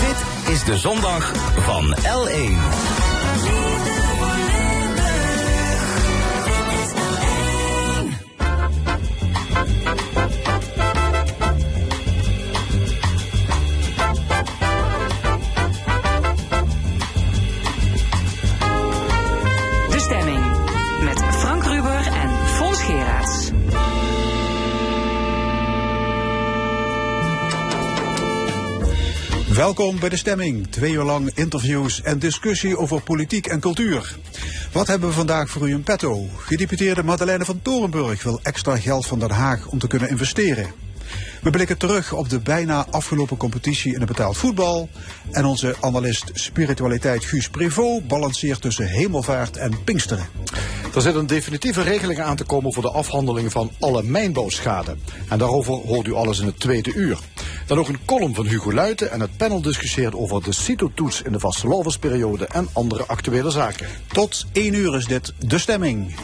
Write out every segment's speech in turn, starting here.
Dit is de zondag van L1. Welkom bij de stemming. Twee uur lang interviews en discussie over politiek en cultuur. Wat hebben we vandaag voor u in petto? Gedeputeerde Madeleine van Torenburg wil extra geld van Den Haag om te kunnen investeren. We blikken terug op de bijna afgelopen competitie in het betaald voetbal. En onze analist spiritualiteit Guus Prevot balanceert tussen hemelvaart en pinksteren. Er zit een definitieve regeling aan te komen voor de afhandeling van alle mijnbouwschade. En daarover hoort u alles in het tweede uur. Dan ook een column van Hugo Luiten en het panel discussieert over de CITO-toets in de vastelovensperiode en andere actuele zaken. Tot één uur is dit de stemming.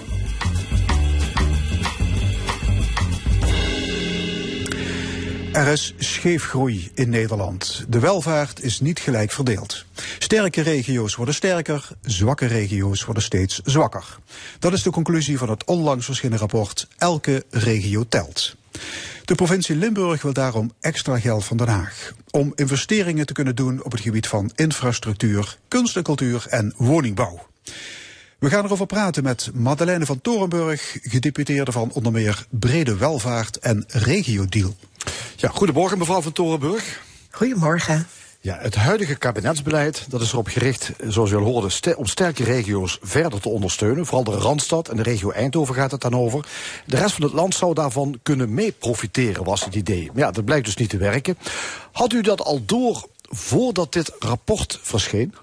Er is scheefgroei in Nederland. De welvaart is niet gelijk verdeeld. Sterke regio's worden sterker, zwakke regio's worden steeds zwakker. Dat is de conclusie van het onlangs verschenen rapport Elke regio telt. De provincie Limburg wil daarom extra geld van Den Haag. Om investeringen te kunnen doen op het gebied van infrastructuur, kunst en cultuur en woningbouw. We gaan erover praten met Madeleine van Torenburg, gedeputeerde van onder meer Brede Welvaart en Regiodeal. Ja, goedemorgen mevrouw van Torenburg. Goedemorgen. Ja, het huidige kabinetsbeleid dat is erop gericht, zoals u al hoorde, om sterke regio's verder te ondersteunen. Vooral de Randstad en de regio Eindhoven gaat het dan over. De rest van het land zou daarvan kunnen mee profiteren, was het idee. Maar ja, dat blijkt dus niet te werken. Had u dat al door voordat dit rapport verscheen?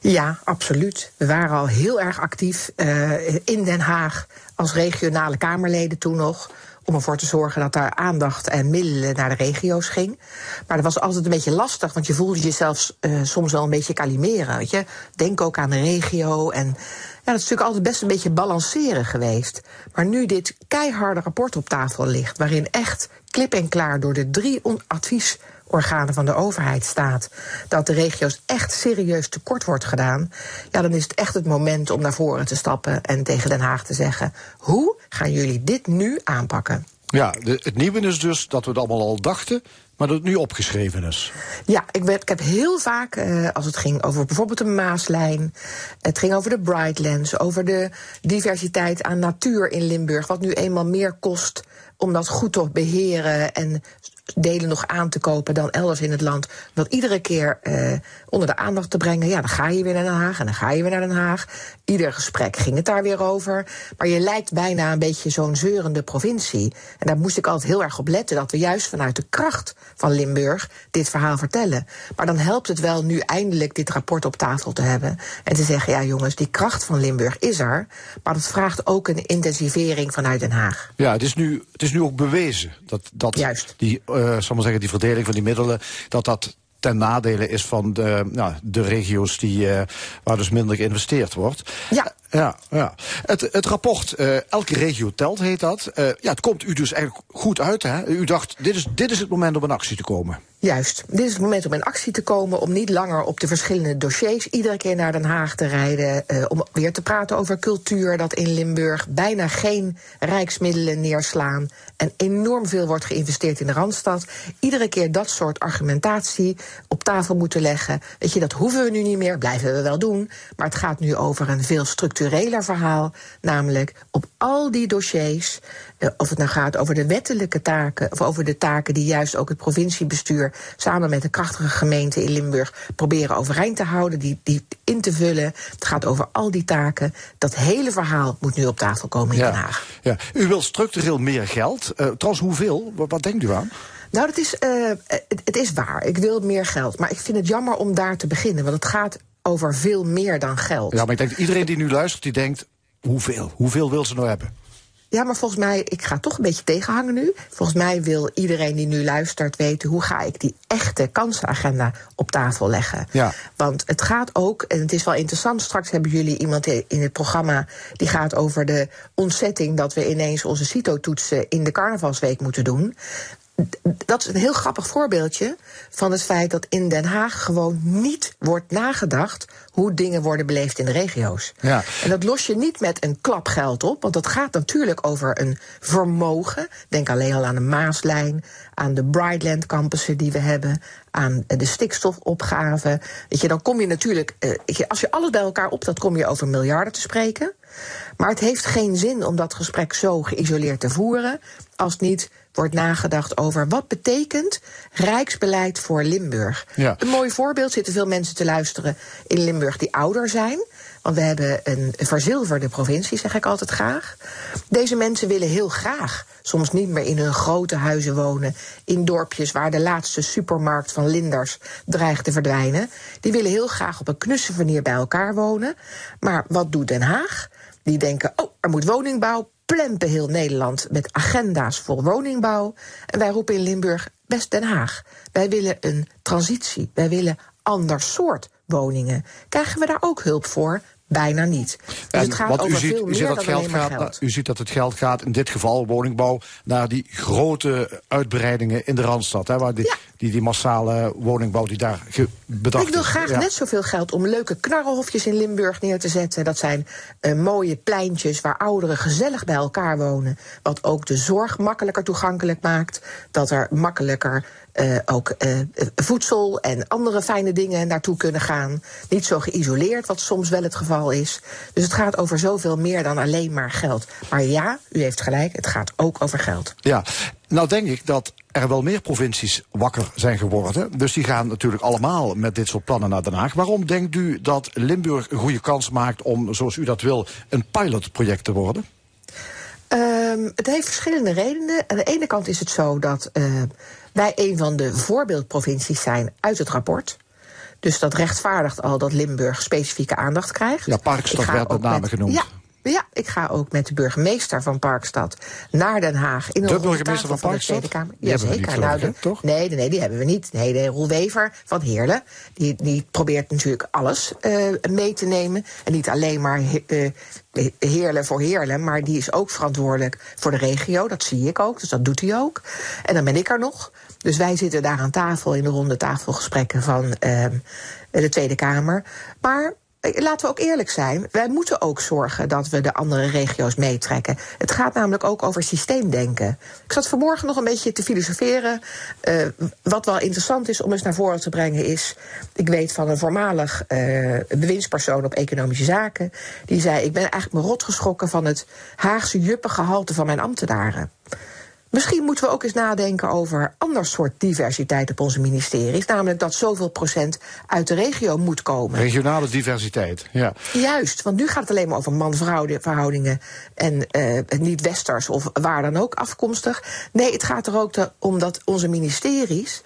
Ja, absoluut. We waren al heel erg actief uh, in Den Haag als regionale Kamerleden toen nog om ervoor te zorgen dat daar aandacht en middelen naar de regio's ging. Maar dat was altijd een beetje lastig, want je voelde jezelf uh, soms wel een beetje kalimeren. Weet je? Denk ook aan de regio. En ja, dat is natuurlijk altijd best een beetje balanceren geweest. Maar nu dit keiharde rapport op tafel ligt, waarin echt klip en klaar door de drie advies organen van de overheid staat dat de regio's echt serieus tekort wordt gedaan, ja, dan is het echt het moment om naar voren te stappen en tegen Den Haag te zeggen: hoe gaan jullie dit nu aanpakken? Ja, de, het nieuwe is dus dat we het allemaal al dachten, maar dat het nu opgeschreven is. Ja, ik, werd, ik heb heel vaak, uh, als het ging over bijvoorbeeld de Maaslijn, het ging over de Brightlands, over de diversiteit aan natuur in Limburg, wat nu eenmaal meer kost om dat goed te beheren en delen nog aan te kopen dan elders in het land. Dat iedere keer uh, onder de aandacht te brengen. Ja, dan ga je weer naar Den Haag en dan ga je weer naar Den Haag. Ieder gesprek ging het daar weer over. Maar je lijkt bijna een beetje zo'n zeurende provincie. En daar moest ik altijd heel erg op letten dat we juist vanuit de kracht van Limburg dit verhaal vertellen. Maar dan helpt het wel nu eindelijk dit rapport op tafel te hebben. En te zeggen, ja jongens, die kracht van Limburg is er. Maar dat vraagt ook een intensivering vanuit Den Haag. Ja, het is nu, het is nu ook bewezen dat, dat Juist. die uh, zal maar zeggen, die verdeling van die middelen, dat dat ten nadele is van de, nou, de regio's die, uh, waar dus minder geïnvesteerd wordt. Ja. Ja, ja. Het, het rapport, uh, elke regio telt, heet dat. Uh, ja, het komt u dus eigenlijk goed uit. Hè? U dacht, dit is, dit is het moment om in actie te komen. Juist. Dit is het moment om in actie te komen. Om niet langer op de verschillende dossiers iedere keer naar Den Haag te rijden. Uh, om weer te praten over cultuur. Dat in Limburg bijna geen rijksmiddelen neerslaan. En enorm veel wordt geïnvesteerd in de Randstad. Iedere keer dat soort argumentatie op tafel moeten leggen. Weet je, dat hoeven we nu niet meer. Blijven we wel doen. Maar het gaat nu over een veel structureler verhaal. Namelijk op al die dossiers. Uh, of het nou gaat over de wettelijke taken. Of over de taken die juist ook het provinciebestuur samen met de krachtige gemeente in Limburg proberen overeind te houden, die, die in te vullen. Het gaat over al die taken. Dat hele verhaal moet nu op tafel komen in ja. Den Haag. Ja. U wil structureel meer geld. Uh, trouwens, hoeveel? Wat, wat denkt u aan? Nou, dat is, uh, het, het is waar. Ik wil meer geld. Maar ik vind het jammer om daar te beginnen. Want het gaat over veel meer dan geld. Ja, maar ik denk dat iedereen die nu luistert, die denkt... hoeveel? Hoeveel wil ze nou hebben? Ja, maar volgens mij, ik ga toch een beetje tegenhangen nu. Volgens mij wil iedereen die nu luistert weten hoe ga ik die echte kansenagenda op tafel leggen. Ja. Want het gaat ook, en het is wel interessant, straks hebben jullie iemand in het programma die gaat over de ontzetting dat we ineens onze CITO-toetsen in de carnavalsweek moeten doen. Dat is een heel grappig voorbeeldje van het feit dat in Den Haag gewoon niet wordt nagedacht hoe dingen worden beleefd in de regio's. Ja. En dat los je niet met een klap geld op, want dat gaat natuurlijk over een vermogen. Denk alleen al aan de Maaslijn, aan de Brightland campussen die we hebben, aan de stikstofopgave. Weet je, dan kom je natuurlijk, eh, als je alles bij elkaar optelt, kom je over miljarden te spreken. Maar het heeft geen zin om dat gesprek zo geïsoleerd te voeren als niet wordt nagedacht over wat betekent rijksbeleid voor Limburg. Ja. Een mooi voorbeeld zitten veel mensen te luisteren in Limburg die ouder zijn. Want we hebben een verzilverde provincie, zeg ik altijd graag. Deze mensen willen heel graag soms niet meer in hun grote huizen wonen. In dorpjes waar de laatste supermarkt van Linders dreigt te verdwijnen. Die willen heel graag op een knusse manier bij elkaar wonen. Maar wat doet Den Haag? Die denken, oh, er moet woningbouw, plempen heel Nederland met agenda's voor woningbouw. En wij roepen in Limburg, best Den Haag. Wij willen een transitie. Wij willen ander soort woningen. Krijgen we daar ook hulp voor? Bijna niet. Dus En het gaat want over u ziet, veel u ziet meer dat geld gaat, geld. u ziet dat het geld gaat, in dit geval woningbouw, naar die grote uitbreidingen in de Randstad. Hè, waar die, Ja. die, die massale woningbouw die daar bedacht Ik wil graag Ja. net zoveel geld om leuke knarrenhofjes in Limburg neer te zetten. Dat zijn eh, mooie pleintjes waar ouderen gezellig bij elkaar wonen. Wat ook de zorg makkelijker toegankelijk maakt. Dat er makkelijker eh, ook eh, voedsel en andere fijne dingen naartoe kunnen gaan. Niet zo geïsoleerd, wat soms wel het geval is. Dus het gaat over zoveel meer dan alleen maar geld. Maar ja, u heeft gelijk, het gaat ook over geld. Ja, nou denk ik dat er wel meer provincies wakker zijn geworden. Dus die gaan natuurlijk allemaal met dit soort plannen naar Den Haag. Waarom denkt u dat Limburg een goede kans maakt om, zoals u dat wil, een pilotproject te worden? Ehm, het heeft verschillende redenen. Aan de ene kant is het zo dat eh, wij een van de voorbeeldprovincies zijn uit het rapport. Dus dat rechtvaardigt al dat Limburg specifieke aandacht krijgt. Ja, Parkstad werd met name genoemd. Ja, ja, ik ga ook met de burgemeester van Parkstad naar Den Haag. In De ronde burgemeester van de Parkstad? Tweede Kamer. Geloof nou, toch? Nee, nee, nee, die hebben we niet. Nee, de Roel Wever van Heerlen, die, die probeert natuurlijk alles eh, mee te nemen. En niet alleen maar eh, Heerlen voor Heerlen, maar die is ook verantwoordelijk voor de regio. Dat zie ik ook, dus dat doet hij ook. En dan ben ik er nog. Dus wij zitten daar aan tafel in de ronde tafelgesprekken van ehm, de Tweede Kamer. Maar eh, Laten we ook eerlijk zijn. Wij moeten ook zorgen dat we de andere regio's meetrekken. Het gaat namelijk ook over systeemdenken. Ik zat vanmorgen nog een beetje te filosoferen. Eh, wat wel interessant is om eens naar voren te brengen is... ik weet van een voormalig eh, bewindspersoon op economische zaken... die zei, ik ben eigenlijk me rot geschrokken van het Haagse juppengehalte van mijn ambtenaren. Misschien moeten we ook eens nadenken over ander soort diversiteit op onze ministeries. Namelijk dat zoveel procent uit de regio moet komen. Regionale diversiteit, ja. Juist, want nu gaat het alleen maar over man-vrouw verhoudingen en eh, niet westers of waar dan ook afkomstig. Nee, het gaat er ook om dat onze ministeries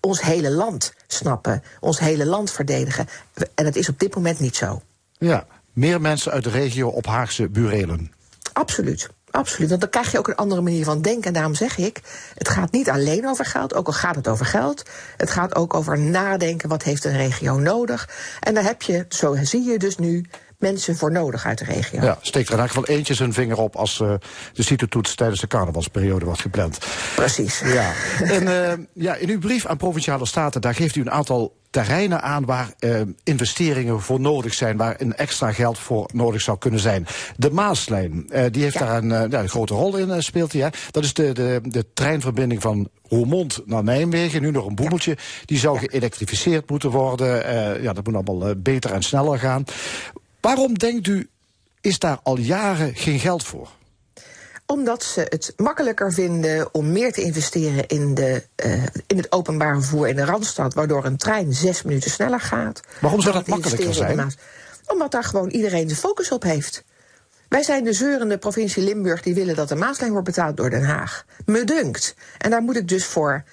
ons hele land snappen, ons hele land verdedigen. En dat is op dit moment niet zo. ja. Meer mensen uit de regio op Haagse burelen. Absoluut. Absoluut, want dan krijg je ook een andere manier van denken. En daarom zeg ik, het gaat niet alleen over geld, ook al gaat het over geld. Het gaat ook over nadenken, wat heeft een regio nodig. En daar heb je, zo zie je dus nu, mensen voor nodig uit de regio. Ja, steekt er in elk geval eentje zijn vinger op als eh, de CITO-toets tijdens de carnavalsperiode wordt gepland. Precies. Ja. En eh, ja, in uw brief aan Provinciale Staten, daar geeft u een aantal terreinen aan waar eh, investeringen voor nodig zijn, waar een extra geld voor nodig zou kunnen zijn. De Maaslijn, eh, die heeft Ja. daar een, eh, ja, een grote rol in, eh, speelt hij. Hè? Dat is de, de, de treinverbinding van Roermond naar Nijmegen, nu nog een boemeltje. Die zou geëlektrificeerd moeten worden. Eh, ja, dat moet allemaal eh, beter en sneller gaan. Waarom denkt u, is daar al jaren geen geld voor? Omdat ze het makkelijker vinden om meer te investeren in, de, eh, in het openbaar vervoer in de Randstad, waardoor een trein zes minuten sneller gaat. Waarom zou dat makkelijker zijn? Omdat daar gewoon iedereen de focus op heeft. Wij zijn de zeurende provincie Limburg die willen dat de Maaslijn wordt betaald door Den Haag. Me dunkt. En daar moet ik dus voor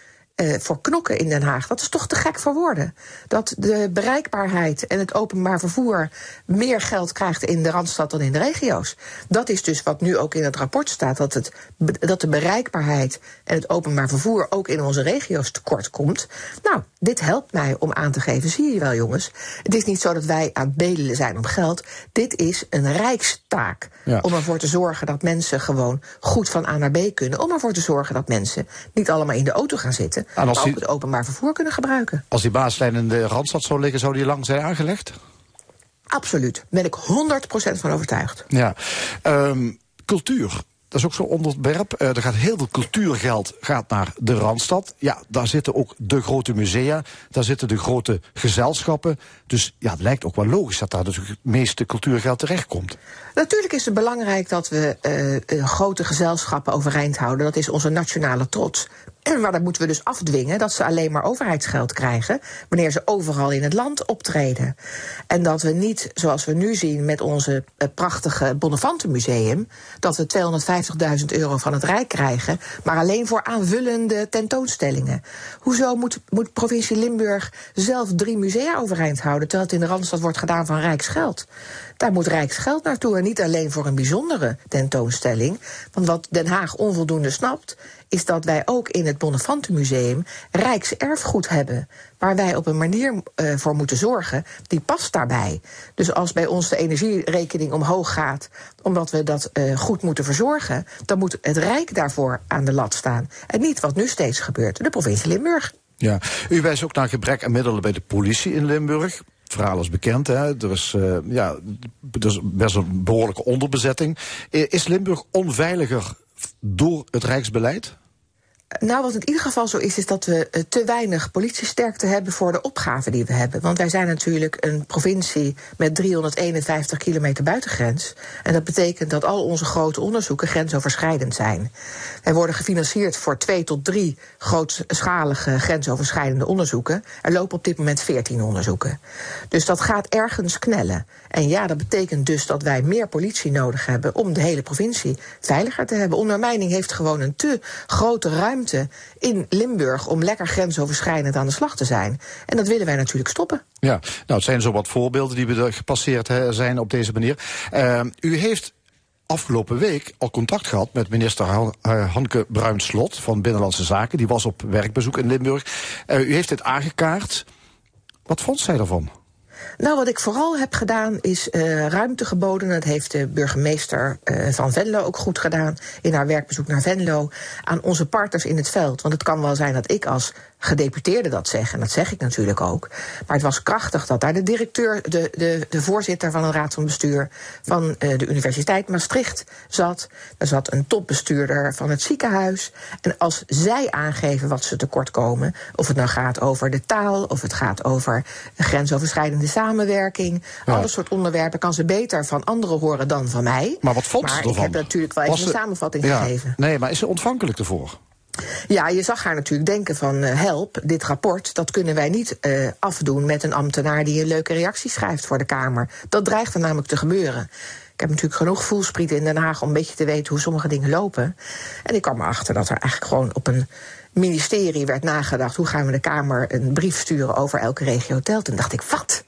uh, voor knokken in Den Haag. Dat is toch te gek voor woorden. Dat de bereikbaarheid en het openbaar vervoer meer geld krijgt in de Randstad dan in de regio's. Dat is dus wat nu ook in het rapport staat. Dat, het, dat de bereikbaarheid en het openbaar vervoer ook in onze regio's tekort komt. Nou, dit helpt mij om aan te geven, zie je wel jongens. Het is niet zo dat wij aan het bedelen zijn om geld. Dit is een rijkstaak. Ja. Om ervoor te zorgen dat mensen gewoon goed van A naar B kunnen. Om ervoor te zorgen dat mensen niet allemaal in de auto gaan zitten. Maar ook het openbaar vervoer kunnen gebruiken. Als die baaslijn in de Randstad zou liggen, zou die lang zijn aangelegd? Absoluut. Daar ben ik 100% van overtuigd. Ja. Um, cultuur. Dat is ook zo'n onderwerp. Uh, er gaat heel veel cultuurgeld gaat naar de Randstad. Ja, daar zitten ook de grote musea. Daar zitten de grote gezelschappen. Dus ja, het lijkt ook wel logisch dat daar dus het meeste cultuurgeld terechtkomt. Natuurlijk is het belangrijk dat we uh, grote gezelschappen overeind houden. Dat is onze nationale trots. Maar dan moeten we dus afdwingen dat ze alleen maar overheidsgeld krijgen wanneer ze overal in het land optreden. En dat we niet, zoals we nu zien met onze uh, prachtige Museum, dat we 250.000 euro van het Rijk krijgen, maar alleen voor aanvullende tentoonstellingen. Hoezo moet, moet provincie Limburg zelf drie musea overeind houden, terwijl het in de Randstad wordt gedaan van Rijksgeld? Daar moet Rijksgeld naartoe en niet alleen voor een bijzondere tentoonstelling. Want wat Den Haag onvoldoende snapt, is dat wij ook in het Bonnefantenmuseum Rijkserfgoed hebben. Waar wij op een manier uh, voor moeten zorgen, die past daarbij. Dus als bij ons de energierekening omhoog gaat, omdat we dat uh, goed moeten verzorgen, dan moet het Rijk daarvoor aan de lat staan. En niet wat nu steeds gebeurt, de provincie Limburg. Ja, u wijst ook naar gebrek aan middelen bij de politie in Limburg. Het verhaal is bekend, hè? Er, is, uh, ja, er is best een behoorlijke onderbezetting. Is Limburg onveiliger door het Rijksbeleid? Nou, wat in ieder geval zo is, is dat we eh, te weinig politiesterkte hebben voor de opgave die we hebben. Want wij zijn natuurlijk een provincie met 351 kilometer buitengrens. En dat betekent dat al onze grote onderzoeken grensoverschrijdend zijn. Wij worden gefinancierd voor twee tot drie grootschalige grensoverschrijdende onderzoeken. Er lopen op dit moment 14 onderzoeken. Dus dat gaat ergens knellen. En ja, dat betekent dus dat wij meer politie nodig hebben om de hele provincie veiliger te hebben. Ondermijning heeft gewoon een te grote ruimte in Limburg om lekker grensoverschrijdend aan de slag te zijn. En dat willen wij natuurlijk stoppen. Ja, nou, het zijn zo wat voorbeelden die we gepasseerd zijn op deze manier. Uh, u heeft afgelopen week al contact gehad met minister Hanke Bruinslot van Binnenlandse Zaken. Die was op werkbezoek in Limburg. Uh, u heeft dit aangekaart. Wat vond zij ervan? Nou, wat ik vooral heb gedaan is uh, ruimte geboden. Dat heeft de burgemeester uh, van Venlo ook goed gedaan in haar werkbezoek naar Venlo. Aan onze partners in het veld. Want het kan wel zijn dat ik als gedeputeerde dat zeg. En dat zeg ik natuurlijk ook. Maar het was krachtig dat daar de directeur, de, de, de voorzitter van een raad van bestuur van uh, de Universiteit Maastricht zat. Er zat een topbestuurder van het ziekenhuis. En als zij aangeven wat ze tekort komen, of het nou gaat over de taal, of het gaat over grensoverschrijdende samenwerking, ja. alle soort onderwerpen, kan ze beter van anderen horen dan van mij. Maar wat vond ze ervan? ik heb natuurlijk wel even een samenvatting ja, gegeven. Nee, maar is ze ontvankelijk ervoor? Ja, je zag haar natuurlijk denken van uh, help, dit rapport, dat kunnen wij niet uh, afdoen met een ambtenaar die een leuke reactie schrijft voor de Kamer. Dat dreigt er namelijk te gebeuren. Ik heb natuurlijk genoeg voelspriet in Den Haag om een beetje te weten hoe sommige dingen lopen. En ik kwam erachter dat er eigenlijk gewoon op een ministerie werd nagedacht hoe gaan we de Kamer een brief sturen over elke regio telt. En dacht ik, wat?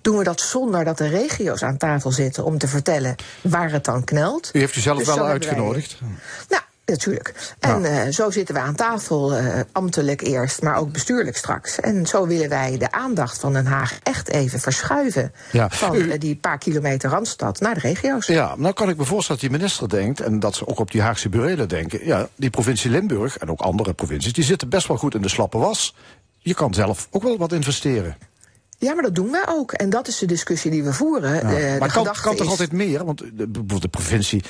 Doen we dat zonder dat de regio's aan tafel zitten om te vertellen waar het dan knelt? U heeft u zelf dus wel uitgenodigd? Wij, nou, Natuurlijk. En ja. uh, zo zitten we aan tafel, uh, ambtelijk eerst, maar ook bestuurlijk straks. En zo willen wij de aandacht van Den Haag echt even verschuiven. Ja. Van uh, die paar kilometer Randstad naar de regio's. Ja, nou kan ik me voorstellen dat die minister denkt, en dat ze ook op die Haagse burelen denken. Ja, die provincie Limburg en ook andere provincies, die zitten best wel goed in de slappe was. Je kan zelf ook wel wat investeren. Ja, maar dat doen wij ook. En dat is de discussie die we voeren. Ja. De, maar de kan, kan toch is... altijd meer? Want de, bijvoorbeeld de provincie,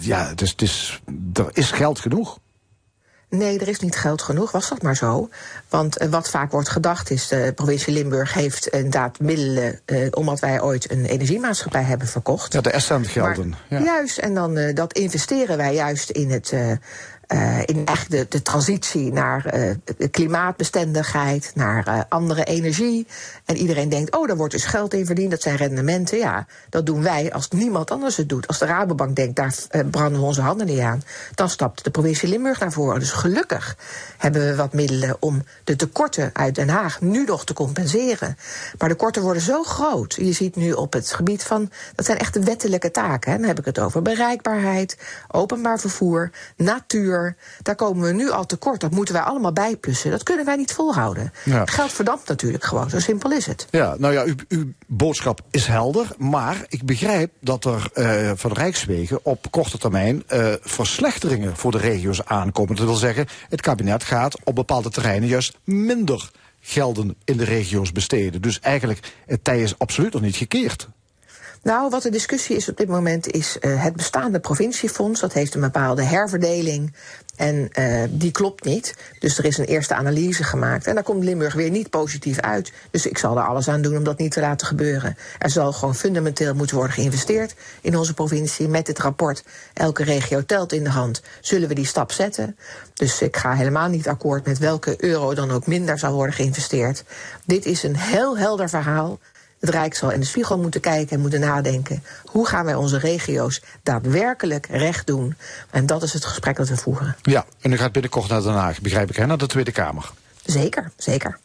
ja, het is, het is, er is geld genoeg. Nee, er is niet geld genoeg, was dat maar zo. Want uh, wat vaak wordt gedacht is, de provincie Limburg heeft inderdaad middelen... Uh, omdat wij ooit een energiemaatschappij hebben verkocht. Ja, de Essent gelden. Ja. Juist, en dan uh, dat investeren wij juist in het uh, in echt de, de transitie naar uh, klimaatbestendigheid, naar uh, andere energie. En iedereen denkt, oh, daar wordt dus geld in verdiend, dat zijn rendementen. Ja, dat doen wij als niemand anders het doet. Als de Rabobank denkt, daar branden we onze handen niet aan, dan stapt de provincie Limburg naar voren. Dus gelukkig hebben we wat middelen om de tekorten uit Den Haag nu nog te compenseren. Maar de korten worden zo groot. Je ziet nu op het gebied van, dat zijn echt wettelijke taken. Hè. Dan heb ik het over bereikbaarheid, openbaar vervoer, natuur. Daar komen we nu al tekort. Dat moeten wij allemaal bijplussen. Dat kunnen wij niet volhouden. Ja. Geld verdampt natuurlijk gewoon. Zo simpel is het. Ja, nou ja, uw, uw boodschap is helder. Maar ik begrijp dat er uh, van Rijkswegen op korte termijn uh, verslechteringen voor de regio's aankomen. Dat wil zeggen, het kabinet gaat op bepaalde terreinen juist minder gelden in de regio's besteden. Dus eigenlijk, het tij is absoluut nog niet gekeerd. Nou, wat de discussie is op dit moment is uh, het bestaande provinciefonds. Dat heeft een bepaalde herverdeling. En uh, die klopt niet. Dus er is een eerste analyse gemaakt. En daar komt Limburg weer niet positief uit. Dus ik zal er alles aan doen om dat niet te laten gebeuren. Er zal gewoon fundamenteel moeten worden geïnvesteerd in onze provincie. Met dit rapport, elke regio telt in de hand, zullen we die stap zetten. Dus ik ga helemaal niet akkoord met welke euro dan ook minder zal worden geïnvesteerd. Dit is een heel helder verhaal het Rijk zal in de spiegel moeten kijken en moeten nadenken. Hoe gaan wij onze regio's daadwerkelijk recht doen? En dat is het gesprek dat we voeren. Ja, en u gaat binnenkort naar Den Haag, begrijp ik, hè, naar de Tweede Kamer. Zeker, zeker.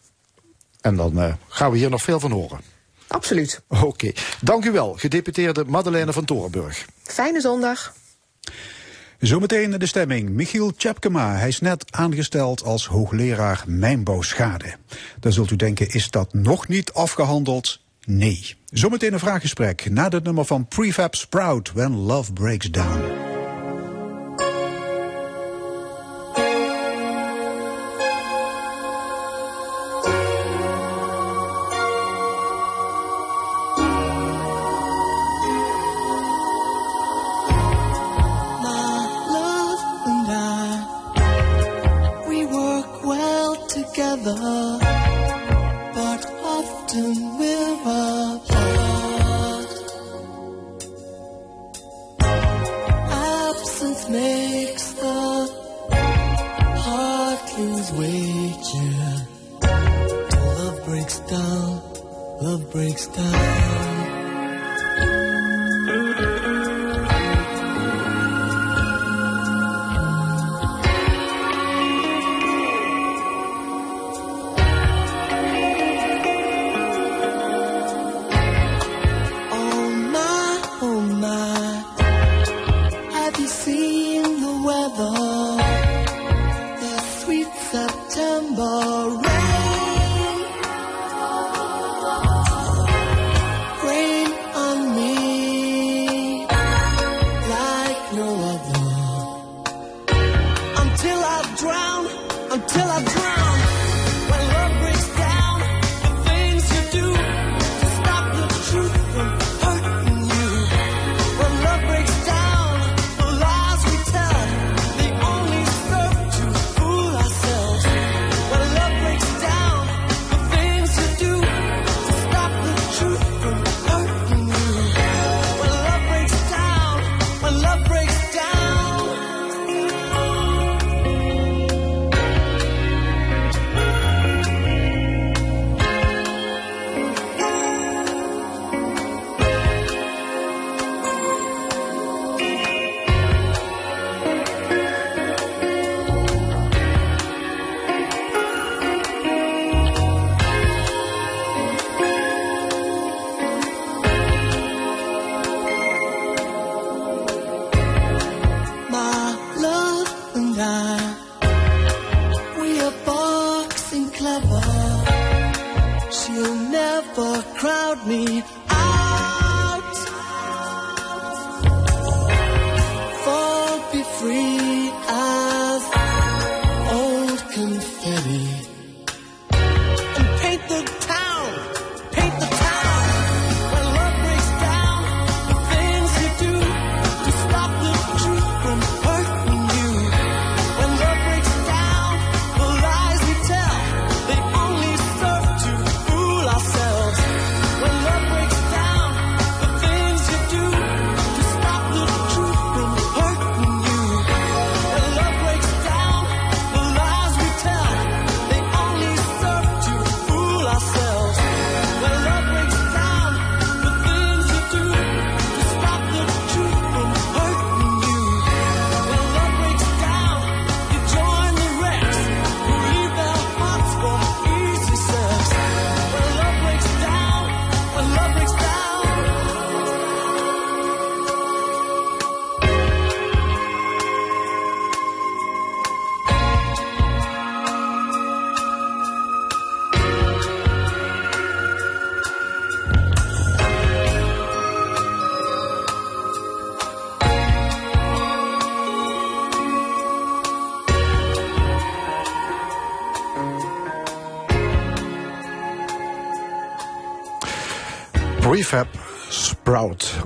En dan uh, gaan we hier nog veel van horen. Absoluut. Oké. Okay. Dank u wel, gedeputeerde Madeleine van Torenburg. Fijne zondag. Zometeen de stemming. Michiel Tjepkema. Hij is net aangesteld als hoogleraar mijnbouwschade. Dan zult u denken, is dat nog niet afgehandeld? Nee. Zometeen een vraaggesprek na het nummer van Prefab Sprout, When Love Breaks Down.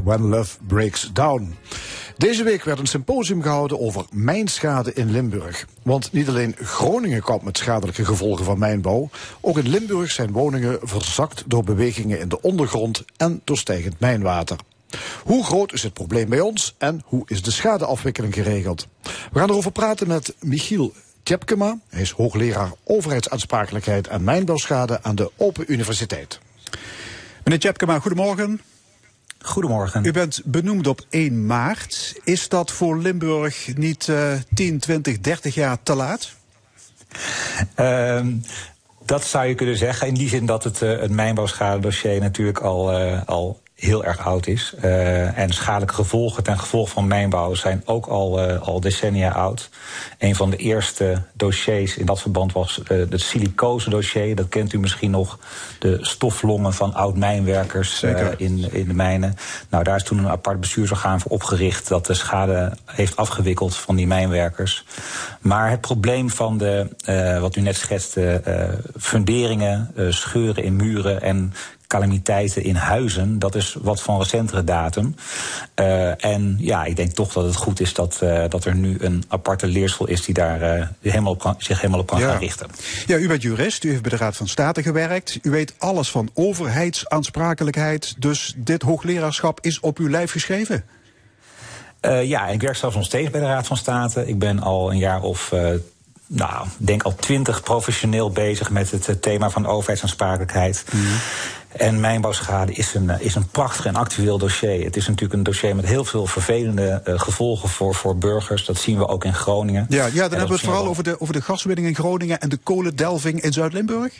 When Love Breaks Down. Deze week werd een symposium gehouden over mijnschade in Limburg. Want niet alleen Groningen kampt met schadelijke gevolgen van mijnbouw, ook in Limburg zijn woningen verzakt door bewegingen in de ondergrond en door stijgend mijnwater. Hoe groot is het probleem bij ons en hoe is de schadeafwikkeling geregeld? We gaan erover praten met Michiel Tjepkema. Hij is hoogleraar overheidsaansprakelijkheid en mijnbouwschade aan de Open Universiteit. Meneer Tjepkema, goedemorgen. Goedemorgen. U bent benoemd op 1 maart. Is dat voor Limburg niet uh, 10, 20, 30 jaar te laat? Uh, dat zou je kunnen zeggen. In die zin dat het, uh, het mijnbouwschadedossier natuurlijk al, uh, al heel erg oud is. Uh, en schadelijke gevolgen ten gevolge van mijnbouw zijn ook al, uh, al decennia oud. Een van de eerste dossiers in dat verband was uh, het silicose dossier. Dat kent u misschien nog. De stoflongen van oud-mijnwerkers in, in de mijnen. Nou, daar is toen een apart bestuursorgaan voor opgericht... dat de schade heeft afgewikkeld van die mijnwerkers. Maar het probleem van de, wat u net schetste... funderingen, scheuren in muren en calamiteiten in huizen, dat is wat van recentere datum. Uh, en ja, ik denk toch dat het goed is dat, uh, dat er nu een aparte leerschool is die daar uh, helemaal op kan, zich helemaal op kan ja. gaan richten. Ja, u bent jurist, u heeft bij de Raad van State gewerkt. U weet alles van overheidsaansprakelijkheid. Dus dit hoogleraarschap is op uw lijf geschreven? Ja, ik werk zelfs nog steeds bij de Raad van State. Ik ben al een jaar of nou, denk al twintig professioneel bezig met het thema van overheidsaansprakelijkheid. Mm. En mijnbouwschade is een, is een prachtig en actueel dossier. Het is natuurlijk een dossier met heel veel vervelende uh, gevolgen voor, voor burgers. Dat zien we ook in Groningen. Ja, ja dan hebben we het vooral over de, over de gaswinning in Groningen en de kolendelving in Zuid-Limburg.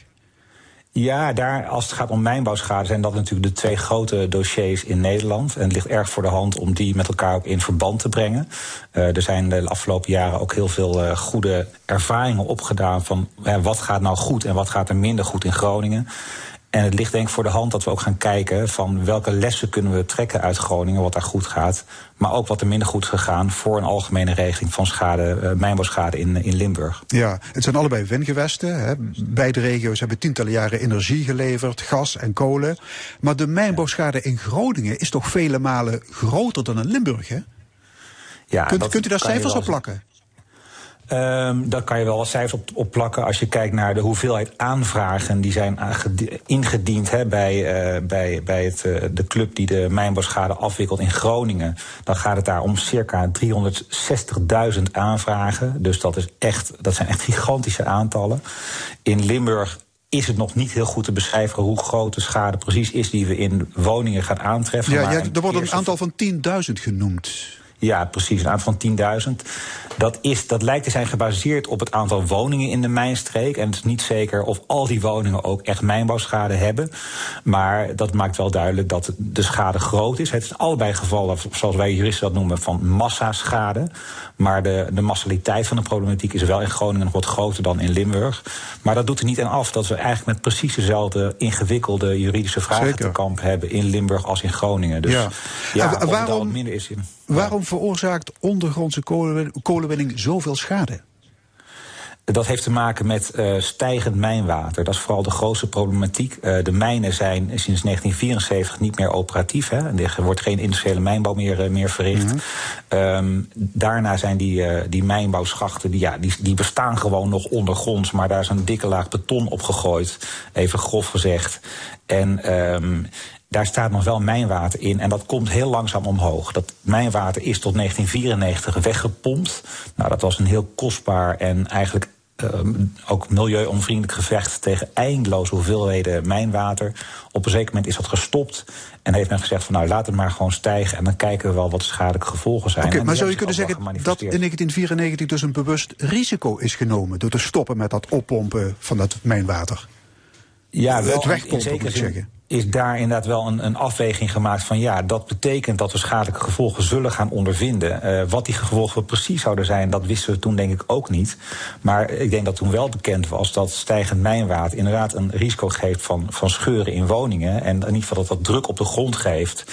Ja, daar, als het gaat om mijnbouwschade, zijn dat natuurlijk de twee grote dossiers in Nederland. En het ligt erg voor de hand om die met elkaar ook in verband te brengen. Uh, er zijn de afgelopen jaren ook heel veel uh, goede ervaringen opgedaan van uh, wat gaat nou goed en wat gaat er minder goed in Groningen. En het ligt denk ik voor de hand dat we ook gaan kijken van welke lessen kunnen we trekken uit Groningen, wat daar goed gaat. Maar ook wat er minder goed is gegaan voor een algemene regeling van schade, uh, mijnbouwschade in, in Limburg. Ja, het zijn allebei windgewesten. Hè. Beide regio's hebben tientallen jaren energie geleverd, gas en kolen. Maar de mijnbouwschade in Groningen is toch vele malen groter dan in Limburg, hè? Ja, kunt, kunt u daar cijfers op plakken? Um, daar kan je wel wat cijfers op, op, plakken als je kijkt naar de hoeveelheid aanvragen die zijn ingediend hè, bij, uh, bij, bij het, uh, de club die de mijnbouwschade afwikkelt in Groningen. Dan gaat het daar om circa 360.000 aanvragen. Dus dat, is echt, dat zijn echt gigantische aantallen. In Limburg is het nog niet heel goed te beschrijven hoe groot de schade precies is die we in woningen gaan aantreffen. Ja, ja er wordt een aantal van 10.000 genoemd. Ja, precies, een aantal van 10.000. Dat, is, dat lijkt te zijn gebaseerd op het aantal woningen in de mijnstreek. En het is niet zeker of al die woningen ook echt mijnbouwschade hebben. Maar dat maakt wel duidelijk dat de schade groot is. Het is allebei gevallen, zoals wij juristen dat noemen, van massaschade. Maar de, de massaliteit van de problematiek is wel in Groningen nog wat groter dan in Limburg. Maar dat doet er niet aan af dat we eigenlijk met precies dezelfde ingewikkelde juridische vragen Zeker. te kamp hebben in Limburg als in Groningen. Dus Ja. ja, En of waarom- minder is in. Waarom veroorzaakt ondergrondse kolen, kolenwinning zoveel schade? Dat heeft te maken met uh, stijgend mijnwater. Dat is vooral de grootste problematiek. Uh, de mijnen zijn sinds 1974 niet meer operatief. Hè. En Er wordt geen industriële mijnbouw meer, uh, meer verricht. Mm -hmm. um, daarna zijn die, die mijnbouwschachten, die, ja, die, die bestaan gewoon nog ondergronds. Maar daar is een dikke laag beton op gegooid. Even grof gezegd. En um, daar staat nog wel mijnwater in en dat komt heel langzaam omhoog. Dat mijnwater is tot 1994 weggepompt. Nou, dat was een heel kostbaar en eigenlijk uh, ook milieuonvriendelijk gevecht tegen eindeloze hoeveelheden mijnwater. Op een zeker moment is dat gestopt en heeft men gezegd van nou laat het maar gewoon stijgen en dan kijken we wel wat de schadelijke gevolgen zijn. Oké, okay, maar zou je kunnen zeggen dat in 1994 dus een bewust risico is genomen door te stoppen met dat oppompen van dat mijnwater? Ja, wel, het wegpompen moet ik zeggen is daar inderdaad wel een, een, afweging gemaakt van ja, dat betekent dat we schadelijke gevolgen zullen gaan ondervinden. Uh, wat die gevolgen precies zouden zijn, dat wisten we toen denk ik ook niet. Maar ik denk dat toen wel bekend was dat stijgend mijnwater inderdaad een risico geeft van, van scheuren in woningen. En in ieder geval dat dat druk op de grond geeft.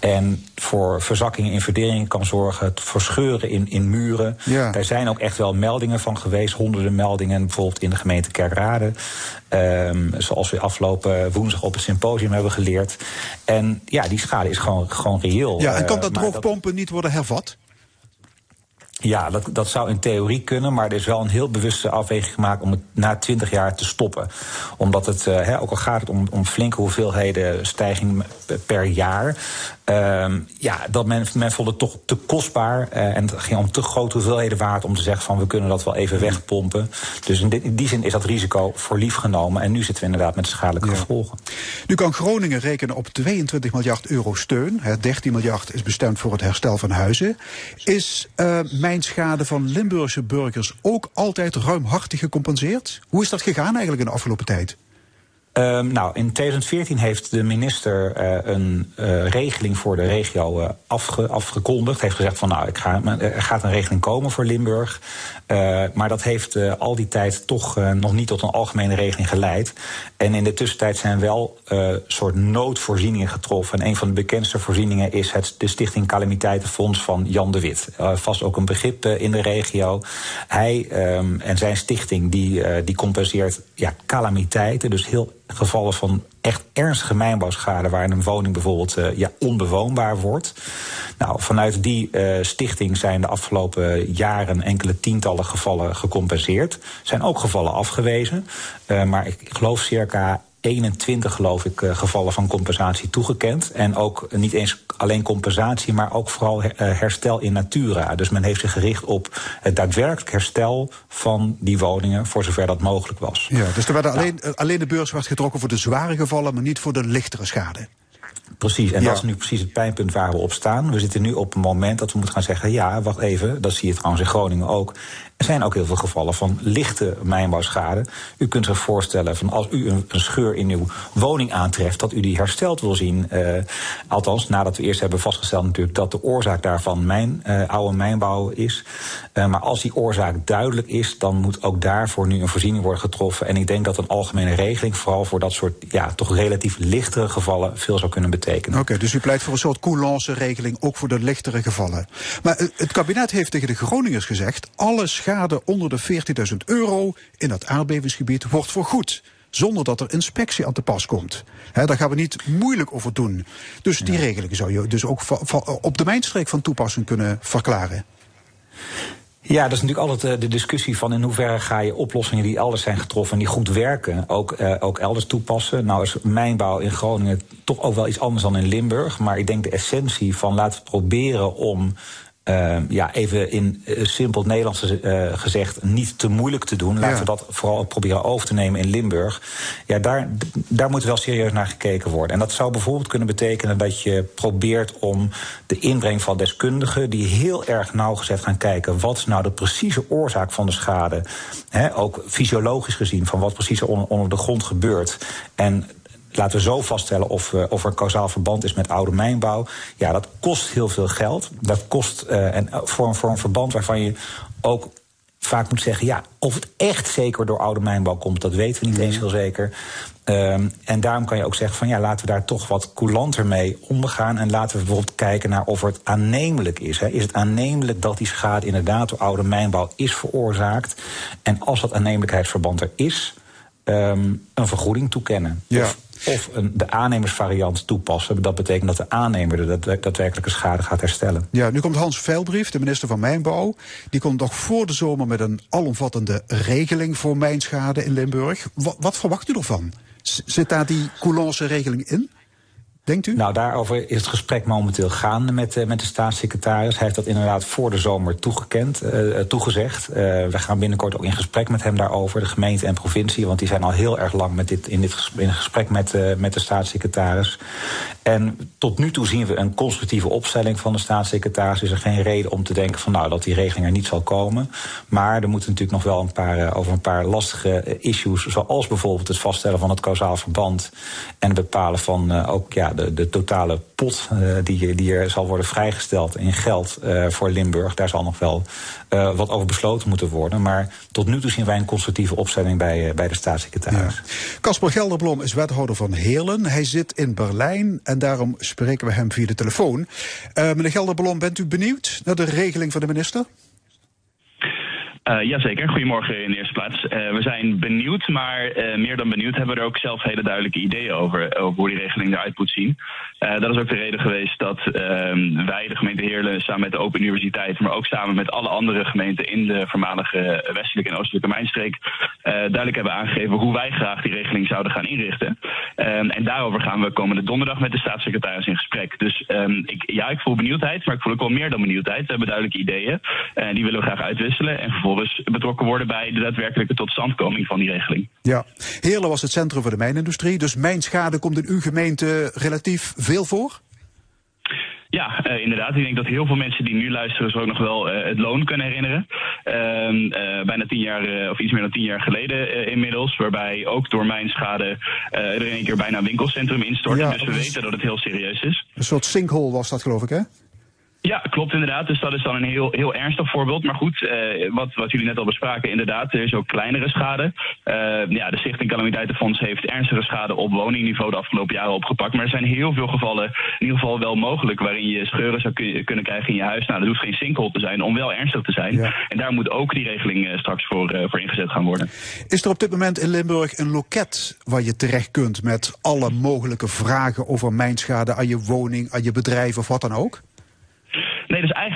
En voor verzakkingen in verderingen kan zorgen, voor scheuren in, in muren. Ja. Daar zijn ook echt wel meldingen van geweest, honderden meldingen, bijvoorbeeld in de gemeente Kerkrade. Um, zoals we afgelopen woensdag op een symposium hebben geleerd. En ja, die schade is gewoon, gewoon reëel. Ja, en kan Uh, dat droogpompen niet worden hervat? Ja, dat, dat zou in theorie kunnen, maar er is wel een heel bewuste afweging gemaakt om het na 20 jaar te stoppen. Omdat het, he, ook al gaat het om, om flinke hoeveelheden stijging per jaar, uh, ja, dat men, men vond het toch te kostbaar uh, en het ging om te grote hoeveelheden waard om te zeggen van we kunnen dat wel even wegpompen. Dus in, dit, in die zin is dat risico voor lief genomen en nu zitten we inderdaad met schadelijke ja. gevolgen. Nu kan Groningen rekenen op 22 miljard euro steun. 13 miljard is bestemd voor het herstel van huizen. Is uh, mijnschade van Limburgse burgers ook altijd ruimhartig gecompenseerd? Hoe is dat gegaan eigenlijk in de afgelopen tijd? Um, nou, in 2014 heeft de minister uh, een uh, regeling voor de regio uh, afge, afgekondigd. Heeft gezegd van nou, ik ga, er gaat een regeling komen voor Limburg. maar dat heeft al die tijd toch nog niet tot een algemene regeling geleid. En in de tussentijd zijn wel soort noodvoorzieningen getroffen. En een van de bekendste voorzieningen is het, de Stichting Calamiteitenfonds van Jan de Wit. vast ook een begrip in de regio. Hij um, en zijn stichting die, die compenseert ja, calamiteiten, dus heel gevallen van echt ernstige mijnbouwschade, waar een woning bijvoorbeeld uh, ja, onbewoonbaar wordt. Nou, vanuit die uh, stichting zijn de afgelopen jaren enkele tientallen gevallen gecompenseerd. Zijn ook gevallen afgewezen. Uh, maar ik geloof circa 21 geloof ik gevallen van compensatie toegekend. En ook niet eens alleen compensatie, maar ook vooral herstel in natura. Dus men heeft zich gericht op het daadwerkelijk herstel van die woningen, voor zover dat mogelijk was. Ja, dus er werden alleen, nou. alleen de beurs werd getrokken voor de zware gevallen, maar niet voor de lichtere schade. Precies, en ja. dat is nu precies het pijnpunt waar we op staan. We zitten nu op een moment dat we moeten gaan zeggen: ja, wacht even, dat zie je trouwens in Groningen ook. Er zijn ook heel veel gevallen van lichte mijnbouwschade. U kunt zich voorstellen van als u een, scheur in uw woning aantreft, dat u die hersteld wil zien. Uh, althans, nadat we eerst hebben vastgesteld natuurlijk dat de oorzaak daarvan mijn, uh, oude mijnbouw is. Uh, maar als die oorzaak duidelijk is, dan moet ook daarvoor nu een voorziening worden getroffen. En ik denk dat een algemene regeling, vooral voor dat soort ja, toch relatief lichtere gevallen, veel zou kunnen betekenen. Oké, dus u pleit voor een soort coulance-regeling ook voor de lichtere gevallen. Maar het kabinet heeft tegen de Groningers gezegd: alle schade onder de 40.000 euro in dat aardbevingsgebied wordt vergoed. Zonder dat er inspectie aan te pas komt. He, daar gaan we niet moeilijk over doen. Dus die ja. regeling zou je dus ook op de mijnstreek van toepassing kunnen verklaren. Ja, dat is natuurlijk altijd de discussie van in hoeverre ga je oplossingen die elders zijn getroffen en die goed werken, ook, uh, ook elders toepassen. Nou is mijnbouw in Groningen toch ook wel iets anders dan in Limburg. Maar ik denk de essentie van laten we proberen om uh, ja, even in uh, simpel Nederlands uh, gezegd, niet te moeilijk te doen. Laten ja. we dat vooral proberen over te nemen in Limburg. Ja, daar, daar moet wel serieus naar gekeken worden. En dat zou bijvoorbeeld kunnen betekenen dat je probeert om de inbreng van deskundigen, die heel erg nauwgezet gaan kijken, wat is nou de precieze oorzaak van de schade, hè, ook fysiologisch gezien, van wat precies onder, onder de grond gebeurt. En laten we zo vaststellen of, uh, of er een kausaal verband is met oude mijnbouw. Ja, dat kost heel veel geld. Dat kost uh, en voor, een, voor een verband waarvan je ook vaak moet zeggen: ja, of het echt zeker door oude mijnbouw komt, dat weten we niet eens heel zeker. Um, en daarom kan je ook zeggen: van ja, laten we daar toch wat coulanter mee omgaan. En laten we bijvoorbeeld kijken naar of het aannemelijk is. Hè. Is het aannemelijk dat die schade inderdaad door oude mijnbouw is veroorzaakt? En als dat aannemelijkheidsverband er is, um, een vergoeding toekennen. Ja. Of, of een, de aannemersvariant toepassen. Dat betekent dat de aannemer de daadwerkelijke schade gaat herstellen. Ja, nu komt Hans Veilbrief, de minister van Mijnbouw. Die komt nog voor de zomer met een alomvattende regeling voor mijnschade in Limburg. Wat, wat verwacht u ervan? Zit daar die coulance-regeling in? Denkt u? Nou, daarover is het gesprek momenteel gaande met, uh, met de staatssecretaris. Hij heeft dat inderdaad voor de zomer toegekend, uh, toegezegd. Uh, we gaan binnenkort ook in gesprek met hem daarover, de gemeente en provincie. Want die zijn al heel erg lang met dit, in, dit gesprek, in gesprek met, met de staatssecretaris. En tot nu toe zien we een constructieve opstelling van de staatssecretaris. Is er geen reden om te denken van nou dat die regeling er niet zal komen. Maar er moeten natuurlijk nog wel een paar, over een paar lastige issues. Zoals bijvoorbeeld het vaststellen van het kausaal verband. En het bepalen van ook ja, de, de totale pot uh, die, die er zal worden vrijgesteld in geld uh, voor Limburg. Daar zal nog wel uh, wat over besloten moeten worden. Maar tot nu toe zien wij een constructieve opstelling bij, bij de staatssecretaris. Casper. Gelderblom is wethouder van Heerlen. Hij zit in Berlijn en daarom spreken we hem via de telefoon. meneer Gelderblom, bent u benieuwd naar de regeling van de minister? Uh, jazeker, goedemorgen in de eerste plaats. Uh, we zijn benieuwd, maar uh, meer dan benieuwd hebben we er ook zelf hele duidelijke ideeën over, over hoe die regeling eruit moet zien. dat is ook de reden geweest dat ehm, wij, de gemeente Heerlen, samen met de Open Universiteit, maar ook samen met alle andere gemeenten in de voormalige westelijke en oostelijke mijnstreek, duidelijk hebben aangegeven hoe wij graag die regeling zouden gaan inrichten. Ehm, en daarover gaan we komende donderdag met de staatssecretaris in gesprek. Dus um, ik, ja, ik voel benieuwdheid, maar ik voel ook wel meer dan benieuwdheid. We hebben duidelijke ideeën en die willen we graag uitwisselen. En vervolgens betrokken worden bij de daadwerkelijke totstandkoming van die regeling. Ja, Heerlen was het centrum voor de mijnindustrie, dus mijnschade komt in uw gemeente relatief veel voor? Ja, uh, inderdaad. Ik denk dat heel veel mensen die nu luisteren zich ook nog wel uh, het loon kunnen herinneren. Uh, bijna tien jaar, of iets meer dan tien jaar geleden inmiddels. Waarbij ook door mijn schade er in een keer bijna een winkelcentrum instortte. Ja, dus we weten dat het heel serieus is. Een soort sinkhole was dat geloof ik hè? Ja, klopt inderdaad. Dus dat is dan een heel, heel ernstig voorbeeld. Maar goed, uh, wat, wat jullie net al bespraken, inderdaad, er is ook kleinere schade. Uh, ja, de Stichting Calamiteitenfonds heeft ernstige schade op woningniveau de afgelopen jaren opgepakt. Maar er zijn heel veel gevallen, in ieder geval wel mogelijk, waarin je scheuren zou kunnen krijgen in je huis. Nou, dat hoeft geen sinkhole te zijn om wel ernstig te zijn. Ja. En daar moet ook die regeling uh, straks voor, voor ingezet gaan worden. Is er op dit moment in Limburg een loket waar je terecht kunt met alle mogelijke vragen over mijnschade aan je woning, aan je bedrijf of wat dan ook?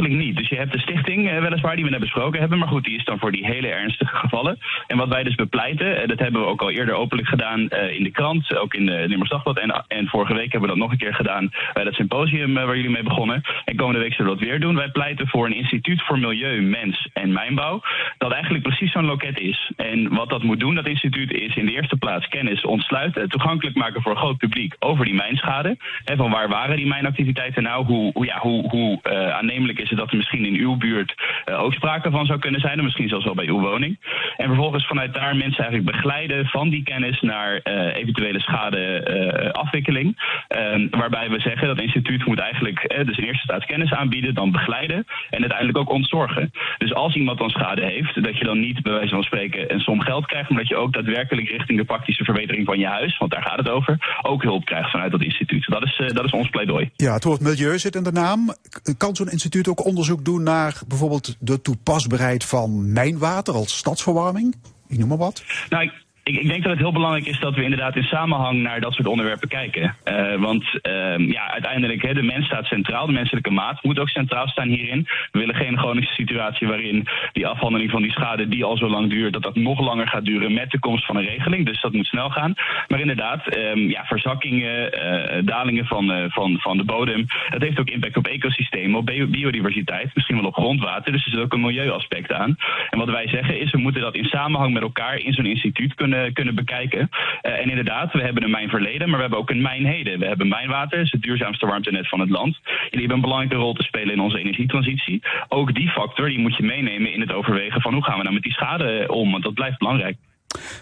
Niet. Dus je hebt de stichting eh, weliswaar die we net besproken hebben, maar goed, die is dan voor die hele ernstige gevallen. En wat wij dus bepleiten, eh, dat hebben we ook al eerder openlijk gedaan eh, in de krant, ook in de Nimmers Dagblad. En, en vorige week hebben we dat nog een keer gedaan bij dat symposium waar jullie mee begonnen. En komende week zullen we dat weer doen. Wij pleiten voor een instituut voor milieu, mens en mijnbouw, dat eigenlijk precies zo'n loket is. En wat dat moet doen, dat instituut, is in de eerste plaats kennis ontsluiten, toegankelijk maken voor een groot publiek over die mijnschade. En van waar waren die mijnactiviteiten nou? Hoe, hoe, ja, hoe, hoe aannemelijk is het dat er misschien in uw buurt uh, ook sprake van zou kunnen zijn, of misschien zelfs wel bij uw woning. En vervolgens vanuit daar mensen eigenlijk begeleiden van die kennis naar uh, eventuele schadeafwikkeling. Uh, waarbij we zeggen dat het instituut moet eigenlijk dus in eerste staat kennis aanbieden, dan begeleiden en uiteindelijk ook ontzorgen. Dus als iemand dan schade heeft, dat je dan niet bij wijze van spreken een som geld krijgt, maar dat je ook daadwerkelijk richting de praktische verbetering van je huis, want daar gaat het over, ook hulp krijgt vanuit dat instituut. Dat is, dat is ons pleidooi. Ja, het woord milieu zit in de naam. Kan zo'n instituut ook onderzoek doen naar bijvoorbeeld de toepasbaarheid van mijnwater als stadsverwarming? Ik noem maar wat. Nou, ik, denk dat het heel belangrijk is dat we inderdaad in samenhang naar dat soort onderwerpen kijken. Uh, want uh, ja, uiteindelijk, hè, de mens staat centraal. De menselijke maat moet ook centraal staan hierin. We willen geen chronische situatie waarin die afhandeling van die schade, die al zo lang duurt, dat dat nog langer gaat duren met de komst van een regeling. Dus dat moet snel gaan. Maar inderdaad, um, ja, verzakkingen, uh, dalingen van, van, van de bodem, dat heeft ook impact op ecosystemen, op biodiversiteit, misschien wel op grondwater. Dus er zit ook een milieuaspect aan. En wat wij zeggen is, we moeten dat in samenhang met elkaar in zo'n instituut kunnen kunnen, bekijken. Uh, en inderdaad, we hebben een mijn verleden, maar we hebben ook een mijn heden. We hebben mijnwater, het duurzaamste warmtenet van het land. Jullie hebben een belangrijke rol te spelen in onze energietransitie. Ook die factor die moet je meenemen in het overwegen van hoe gaan we nou met die schade om, want dat blijft belangrijk.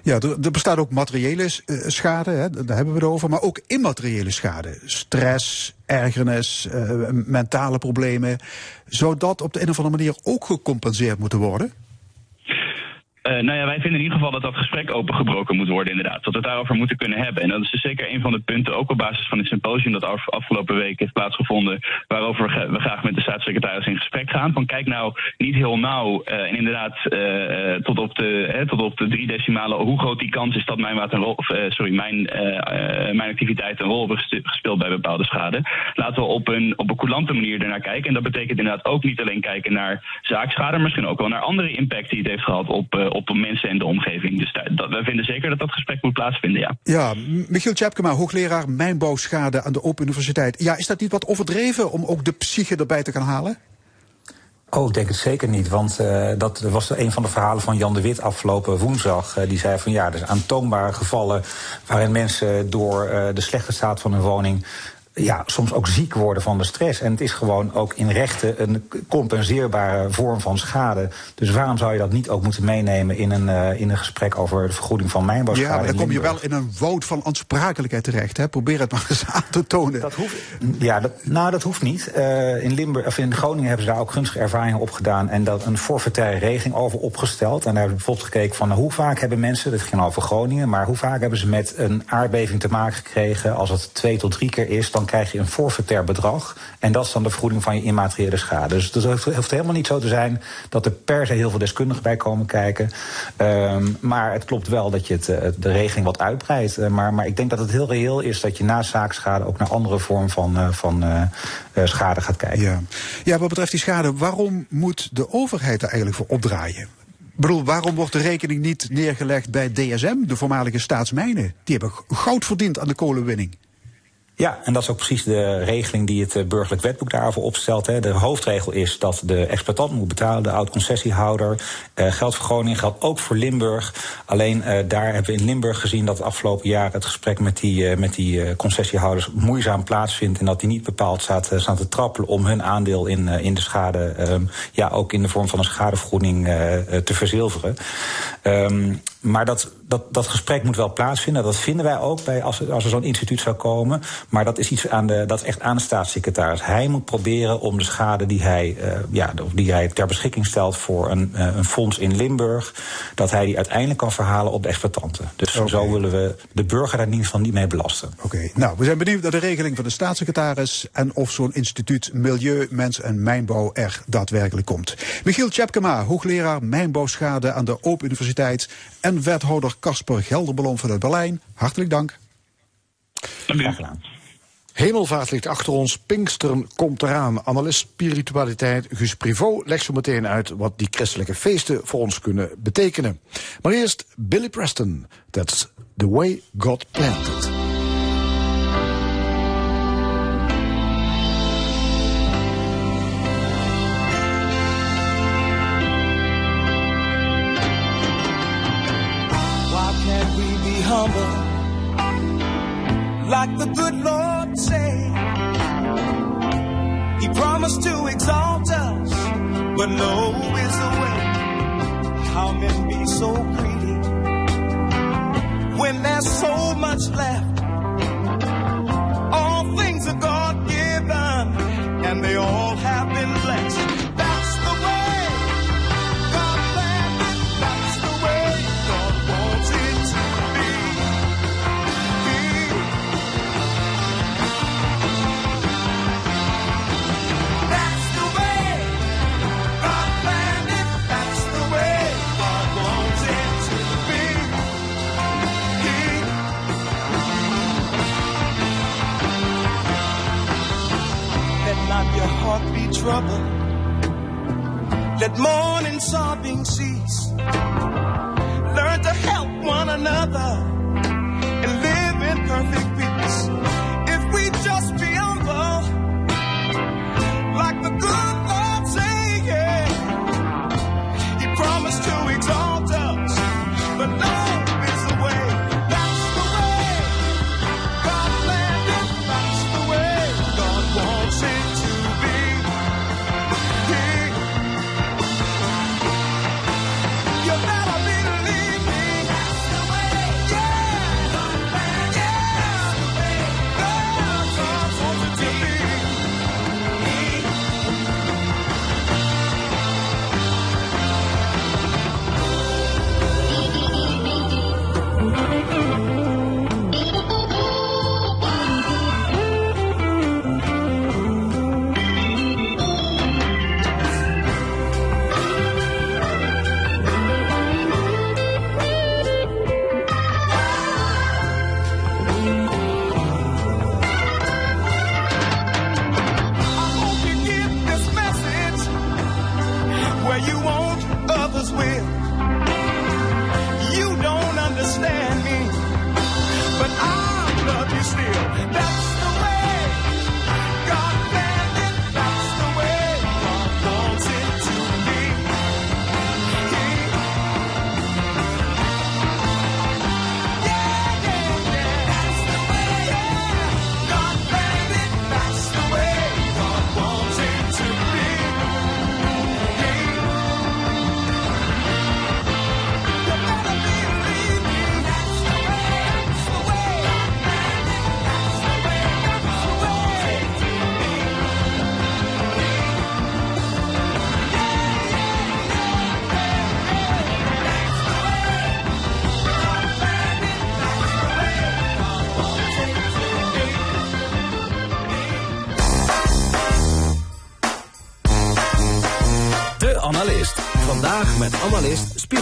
Ja, er, bestaat ook materiële uh, schade, hè, daar hebben we het over, maar ook immateriële schade. Stress, ergernis, mentale problemen. Zou dat op de een of andere manier ook gecompenseerd moeten worden? Uh, nou ja, wij vinden in ieder geval dat dat gesprek opengebroken moet worden, inderdaad. Dat we het daarover moeten kunnen hebben. En dat is dus zeker een van de punten, ook op basis van het symposium dat afgelopen week heeft plaatsgevonden, waarover we graag met de staatssecretaris in gesprek gaan. Van kijk nou niet heel nauw uh, en inderdaad uh, tot, op de, tot op de drie decimalen, hoe groot die kans is dat mijn, water of, sorry, mijn, mijn activiteit een rol hebben gespeeld bij bepaalde schade. Laten we op een, op een coulante manier ernaar kijken. En dat betekent inderdaad ook niet alleen kijken naar zaakschade, maar misschien ook wel naar andere impact die het heeft gehad op op mensen en de omgeving. Dus dat, we vinden zeker dat dat gesprek moet plaatsvinden, ja. Ja, Michiel Tjepkema, hoogleraar mijnbouwschade aan de Open Universiteit. Ja, is dat niet wat overdreven om ook de psyche erbij te gaan halen? Oh, ik denk het zeker niet. Want uh, dat was een van de verhalen van Jan de Wit afgelopen woensdag. Uh, die zei van ja, er zijn aantoonbare gevallen waarin mensen door uh, de slechte staat van hun woning ja, soms ook ziek worden van de stress. En het is gewoon ook in rechten een compenseerbare vorm van schade. Dus waarom zou je dat niet ook moeten meenemen in een, uh, in een gesprek over de vergoeding van mijnbouwschade? Ja, maar dan kom je wel in een woud van aansprakelijkheid terecht. Hè? Probeer het maar eens aan te tonen. Dat hoeft, ja, dat, nou, dat hoeft niet. Uh, in, Limburg, of in Groningen hebben ze daar ook gunstige ervaringen op gedaan. En dat een forfaitaire regeling over opgesteld. En daar hebben we bijvoorbeeld gekeken van nou, hoe vaak hebben mensen, dit ging over Groningen, maar hoe vaak hebben ze met een aardbeving te maken gekregen. Als het twee tot drie keer is, dan dan krijg je een forfaitair bedrag. En dat is dan de vergoeding van je immateriële schade. Dus het hoeft helemaal niet zo te zijn dat er per se heel veel deskundigen bij komen kijken. Ehm, maar het klopt wel dat je het, de regeling wat uitbreidt. maar, maar ik denk dat het heel reëel is dat je na zaakschade ook naar andere vormen van, van schade gaat kijken. Ja. ja, wat betreft die schade, waarom moet de overheid er eigenlijk voor opdraaien? Ik bedoel, waarom wordt de rekening niet neergelegd bij DSM, de voormalige staatsmijnen? Die hebben goud verdiend aan de kolenwinning. Ja, en dat is ook precies de regeling die het eh, burgerlijk wetboek daarvoor opstelt. De hoofdregel is dat de exploitant moet betalen, de oud-concessiehouder. Uh, geldvergroning geldt ook voor Limburg. Alleen uh, daar hebben we in Limburg gezien dat het afgelopen jaar het gesprek met die, met die concessiehouders moeizaam plaatsvindt. En dat die niet bepaald staat, staan te trappelen om hun aandeel in, in de schade, um, ja, ook in de vorm van een schadevergoeding te verzilveren. Um, maar dat, dat, dat gesprek moet wel plaatsvinden. Dat vinden wij ook bij als, als er zo'n instituut zou komen. Maar dat is iets aan de, dat is echt aan de staatssecretaris. Hij moet proberen om de schade die hij, uh, ja, die hij ter beschikking stelt voor een, uh, een fonds in Limburg, dat hij die uiteindelijk kan verhalen op de exploitanten. Dus okay. zo willen we de burger daar in ieder geval niet mee belasten. Oké, okay. nou, we zijn benieuwd naar de regeling van de staatssecretaris en of zo'n instituut Milieu, Mens en Mijnbouw er daadwerkelijk komt. Michiel Tjepkema, hoogleraar mijnbouwschade aan de Open Universiteit en wethouder Casper Gelderballon vanuit Berlijn. Hartelijk dank. Graag gedaan. Hemelvaart ligt achter ons, Pinksteren komt eraan. Analist spiritualiteit Gus Privot legt zo meteen uit wat die christelijke feesten voor ons kunnen betekenen. Maar eerst Billy Preston, That's the way God planned it. Like the good Lord say. He promised to exalt us, but low is the way. How men be so greedy when there's so much left. All things are God given, and they all have been blessed. Troubled. Let mourning, sobbing cease. Learn to help one another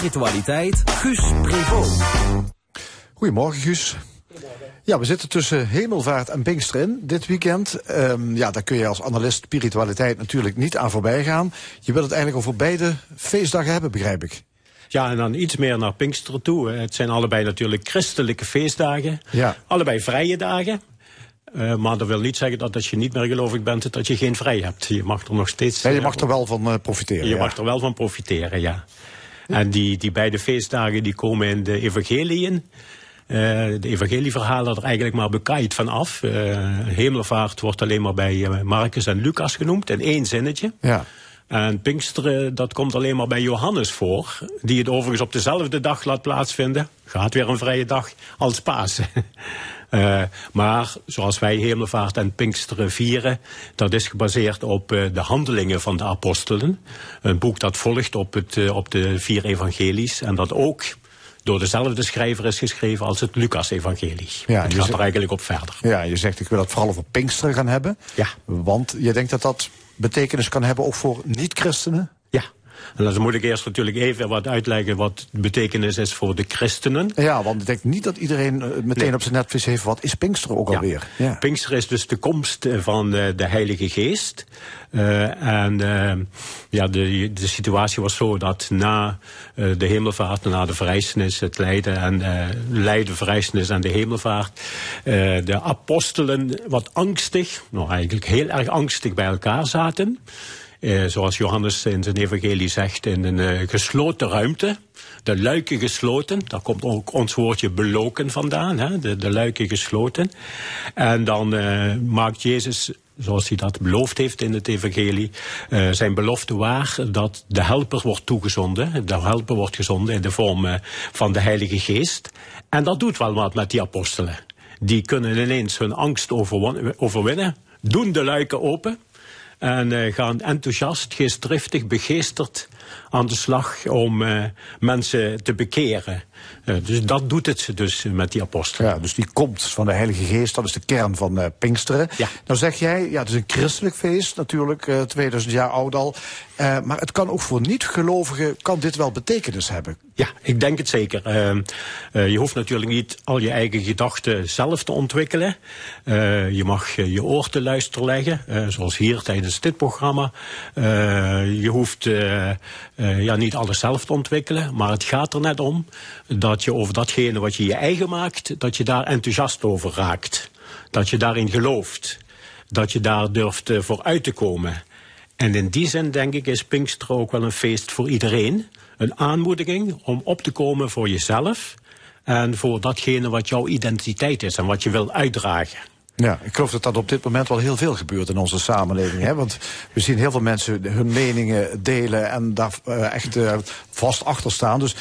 spiritualiteit Guus Prevot. Goedemorgen, Guus. Ja, we zitten tussen Hemelvaart en Pinkster in dit weekend. Um, ja, daar kun je als analist spiritualiteit natuurlijk niet aan voorbij gaan. Je wilt het eigenlijk over beide feestdagen hebben, begrijp ik. Ja, en dan iets meer naar Pinksteren toe. Het zijn allebei natuurlijk christelijke feestdagen. Ja. Allebei vrije dagen. Uh, maar dat wil niet zeggen dat als je niet meer gelovig bent, dat je geen vrij hebt. Je mag er nog steeds... Ja, je mag er wel van uh, profiteren. Je ja. mag er wel van profiteren, ja. En die, die beide feestdagen die komen in de evangeliën. Uh, de evangelieverhalen er eigenlijk maar bekaaid van af. hemelvaart wordt alleen maar bij Marcus en Lucas genoemd, in één zinnetje. Ja. En Pinksteren, dat komt alleen maar bij Johannes voor. Die het overigens op dezelfde dag laat plaatsvinden. Gaat weer een vrije dag als Pasen. Uh, maar zoals wij Hemelvaart en Pinksteren vieren, dat is gebaseerd op uh, de handelingen van de apostelen. Een boek dat volgt op, het, uh, op de vier evangelies en dat ook door dezelfde schrijver is geschreven als het Lucas-evangelie. Ja, het gaat er eigenlijk op verder. Ja, je zegt ik wil het vooral over Pinksteren gaan hebben. Ja. Want je denkt dat dat betekenis kan hebben ook voor niet-christenen? En dan moet ik eerst natuurlijk even wat uitleggen wat de betekenis is voor de christenen. Ja, want ik denk niet dat iedereen meteen nee. op zijn netvlies heeft wat is Pinkster ook alweer. Ja. Pinkster is dus de komst van de, de Heilige Geest. Uh, en uh, ja, de, de situatie was zo dat na uh, de hemelvaart, na de verrijzenis, het lijden en lijden, verrijzenis en de hemelvaart, de apostelen wat angstig, nou eigenlijk heel erg angstig bij elkaar zaten. Uh, zoals Johannes in zijn evangelie zegt, in een uh, gesloten ruimte. De luiken gesloten, daar komt ook ons woordje beloken vandaan, hè? De, de luiken gesloten. En dan uh, maakt Jezus, zoals hij dat beloofd heeft in het evangelie, zijn belofte waar dat de helper wordt toegezonden. De helper wordt gezonden in de vorm van de Heilige Geest. En dat doet wel wat met die apostelen. Die kunnen ineens hun angst overwinnen, doen de luiken open en uh, gaan enthousiast, geestdriftig, begeesterd aan de slag om uh, mensen te bekeren. Uh, dus dat doet het dus met die apostelen. Ja, dus die komst van de Heilige Geest, dat is de kern van uh, Pinksteren. Ja. Nou zeg jij, ja, het is een christelijk feest natuurlijk, uh, 2000 jaar oud al. maar het kan ook voor niet-gelovigen, kan dit wel betekenis hebben? Ja, ik denk het zeker. je hoeft natuurlijk niet al je eigen gedachten zelf te ontwikkelen. je mag je oor te luisteren leggen, zoals hier tijdens dit programma. je hoeft ja, niet alles zelf te ontwikkelen, maar het gaat er net om dat je over datgene wat je je eigen maakt, dat je daar enthousiast over raakt. Dat je daarin gelooft. Dat je daar durft uh, voor uit te komen. En in die zin denk ik is Pinkster ook wel een feest voor iedereen. Een aanmoediging om op te komen voor jezelf. En voor datgene wat jouw identiteit is en wat je wil uitdragen. Ja, ik geloof dat dat op dit moment wel heel veel gebeurt in onze samenleving. Hè? Want we zien heel veel mensen hun meningen delen en daar uh, echt uh, vast achter staan. Dus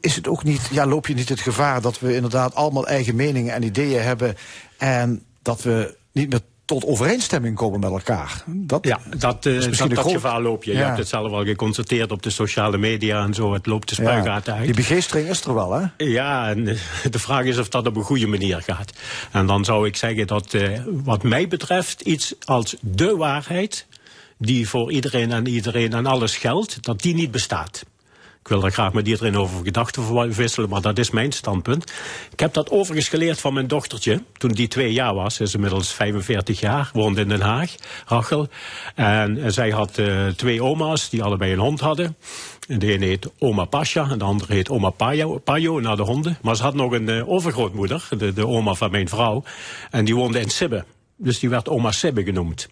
is het ook niet, ja, loop je niet het gevaar dat we inderdaad allemaal eigen meningen en ideeën hebben en dat we niet meer tot overeenstemming komen met elkaar. Dat ja, dat, uh, dat, dat gevaar loop je. Ja. Je hebt het zelf al geconstateerd op de sociale media en zo. Het loopt de spuigaten ja, uit. Die begeestering is er wel, hè? Ja, en de vraag is of dat op een goede manier gaat. En dan zou ik zeggen dat uh, wat mij betreft iets als de waarheid... die voor iedereen en iedereen en alles geldt, dat die niet bestaat. Ik wil daar graag met iedereen over gedachten wisselen, maar dat is mijn standpunt. Ik heb dat overigens geleerd van mijn dochtertje. Toen die twee jaar was, is inmiddels 45 jaar, woonde in Den Haag, Rachel. En zij had uh, twee oma's die allebei een hond hadden. En de ene heet oma Pasha en de andere heet oma Payo, Payo naar de honden. Maar ze had nog een uh, overgrootmoeder, de, de oma van mijn vrouw. En die woonde in Sibbe. Dus die werd oma Sibbe genoemd.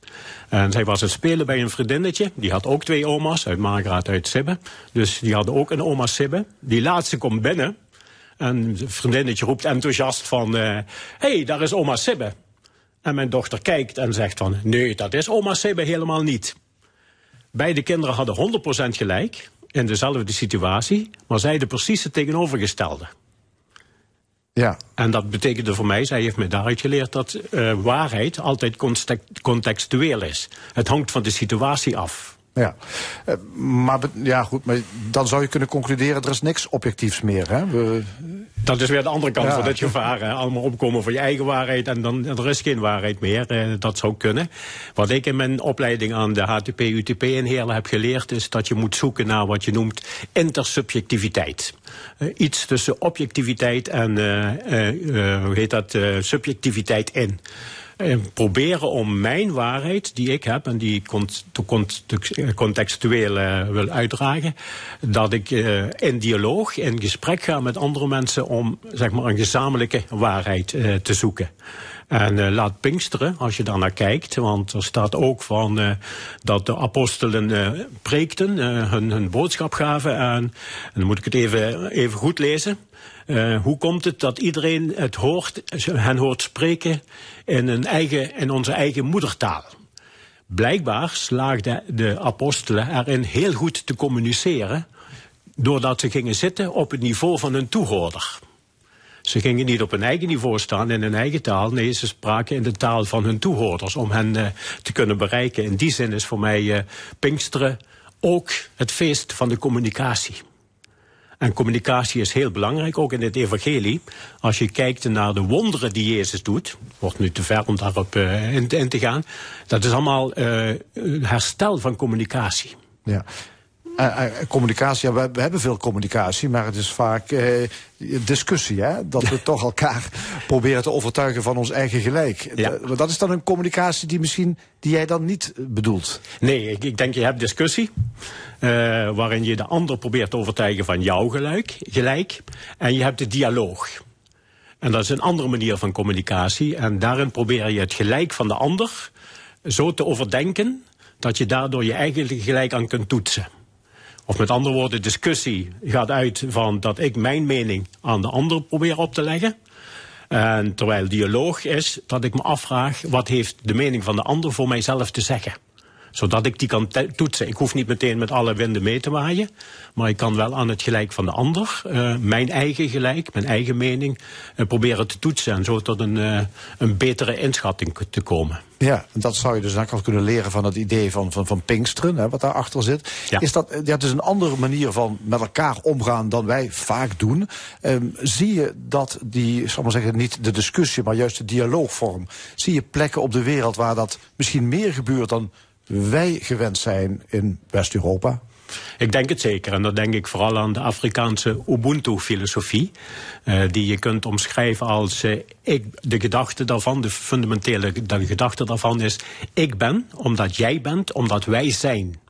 En zij was het spelen bij een vriendinnetje. Die had ook twee oma's, uit Margraat, uit Sibbe. Dus die hadden ook een oma Sibbe. Die laatste komt binnen. En het vriendinnetje roept enthousiast van... Hé, uh, hey, daar is oma Sibbe. En mijn dochter kijkt en zegt van... Nee, dat is oma Sibbe helemaal niet. Beide kinderen hadden 100% gelijk. In dezelfde situatie. Maar zeiden precies het tegenovergestelde. Ja. En dat betekende voor mij, zij heeft me daaruit geleerd, dat uh, waarheid altijd contextueel is. Het hangt van de situatie af. Ja, Eh, maar ja, goed, maar dan zou je kunnen concluderen, er is niks objectiefs meer. Hè? We, Dat is weer de andere kant Ja. van dit gevaar. Hè. Allemaal opkomen voor je eigen waarheid en dan er is geen waarheid meer. Eh, dat zou kunnen. Wat ik in mijn opleiding aan de HTP UTP in Heerlen heb geleerd... is dat je moet zoeken naar wat je noemt intersubjectiviteit. Eh, iets tussen objectiviteit en eh, eh, hoe heet dat, subjectiviteit in. Eh, proberen om mijn waarheid, die ik heb en die ik cont- te- contextueel eh, wil uitdragen, dat ik eh, in dialoog, in gesprek ga met andere mensen om zeg maar, een gezamenlijke waarheid eh, te zoeken. En eh, laat Pinksteren, als je daar naar kijkt, want er staat ook van eh, dat de apostelen eh, preekten, eh, hun, hun boodschap gaven. En, en dan moet ik het even, even goed lezen. Eh, hoe komt het dat iedereen het hoort, hen hoort spreken in, een eigen, in onze eigen moedertaal? Blijkbaar slaagden de apostelen erin heel goed te communiceren, doordat ze gingen zitten op het niveau van hun toehoorder. Ze gingen niet op hun eigen niveau staan in hun eigen taal. Nee, ze spraken in de taal van hun toehoorders om hen eh, te kunnen bereiken. In die zin is voor mij eh, Pinksteren ook het feest van de communicatie. En communicatie is heel belangrijk, ook in het evangelie. Als je kijkt naar de wonderen die Jezus doet, wordt nu te ver om daarop eh, in, te gaan. Dat is allemaal eh, herstel van communicatie. ja. Eh, eh, communicatie, ja, we, we hebben veel communicatie, maar het is vaak eh, discussie. Hè? Dat we toch elkaar proberen te overtuigen van ons eigen gelijk. Ja. Dat is dan een communicatie die misschien die jij dan niet bedoelt. Nee, ik, ik denk je hebt discussie. waarin je de ander probeert te overtuigen van jouw gelijk, gelijk. En je hebt de dialoog. En dat is een andere manier van communicatie. En daarin probeer je het gelijk van de ander zo te overdenken. dat je daardoor je eigen gelijk aan kunt toetsen. Of met andere woorden, discussie gaat uit van dat ik mijn mening aan de ander probeer op te leggen. En terwijl dialoog is dat ik me afvraag wat heeft de mening van de ander voor mijzelf te zeggen. Zodat ik die kan toetsen. Ik hoef niet meteen met alle winden mee te waaien. Maar ik kan wel aan het gelijk van de ander, eh, mijn eigen gelijk, mijn eigen mening, eh, proberen te toetsen. En zo tot een, eh, een betere inschatting te komen. Ja, en dat zou je dus ook wel kunnen leren van het idee van, van, van Pinksteren, hè, wat daarachter zit. Ja. Is dat, ja, het is een andere manier van met elkaar omgaan dan wij vaak doen. Ehm, zie je dat die, ik zal maar zeggen, niet de discussie, maar juist de dialoogvorm. Zie je plekken op de wereld waar dat misschien meer gebeurt dan wij gewend zijn in West-Europa? Ik denk het zeker. En dan denk ik vooral aan de Afrikaanse Ubuntu-filosofie. eh, die je kunt omschrijven als eh, de gedachte daarvan, de fundamentele gedachte daarvan is: ik ben omdat jij bent, omdat wij zijn.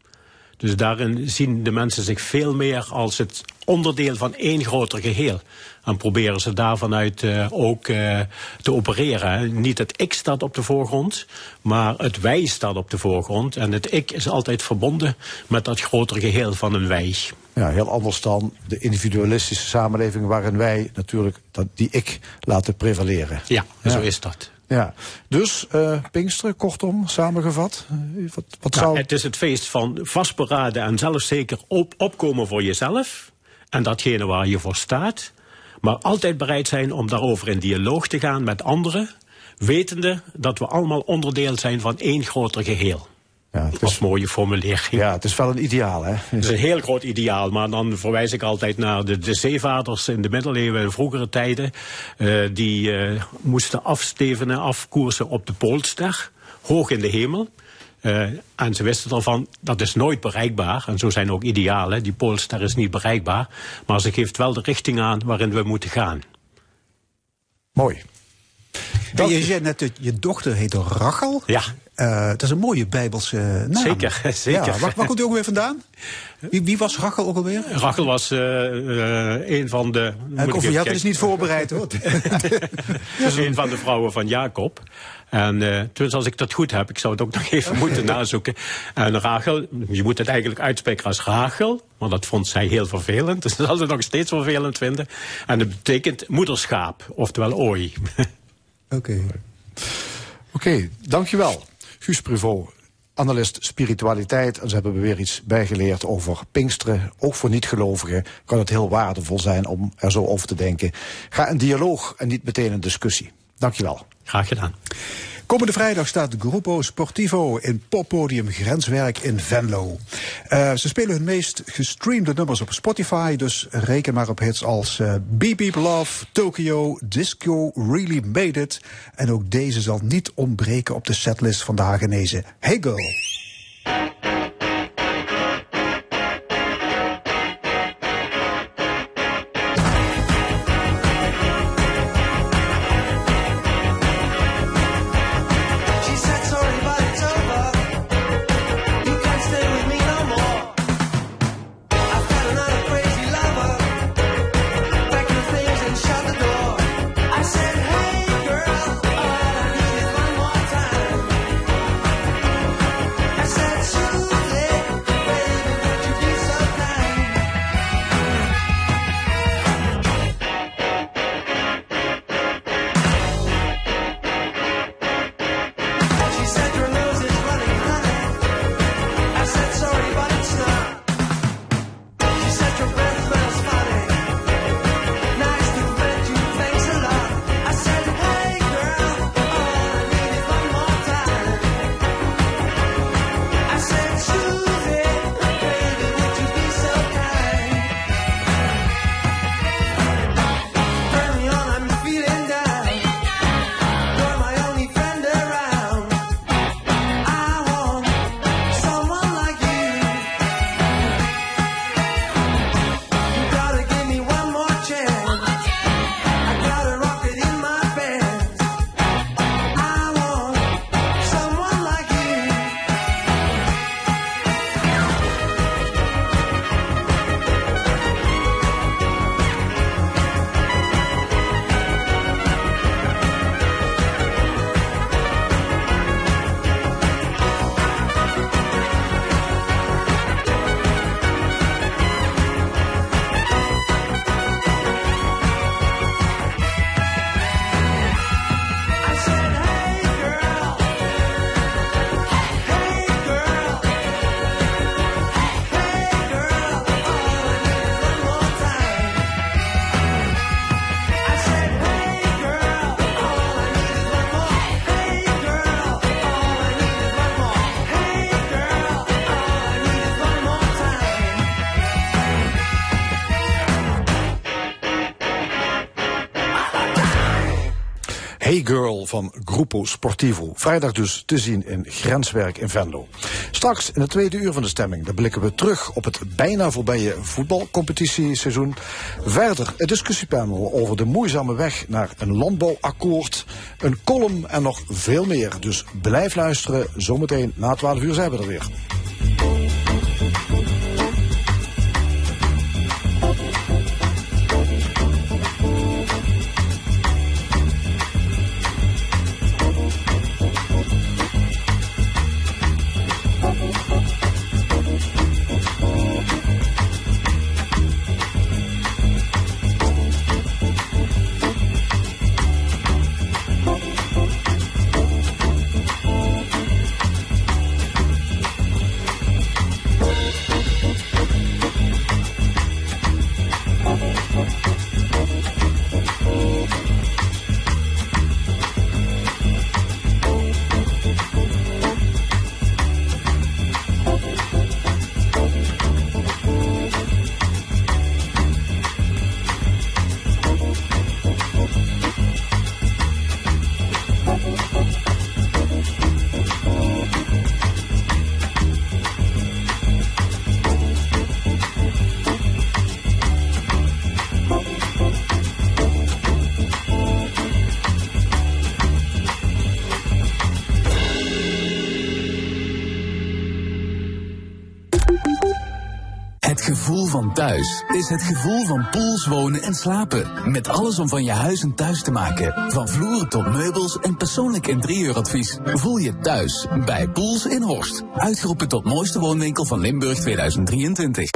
Dus daarin zien de mensen zich veel meer als het onderdeel van één groter geheel. En proberen ze daar vanuit eh, ook eh, te opereren. Niet het ik staat op de voorgrond, maar het wij staat op de voorgrond. En het ik is altijd verbonden met dat grotere geheel van een wij. Ja, heel anders dan de individualistische samenleving waarin wij natuurlijk dat, die ik laten prevaleren. Ja, Ja. zo is dat. Ja, dus eh Pinksteren, kortom, samengevat. wat, wat Nou, zou... het is het feest van vastberaden en zelfzeker op, opkomen voor jezelf. En datgene waar je voor staat. Maar altijd bereid zijn om daarover in dialoog te gaan met anderen. Wetende dat we allemaal onderdeel zijn van één groter geheel. ja, het Dat is mooie formulering. ja, het is wel een ideaal, hè? Het is een heel groot ideaal, maar dan verwijs ik altijd naar de, de zeevaarders in de middeleeuwen en vroegere tijden. eh, die eh, moesten afstevenen, afkoersen op de Poolster, hoog in de hemel. Eh, en ze wisten ervan, dat is nooit bereikbaar. En zo zijn ook idealen. Die Poolster is niet bereikbaar. Maar ze geeft wel de richting aan waarin we moeten gaan. Mooi. En je zei net dat je dochter heet Rachel. Ja. Eh, dat is een mooie bijbelse naam. Zeker, zeker. Ja, waar, waar komt u ook weer vandaan? Wie, wie was Rachel ook alweer? Rachel was eh, eh, een van de. moet Uh, ik of je had het dus niet voorbereid hoor. Dat is een van de vrouwen van Jacob. En uh, tenminste, als ik dat goed heb, ik zou het ook nog even moeten nazoeken. En Rachel, je moet het eigenlijk uitspreken als Rachel, want dat vond zij heel vervelend. Dus dat zal ze nog steeds vervelend vinden. En dat betekent moederschaap, oftewel ooi. Oké. Oké, dankjewel. Guus Pruvot, analist spiritualiteit. En ze hebben weer iets bijgeleerd over Pinksteren. Ook voor niet-gelovigen kan het heel waardevol zijn om er zo over te denken. Ga een dialoog en niet meteen een discussie. Dankjewel. Graag gedaan. Komende vrijdag staat Gruppo Sportivo in poppodium Grenswerk in Venlo. Uh, ze spelen hun meest gestreamde nummers op Spotify, dus reken maar op hits als uh, Beep Love, Tokyo, Disco Really Made It. En ook deze zal niet ontbreken op de setlist van de Hagenezen. Hey Girl. Van Gruppo Sportivo. Vrijdag dus te zien in Grenswerk in Venlo. Straks in het tweede uur van de stemming, dan blikken we terug op het bijna voorbije voetbalcompetitieseizoen. Verder een discussiepanel over de moeizame weg naar een landbouwakkoord, een column en nog veel meer. Dus blijf luisteren, zometeen na 12 uur zijn we er weer. Is het gevoel van pools wonen en slapen. Met alles om van je huis een thuis te maken. Van vloeren tot meubels en persoonlijk interieuradvies. Voel je thuis bij Pools in Horst. Uitgeroepen tot mooiste woonwinkel van Limburg 2023.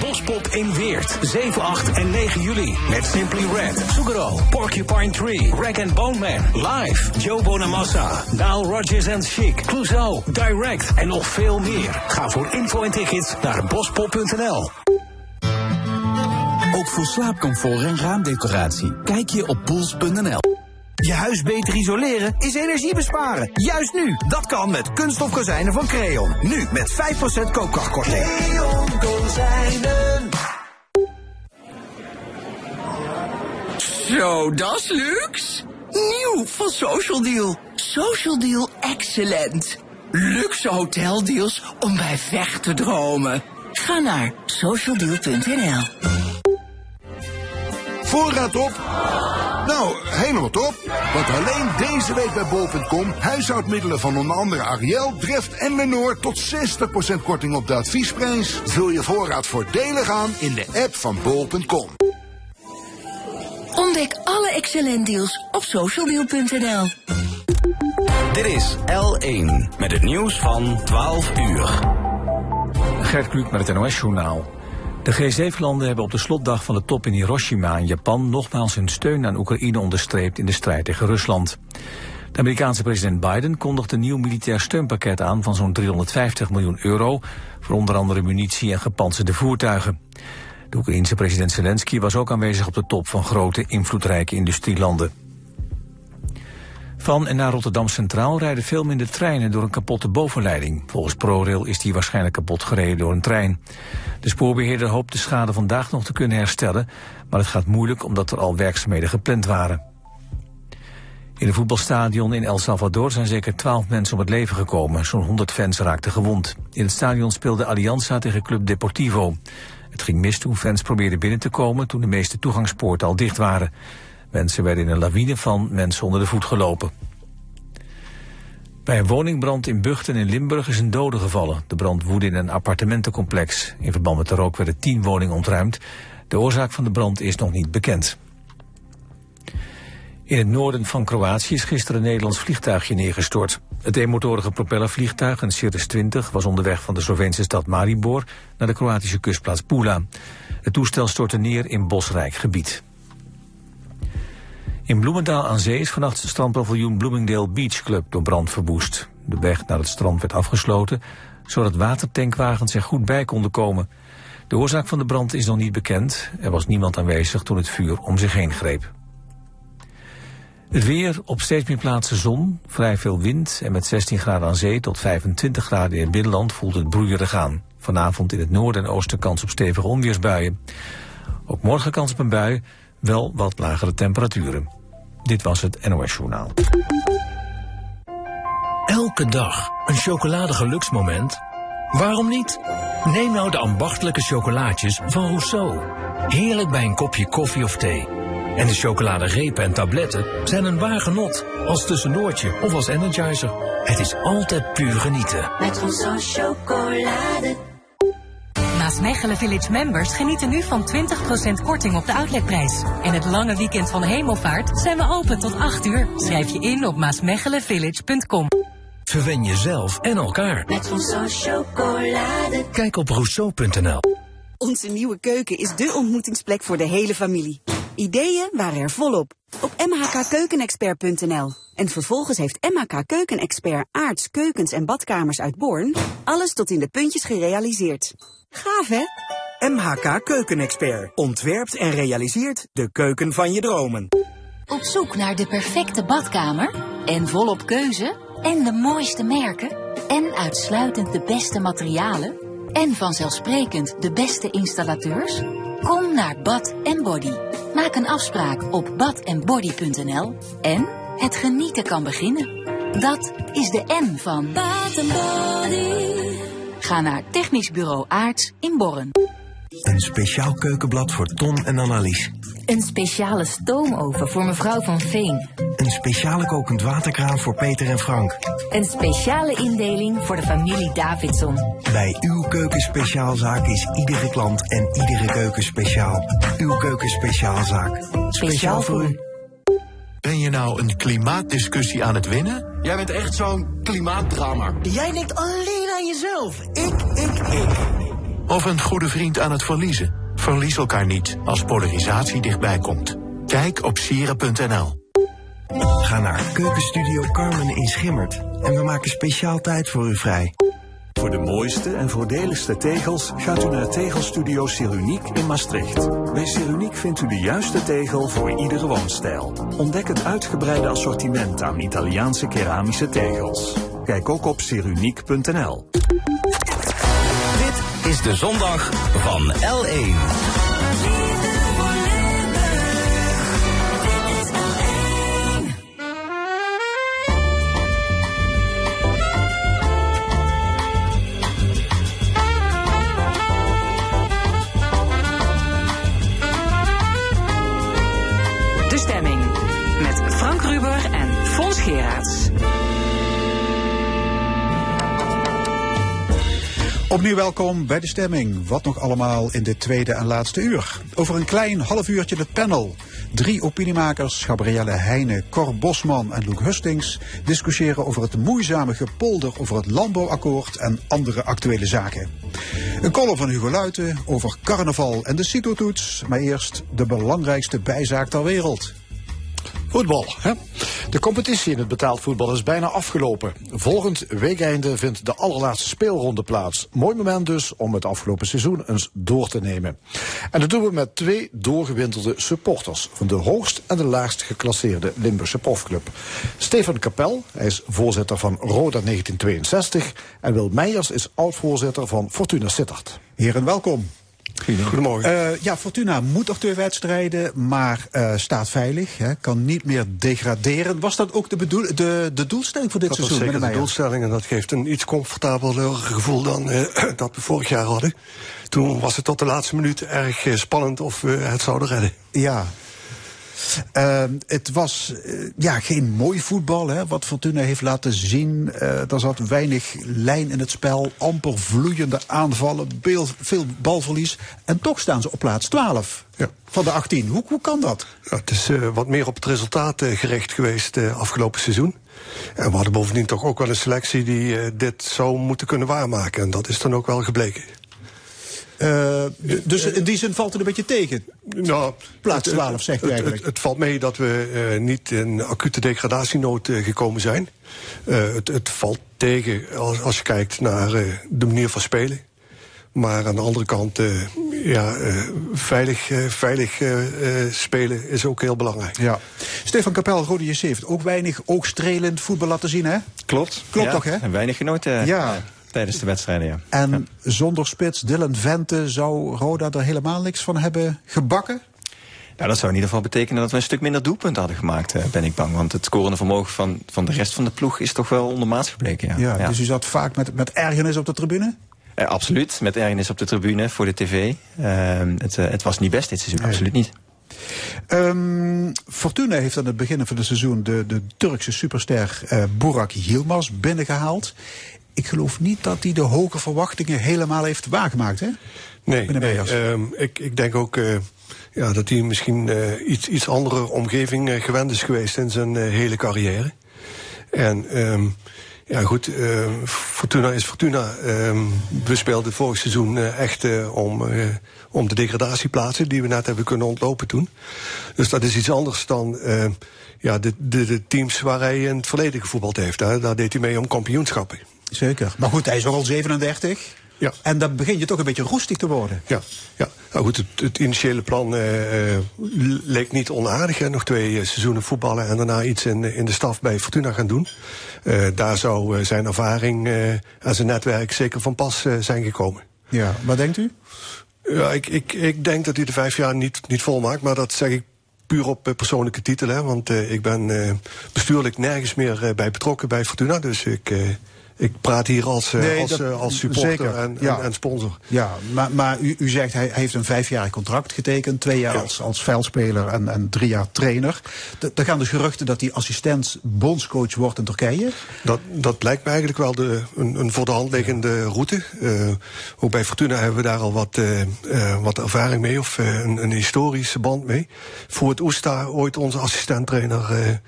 Bospop in Weert, 7, 8 en 9 juli. Met Simply Red, Sugaro, Porcupine Tree, Rag and Bone Man, Live, Joe Bonamassa, Nile Rodgers and Chic, Clouseau, Direct en nog veel meer. Ga voor info en tickets naar bospop.nl. Voor slaapcomfort en raamdecoratie. Kijk je op pools.nl. Je huis beter isoleren is energie besparen. Juist nu. Dat kan met kunststof kozijnen van Creon. Nu met 5% koopkrachtkorting. Creon kozijnen. Zo, dat is luxe. Nieuw van Social Deal. Social Deal Excellent. Luxe hoteldeals om bij weg te dromen. Ga naar socialdeal.nl. Voorraad op? Nou, helemaal top. Want alleen deze week bij bol.com huishoudmiddelen van onder andere Ariel, Dreft en Menor tot 60% korting op de adviesprijs. Vul je voorraad voordelig aan in de app van bol.com. Ontdek alle excellent deals op socialdeal.nl. Dit is L1 met het nieuws van 12 uur. Gert Kluk met het NOS-journaal. De G7-landen hebben op de slotdag van de top in Hiroshima in Japan nogmaals hun steun aan Oekraïne onderstreept in de strijd tegen Rusland. De Amerikaanse president Biden kondigde een nieuw militair steunpakket aan van zo'n 350 miljoen euro voor onder andere munitie en gepantserde voertuigen. De Oekraïense president Zelensky was ook aanwezig op de top van grote invloedrijke industrielanden. Van en naar Rotterdam Centraal rijden veel minder treinen door een kapotte bovenleiding. Volgens ProRail is die waarschijnlijk kapot gereden door een trein. De spoorbeheerder hoopt de schade vandaag nog te kunnen herstellen, maar het gaat moeilijk omdat er al werkzaamheden gepland waren. In een voetbalstadion in El Salvador zijn zeker 12 mensen om het leven gekomen. Zo'n 100 fans raakten gewond. In het stadion speelde Alianza tegen Club Deportivo. Het ging mis toen fans probeerden binnen te komen toen de meeste toegangspoorten al dicht waren. Mensen werden in een lawine van mensen onder de voet gelopen. Bij een woningbrand in Buchten in Limburg is een dode gevallen. De brand woedde in een appartementencomplex. In verband met de rook werden tien woningen ontruimd. De oorzaak van de brand is nog niet bekend. In het noorden van Kroatië is gisteren een Nederlands vliegtuigje neergestort. Het eenmotorige propellervliegtuig, een Cirrus 20, was onderweg van de Sloveense stad Maribor naar de Kroatische kustplaats Pula. Het toestel stortte neer in bosrijk gebied. In Bloemendaal aan Zee is vannacht het strandpaviljoen Bloomingdale Beach Club door brand verwoest. De weg naar het strand werd afgesloten, zodat watertankwagens er goed bij konden komen. De oorzaak van de brand is nog niet bekend. Er was niemand aanwezig toen het vuur om zich heen greep. Het weer, op steeds meer plaatsen zon, vrij veel wind... en met 16 graden aan zee tot 25 graden in het binnenland voelt het broeierig aan. Vanavond in het noorden en oosten kans op stevige onweersbuien. Ook morgen kans op een bui, wel wat lagere temperaturen. Dit was het NOS Journaal. Elke dag een chocoladegeluksmoment? Waarom niet? Neem nou de ambachtelijke chocolaatjes van Rousseau. Heerlijk bij een kopje koffie of thee. En de chocoladerepen en tabletten zijn een waar genot. Als tussendoortje of als energizer. Het is altijd puur genieten. Met Rousseau chocolade. Maasmechelen Village members genieten nu van 20% korting op de outletprijs. En het lange weekend van Hemelvaart zijn we open tot 8 uur. Schrijf je in op maasmechelenvillage.com. Verwen jezelf en elkaar. Met Rousseau chocolade. Kijk op rousseau.nl. Onze nieuwe keuken is de ontmoetingsplek voor de hele familie. Ideeën waren er volop op mhkkeukenexpert.nl. En vervolgens heeft MHK Keukenexpert aards, keukens en badkamers uit Born alles tot in de puntjes gerealiseerd. Gaaf hè? MHK Keukenexpert ontwerpt en realiseert de keuken van je dromen. Op zoek naar de perfecte badkamer en volop keuze en de mooiste merken en uitsluitend de beste materialen en vanzelfsprekend de beste installateurs? Kom naar Bad Body. Maak een afspraak op badandbody.nl en het genieten kan beginnen. Dat is de N van Bad Body. Ga naar Technisch Bureau Aarts in Borren. Een speciaal keukenblad voor Ton en Annelies. Een speciale stoomoven voor mevrouw van Veen. Een speciale kokend waterkraan voor Peter en Frank. Een speciale indeling voor de familie Davidson. Bij uw keukenspeciaalzaak is iedere klant en iedere keuken speciaal. Uw keukenspeciaalzaak. Speciaal voor u. Ben je nou een klimaatdiscussie aan het winnen? Jij bent echt zo'n klimaatdrama. Jij denkt alleen aan jezelf. Ik, ik, ik. Of een goede vriend aan het verliezen? Verlies elkaar niet als polarisatie dichtbij komt. Kijk op sieren.nl. Ga naar Keukenstudio Carmen in Schimmert en we maken speciaal tijd voor u vrij. Voor de mooiste en voordeligste tegels gaat u naar Tegelstudio Seruniek in Maastricht. Bij Seruniek vindt u de juiste tegel voor iedere woonstijl. Ontdek het uitgebreide assortiment aan Italiaanse keramische tegels. Kijk ook op seruniek.nl. Dit is de zondag van L1. Opnieuw welkom bij de stemming. Wat nog allemaal in dit tweede en laatste uur. Over een klein half uurtje het panel. Drie opiniemakers, Gabrielle Heijnen, Cor Bosman en Luc Hustings, discussiëren over het moeizame gepolder over het landbouwakkoord en andere actuele zaken. Een column van Hugo Luiten over carnaval en de CITO-toets. Maar eerst de belangrijkste bijzaak ter wereld. Voetbal. Hè? De competitie in het betaald voetbal is bijna afgelopen. Volgend weekeinde vindt de allerlaatste speelronde plaats. Mooi moment dus om het afgelopen seizoen eens door te nemen. En dat doen we met twee doorgewinterde supporters van de hoogst en de laagst geclasseerde Limburgse profclub. Stefan Kapel, hij is voorzitter van Roda 1962 en Wil Meijers is oud-voorzitter van Fortuna Sittard. Heren, welkom. Goedemorgen. Eh, ja, Fortuna moet nog twee wedstrijden, maar eh, staat veilig. Hè, kan niet meer degraderen. Was dat ook de, bedoel, de, de doelstelling voor dit dat seizoen? Dat was zeker de doelstelling en dat geeft een iets comfortabeler gevoel dan eh, dat we vorig jaar hadden. Toen was het tot de laatste minuut erg spannend of we het zouden redden. Ja. Uh, het was uh, ja, geen mooi voetbal, hè, wat Fortuna heeft laten zien. Uh, er zat weinig lijn in het spel, amper vloeiende aanvallen, veel, veel balverlies. En toch staan ze op plaats 12 ja. van de 18. Hoe, hoe kan dat? Ja, het is uh, wat meer op het resultaat gericht geweest afgelopen seizoen. En we hadden bovendien toch ook wel een selectie die dit zou moeten kunnen waarmaken. En dat is dan ook wel gebleken. Uh, dus in die zin valt het een beetje tegen? Nou, Plaats 12 zegt u eigenlijk. Het, het, valt mee dat we uh, niet in acute degradatienood uh, gekomen zijn. Het, het, valt tegen als, als je kijkt naar de manier van spelen. Maar aan de andere kant, ja, veilig, veilig spelen is ook heel belangrijk. Ja. Stefan Kapel, Rode JC heeft ook weinig oogstrelend voetbal laten zien, hè? Klopt. Klopt ja, toch, hè? En weinig genoten. Ja. Tijdens de wedstrijden, ja. En ja. zonder spits, Dylan Vente, zou Roda er helemaal niks van hebben gebakken? Nou, dat zou in ieder geval betekenen dat we een stuk minder doelpunten hadden gemaakt, uh, ben ik bang. Want het scorende vermogen van, van de rest van de ploeg is toch wel ondermaats gebleken. Ja. Ja, ja. Dus u zat vaak met, met ergernis op de tribune? Uh, absoluut, met ergernis op de tribune voor de tv. Uh, het, het, was niet best dit seizoen, nee. absoluut niet. Um, Fortuna heeft aan het begin van het seizoen de, de Turkse superster uh, Burak Yilmaz binnengehaald. Ik geloof niet dat hij de hoge verwachtingen helemaal heeft waargemaakt, hè? Nee, nee um, ik, ik denk ook uh, ja, dat hij misschien uh, iets, iets andere omgeving uh, gewend is geweest in zijn hele carrière. En um, ja, goed, Fortuna is Fortuna. We speelden vorig seizoen echt om, om de degradatieplaatsen die we net hebben kunnen ontlopen toen. Dus dat is iets anders dan ja, de, de, de teams waar hij in het verleden gevoetbald heeft. Hè. Daar deed hij mee om kampioenschappen. Zeker. Maar goed, hij is ook al 37. Ja. En dan begin je toch een beetje roestig te worden. Ja, ja. Nou goed, het, het initiële plan uh, uh, leek niet onaardig. Hè. Nog twee uh, seizoenen voetballen en daarna iets in, in de staf bij Fortuna gaan doen. daar zou zijn ervaring en zijn netwerk zeker van pas zijn gekomen. Ja, wat denkt u? Ja, ik, ik, ik denk dat hij de vijf jaar niet, niet volmaakt, maar dat zeg ik puur op persoonlijke titel. Hè, want ik ben bestuurlijk nergens meer bij betrokken bij Fortuna. Dus ik ik praat hier als, nee, als, dat, als supporter en, ja. en, en, sponsor. Ja, maar, maar u, u zegt hij heeft een vijfjarig contract getekend. Twee jaar ja. als, als veldspeler en, en drie jaar trainer. Er gaan dus geruchten dat hij assistent bondscoach wordt in Turkije. Dat, dat lijkt me eigenlijk wel de, een, een voor de hand liggende route. Uh, ook bij Fortuna hebben we daar al wat, uh, uh, wat ervaring mee. Of een, een, historische band mee. Voor het Oesta ooit onze assistent trainer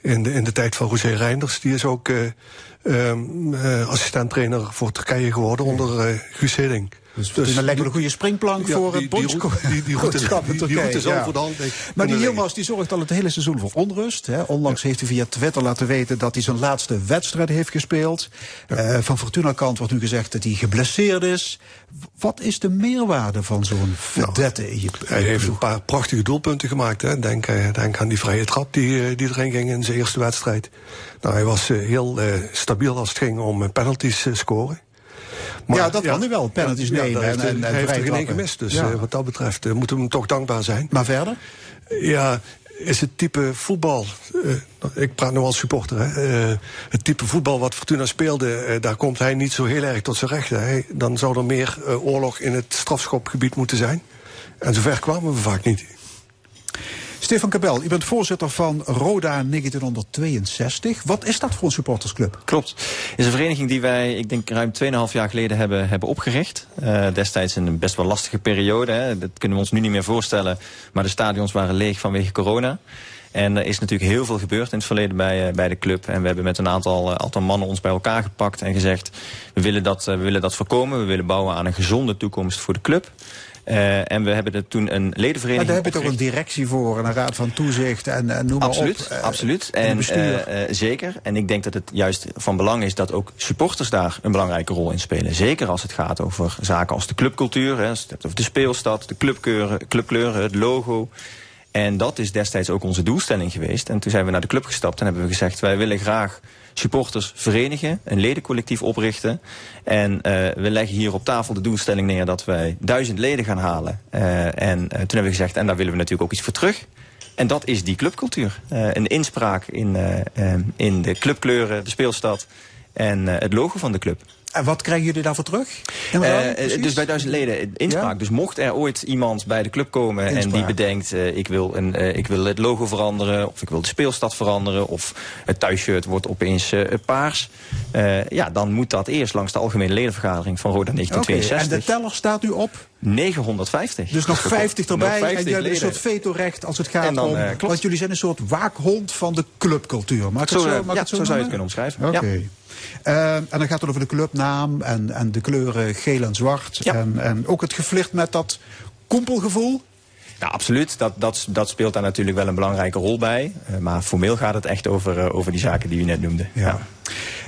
in, de, in de tijd van José Reinders. Die is ook... Um, uh, assistent-trainer voor Turkije geworden onder uh, Guus Hiddink. Dus Fortuna lijkt wel een goede springplank Ja, voor die- het die bondsco- route- die- die route- bondschap die- die route zou ja. voor de hand. Maar die Yilmaz die zorgt al het hele seizoen voor onrust. Hè. Onlangs heeft hij via Twitter laten weten dat hij zijn laatste wedstrijd heeft gespeeld. Eh, van Fortuna kant wordt nu gezegd dat hij geblesseerd is. Wat is de meerwaarde van zo'n je Hij heeft een paar prachtige doelpunten gemaakt. Hè. Denk, eh, denk aan die vrije trap die, eh, die erin ging in zijn eerste wedstrijd. Nou, hij was eh, heel eh, stabiel als het ging om eh, penalties eh, scoren. Ja, dat kan hij wel, penalties nemen en- hij- en- en heeft er geen één gemist. Dus eh, wat dat betreft eh, moeten we hem toch dankbaar zijn. Maar verder? Ja, is het type voetbal. eh, ik praat nu als supporter. Hè, het type voetbal wat Fortuna speelde, daar komt hij niet zo heel erg tot zijn recht. Hè. Dan zou er meer oorlog in het strafschopgebied moeten zijn. En zover kwamen we vaak niet. Stefan Kabel, u bent voorzitter van Roda 1962. Wat is dat voor een supportersclub? Klopt. Het is een vereniging die wij, ik denk, ruim 2,5 jaar geleden hebben, hebben opgericht. Eh, destijds in een best wel lastige periode. Hè. Dat kunnen we ons nu niet meer voorstellen. Maar de stadions waren leeg vanwege corona. En er is natuurlijk heel veel gebeurd in het verleden bij, eh, bij de club. En we hebben met een aantal, eh, aantal mannen ons bij elkaar gepakt en gezegd... we willen, dat, we willen dat voorkomen. We willen bouwen aan een gezonde toekomst voor de club. Eh, en we hebben er toen een Maar ledenvereniging daar heb je toch een directie voor en een raad van toezicht en, en noem maar Absoluut, op. Eh, absoluut. en eh, eh, zeker. En ik denk dat het juist van belang is dat ook supporters daar een belangrijke rol in spelen. Zeker als het gaat over zaken als de clubcultuur, hè, als je het hebt over de speelstad, de clubkleuren, clubkleuren, het logo. En dat is destijds ook onze doelstelling geweest. En toen zijn we naar de club gestapt en hebben we gezegd: wij willen graag supporters verenigen, een ledencollectief oprichten. En eh, we leggen hier op tafel de doelstelling neer dat wij duizend leden gaan halen. Eh, en eh, toen hebben we gezegd: en daar willen we natuurlijk ook iets voor terug. En dat is die clubcultuur. Een inspraak in, in de clubkleuren, de speelstad en het logo van de club. En wat krijgen jullie daarvoor terug? Eh, precies? dus bij duizend leden inspraak. Dus mocht er ooit iemand bij de club komen en die bedenkt... eh, ik, wil een, eh, ik wil het logo veranderen of ik wil de speelstad veranderen... of het thuisshirt wordt opeens eh, paars... eh, ja, dan moet dat eerst langs de algemene ledenvergadering van Roda Oké, en 1962. de teller staat nu op? 950. Dus nog 50 erbij Nog 50 en jullie hebben een soort vetorecht als het gaat dan, om... eh, want jullie zijn een soort waakhond van de clubcultuur. Mag ik het Zo, zo, eh, mag ik ja, het zo, zo zou je het kunnen omschrijven. Oké. Ja. Eh, en dan gaat het over de clubnaam en, en de kleuren geel en zwart. En, en ook het geflirt met dat kompelgevoel. Ja, absoluut. Dat, dat, dat speelt daar natuurlijk wel een belangrijke rol bij. Eh, maar formeel gaat het echt over, eh, over die zaken die u net noemde. Ja.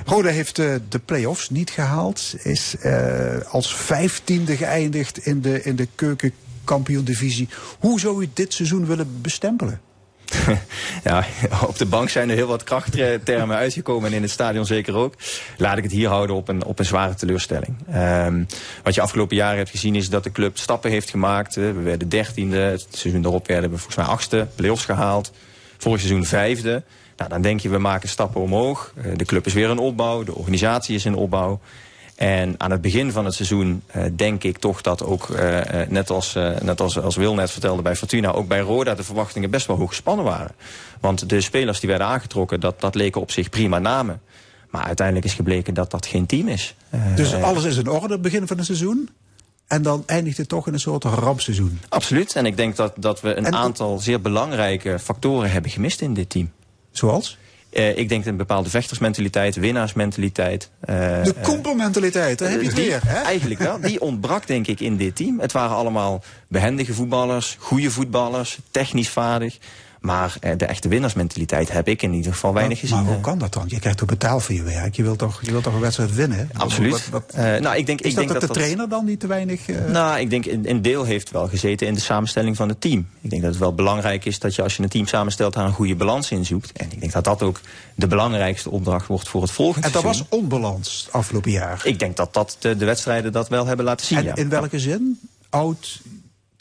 Roda heeft eh, de play-offs niet gehaald. Is eh, als vijftiende geëindigd in de, in de keukenkampioen-divisie. Hoe zou u dit seizoen willen bestempelen? Ja, op de bank zijn er heel wat krachttermen uitgekomen en in het stadion zeker ook. Laat ik het hier houden op een, op een zware teleurstelling. Ehm, wat je afgelopen jaren hebt gezien is dat de club stappen heeft gemaakt. We werden dertiende, het seizoen daarop werden we volgens mij achtste, play-offs gehaald. Vorig seizoen vijfde. Nou, dan denk je, we maken stappen omhoog. Eh, De club is weer in opbouw, de organisatie is in opbouw. En aan het begin van het seizoen eh, denk ik toch dat ook, eh, eh, net, als, eh, net als, als Wil net vertelde bij Fortuna, ook bij Roda de verwachtingen best wel hoog gespannen waren. Want de spelers die werden aangetrokken, dat, dat leken op zich prima namen. Maar uiteindelijk is gebleken dat dat geen team is. Dus alles is in orde begin van het seizoen. En dan eindigt het toch in een soort rampseizoen. Absoluut. En ik denk dat, dat we een En- aantal zeer belangrijke factoren hebben gemist in dit team. Zoals? Eh, ik denk een bepaalde vechtersmentaliteit, winnaarsmentaliteit. eh, De eh, kompelmentaliteit, daar heb je het weer. Hè? Eigenlijk wel. Die ontbrak denk ik in dit team. Het waren allemaal behendige voetballers, goede voetballers, technisch vaardig. Maar eh, de echte winnaarsmentaliteit heb ik in ieder geval weinig maar, gezien. maar hoe kan dat dan? Je krijgt toch betaald voor je werk. Je wilt toch, je wilt toch een wedstrijd winnen? Absoluut. Wat- wat- Eh, nou, ik denk, is ik dat denk dat de trainer dan niet te weinig... eh, Nou, ik denk een, deel heeft wel gezeten in de samenstelling van het team. Ik denk dat het wel belangrijk is dat je als je een team samenstelt daar een goede balans in zoekt. En ik denk dat dat ook de belangrijkste opdracht wordt voor het volgende en dat seizoen. was onbalans afgelopen jaar. Ik denk dat, dat de, de wedstrijden dat wel hebben laten zien. En ja. in welke zin? Oud,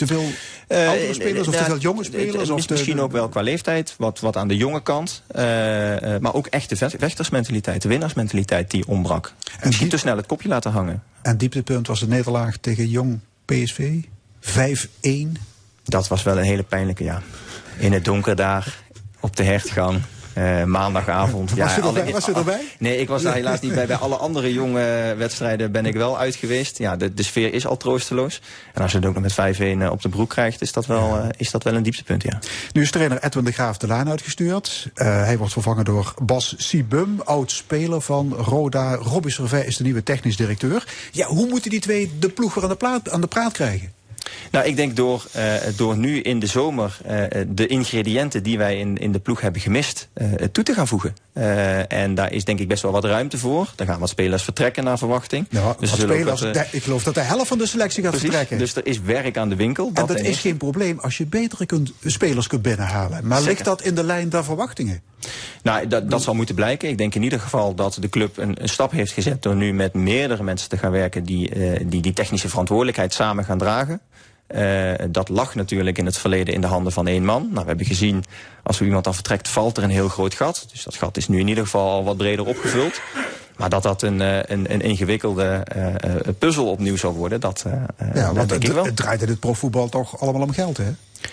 te veel Eh, oudere spelers of te veel jonge spelers? Of misschien ook wel qua leeftijd, wat, wat aan de jonge kant. eh, eh, maar ook echt de ve- vechtersmentaliteit, de winnaarsmentaliteit die ontbrak. Misschien te snel het kopje laten hangen. En dieptepunt was de nederlaag tegen Jong PSV. 5-1. Dat was wel een hele pijnlijke, ja. In het donker daar, op de hertgang. Eh, maandagavond. Was je alle- erbij? Was je erbij? Nee, ik was daar helaas niet bij. Bij alle andere jonge wedstrijden ben ik wel uit geweest. Ja, de, de sfeer is al troosteloos. En als je het ook nog met 5-1 eh, op de broek krijgt, is dat wel, eh, is dat wel een dieptepunt, ja. Nu is trainer Edwin de Graaf de laan uitgestuurd. Hij wordt vervangen door Bas Sibum, oud-speler van Roda. Robbie Servet is de nieuwe technisch directeur. Ja, hoe moeten die twee de ploeg weer aan de, plaat, aan de praat krijgen? Nou, ik denk door, eh, door nu in de zomer eh, de ingrediënten die wij in, in de ploeg hebben gemist eh, toe te gaan voegen. En daar is denk ik best wel wat ruimte voor. Er gaan wat spelers vertrekken naar verwachting. Dus er spelers, wat, de- ik geloof dat de helft van de selectie gaat precies, vertrekken. Dus er is werk aan de winkel. en dat is geen probleem als je betere kunt, spelers kunt binnenhalen. Maar Zeker. ligt dat in de lijn der verwachtingen? Nou, dat, dat zal moeten blijken. Ik denk in ieder geval dat de club een, een stap heeft gezet door nu met meerdere mensen te gaan werken die die, die technische verantwoordelijkheid samen gaan dragen. Eh, dat lag natuurlijk in het verleden in de handen van één man. Nou, we hebben gezien, als er iemand dan vertrekt, valt er een heel groot gat. Dus dat gat is nu in ieder geval al wat breder opgevuld. Maar dat dat een, eh, een, een ingewikkelde eh, puzzel opnieuw zal worden, dat, eh, Ja, dat want denk het, ik wel. het draait in het profvoetbal toch allemaal om geld, hè?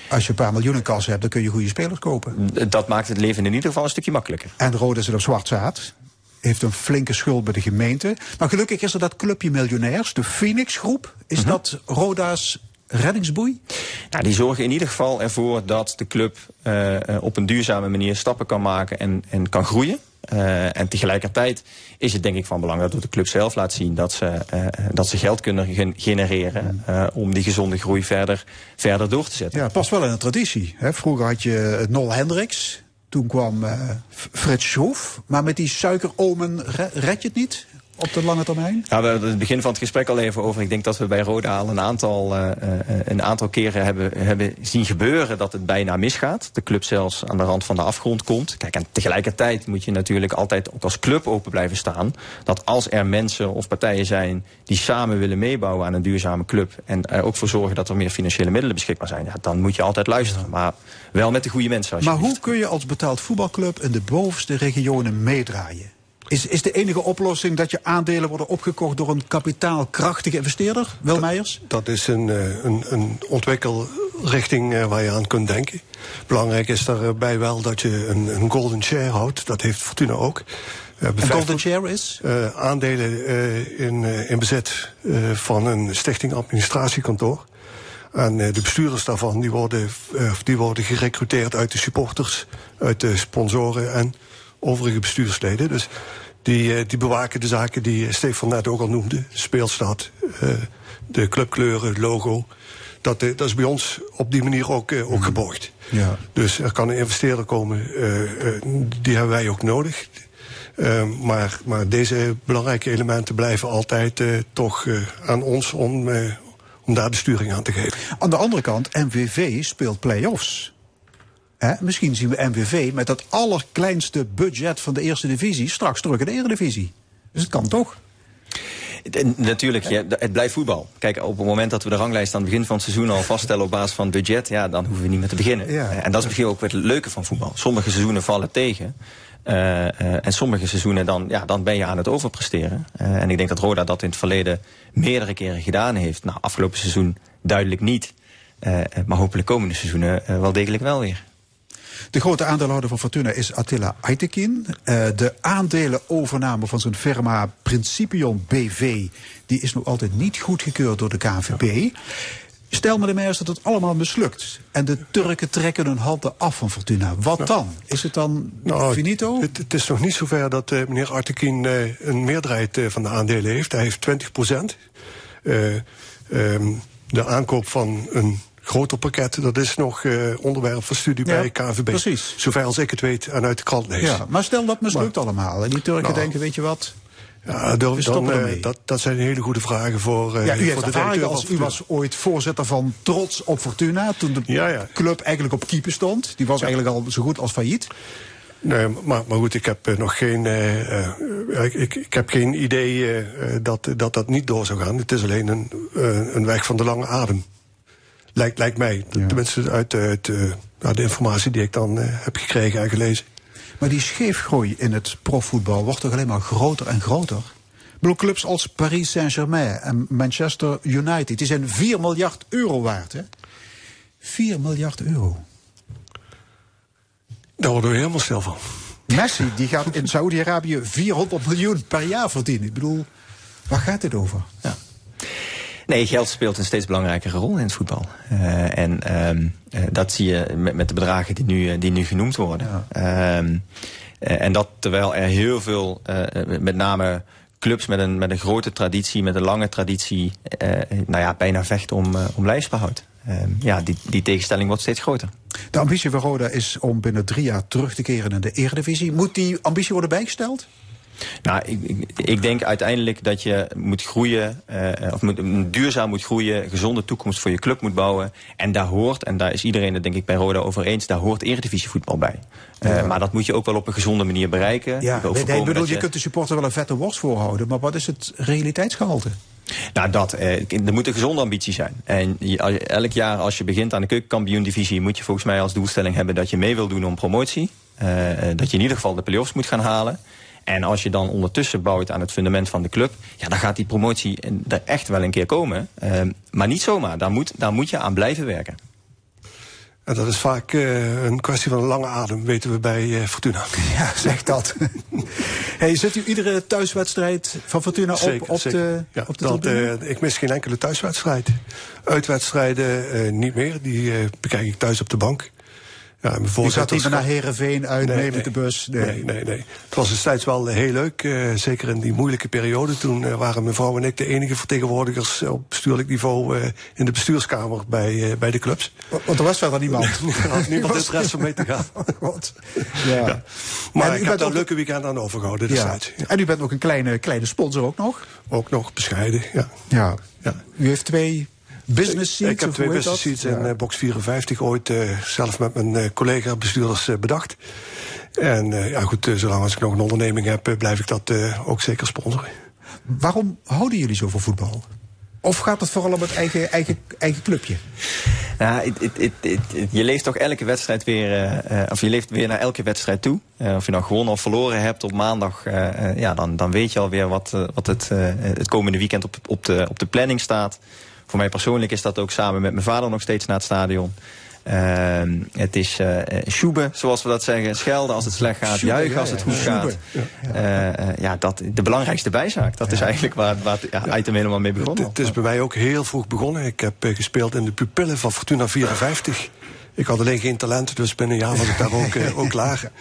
Als je een paar miljoen in kas hebt, dan kun je goede spelers kopen. Dat maakt het leven in ieder geval een stukje makkelijker. En Roda zit op zwart zaad. Heeft een flinke schuld bij de gemeente. Maar gelukkig is er dat clubje miljonairs, de Phoenix Groep. Is dat Roda's reddingsboei? Nou, die zorgen in ieder geval ervoor dat de club eh, eh, op een duurzame manier stappen kan maken en, en kan groeien. Eh, en tegelijkertijd is het denk ik van belang dat de club zelf laat zien dat ze, dat ze geld kunnen gen- genereren om die gezonde groei verder, verder door te zetten. Ja, past wel in een traditie. Hè? Vroeger had je Nol Hendricks. Toen kwam Frits Schroef. Maar met die suikeromen re- red je het niet op de lange termijn? Ja, we hebben het begin van het gesprek al even over. Ik denk dat we bij Roda al een aantal, eh, eh, een aantal keren hebben, hebben zien gebeuren dat het bijna misgaat. De club zelfs aan de rand van de afgrond komt. Kijk, en tegelijkertijd moet je natuurlijk altijd ook als club open blijven staan. Dat als er mensen of partijen zijn die samen willen meebouwen aan een duurzame club. En er ook voor zorgen dat er meer financiële middelen beschikbaar zijn. Ja, dan moet je altijd luisteren. Maar wel met de goede mensen. Maar hoe kun je als betaald voetbalclub in de bovenste regionen meedraaien? Is, is de enige oplossing dat je aandelen worden opgekocht door een kapitaalkrachtige investeerder? Wil Meijers? Dat is een, eh, een, een ontwikkelrichting eh, waar je aan kunt denken. Belangrijk is daarbij wel dat je een, een golden share houdt. Dat heeft Fortuna ook. Hebben Een golden share is? eh, aandelen eh, in, eh, in bezit eh, van een stichting administratiekantoor. En eh, de bestuurders daarvan die worden, eh, die worden gerecruiteerd uit de supporters, uit de sponsoren en overige bestuursleden. Dus die, eh, die bewaken de zaken die Stefan net ook al noemde. Speelstad, eh, de clubkleuren, het logo. Dat, eh, dat is bij ons op die manier ook, eh, ook geborgd. Ja. Dus er kan een investeerder komen, eh, eh, die hebben wij ook nodig. Eh, maar, maar deze belangrijke elementen blijven altijd eh, toch eh, aan ons om, eh, om daar de sturing aan te geven. Aan de andere kant, MVV speelt play-offs. Misschien zien we MVV met dat allerkleinste budget van de eerste divisie straks terug in de eredivisie. Dus het kan toch? Natuurlijk, ja, het blijft voetbal. Kijk, op het moment dat we de ranglijst aan het begin van het seizoen al vaststellen op basis van budget, ja, dan hoeven we niet meer te beginnen. Ja. Eh, En dat is misschien ook het leuke van voetbal. Sommige seizoenen vallen tegen. eh, eh, en sommige seizoenen dan, ja, dan ben je aan het overpresteren. En ik denk dat Roda dat in het verleden meerdere keren gedaan heeft. Nou, afgelopen seizoen duidelijk niet. Maar hopelijk komende seizoenen wel degelijk wel weer. De grote aandeelhouder van Fortuna is Attila Aytekin. Eh, de aandelenovername van zijn firma Principion BV... die is nog altijd niet goedgekeurd door de KNVB. Stel me de meneer dat het allemaal mislukt. En de Turken trekken hun handen af van Fortuna. Wat dan? Is het dan Nou, finito? Het, het is nog niet zover dat eh, meneer Artekin eh, een meerderheid van de aandelen heeft. Hij heeft 20 procent. de aankoop van een groter pakket, dat is nog eh, onderwerp van studie Ja, bij KNVB. precies. Zover als ik het weet en uit de krant lees. Ja, maar stel dat mislukt allemaal. En die Turken Nou, denken, weet je wat... Ja, stoppen dan, eh, dat, dat zijn hele goede vragen voor, eh Ja, u voor de directeur als u was ooit voorzitter van Trots op Fortuna. Toen de Ja, ja. club eigenlijk op keeper stond. Die was eigenlijk al zo goed als failliet. Nee, maar, maar goed, ik heb nog geen, ik, ik, heb geen idee dat, dat dat niet door zou gaan. Het is alleen een, een weg van de lange adem. Lijkt, lijkt mij. Tenminste uit, uit eh, nou, de informatie die ik dan eh, heb gekregen en gelezen. Maar die scheefgroei in het profvoetbal wordt toch alleen maar groter en groter? Ik bedoel, clubs als Paris Saint-Germain en Manchester United... die zijn 4 miljard euro waard, hè? 4 miljard euro. Daar worden we helemaal stil van. Messi die gaat in Saudi-Arabië 400 miljoen per jaar verdienen. Ik bedoel, waar gaat dit over? Ja. Nee, geld speelt een steeds belangrijkere rol in het voetbal. Uh, en uh, dat zie je met, met de bedragen die nu, die nu genoemd worden. Ja. Uh, en dat terwijl er heel veel, met name clubs met een, met een grote traditie, met een lange traditie, nou ja, bijna vechten om, om lijfsbehoud. ja, die, die tegenstelling wordt steeds groter. De ambitie van Roda is om binnen drie jaar terug te keren in de Eredivisie. Moet die ambitie worden bijgesteld? Nou, ik, ik, ik, denk uiteindelijk dat je moet groeien, uh, of moet, duurzaam moet groeien, gezonde toekomst voor je club moet bouwen. En daar hoort, en daar is iedereen het denk ik bij Roda over eens, daar hoort eredivisievoetbal bij. Uh, ja. Maar dat moet je ook wel op een gezonde manier bereiken. Ja, nee, nee, bedoel, je, je kunt de supporter wel een vette worst voorhouden, maar wat is het realiteitsgehalte? Nou, dat. Eh, er moet een gezonde ambitie zijn. En je, elk jaar als je begint aan de keukenkampioen-divisie... moet je volgens mij als doelstelling hebben dat je mee wil doen om promotie. Uh, dat je in ieder geval de play-offs moet gaan halen. En als je dan ondertussen bouwt aan het fundament van de club... ja, dan gaat die promotie er echt wel een keer komen. Uh, maar niet zomaar. Daar moet, daar moet je aan blijven werken. En dat is vaak uh, een kwestie van een lange adem, weten we bij uh, Fortuna. Ja, zeg dat. hey, zet u iedere thuiswedstrijd van Fortuna zeker, op, op zeker. de ja, op de dat, uh, Ik mis geen enkele thuiswedstrijd. Uitwedstrijden niet meer, die bekijk ik thuis op de bank. Ja, je gaat niet naar Herenveen uit, nee, nee, met de bus. Nee. nee, nee, nee. Het was destijds wel heel leuk. Uh, zeker in die moeilijke periode. Toen uh, waren mevrouw en ik de enige vertegenwoordigers op bestuurlijk niveau uh, in de bestuurskamer bij, bij de clubs. Want er was verder niemand. er had niemand interesse om mee te gaan. Ja. ja. Maar en ik heb daar een leuke weekend aan overgehouden destijds. Ja. En u bent ook een kleine, kleine sponsor ook nog? Ook nog, bescheiden, ja. Ja. ja. U heeft twee business seats? Ik heb twee business seats in ja. box 54 ooit uh, zelf met mijn uh, collega bestuurders uh, bedacht. En ja goed, zolang als ik nog een onderneming heb, blijf ik dat ook zeker sponsoren. Waarom houden jullie zo van voetbal? Of gaat het vooral om het eigen, eigen, eigen clubje? Nou, it, it, it, je leeft toch elke wedstrijd weer, uh, of je leeft weer naar elke wedstrijd toe. Uh, of je nou gewonnen of verloren hebt op maandag, uh, ja, dan, dan weet je alweer wat, wat het, het komende weekend op, op, de, op de planning staat. Voor mij persoonlijk is dat ook samen met mijn vader nog steeds naar het stadion. Uh, het is uh, sjoeben, zoals we dat zeggen. Schelden als het slecht gaat, juichen ja, als het goed ja. gaat. Ja, uh, ja, dat, de belangrijkste bijzaak. Dat is eigenlijk waar, waar het ja, item helemaal mee begonnen. Het, het is bij mij ook heel vroeg begonnen. Ik heb gespeeld in de pupillen van Fortuna 54. Ik had alleen geen talent, dus binnen een jaar was ik daar ook, uh, ook klaar.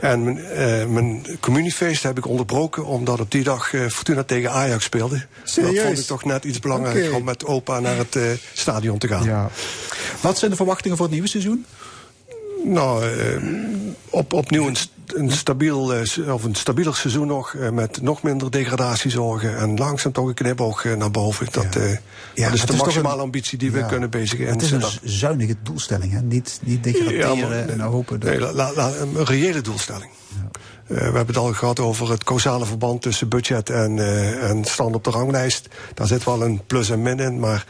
En mijn, uh, mijn communiefeest heb ik onderbroken omdat op die dag uh, Fortuna tegen Ajax speelde. Serieus? Dat vond ik toch net iets belangrijker okay. om met opa naar het stadion te gaan. Ja. Wat zijn de verwachtingen voor het nieuwe seizoen? Nou, op, opnieuw een, een, stabiel, of een stabieler seizoen nog. met nog minder degradatiezorgen. En langzaam toch een knipoog naar boven. Dat, ja. Ja, dat is de maximale een, ambitie die we kunnen bezigen. Het is een zuinige doelstelling, hè? Niet, niet degraderen maar, en nou hopen... Dat... Nee, la, la, la, een reële doelstelling. Uh, we hebben het al gehad over het causale verband tussen budget en, uh, en stand op de ranglijst. Daar zit wel een plus en min in, maar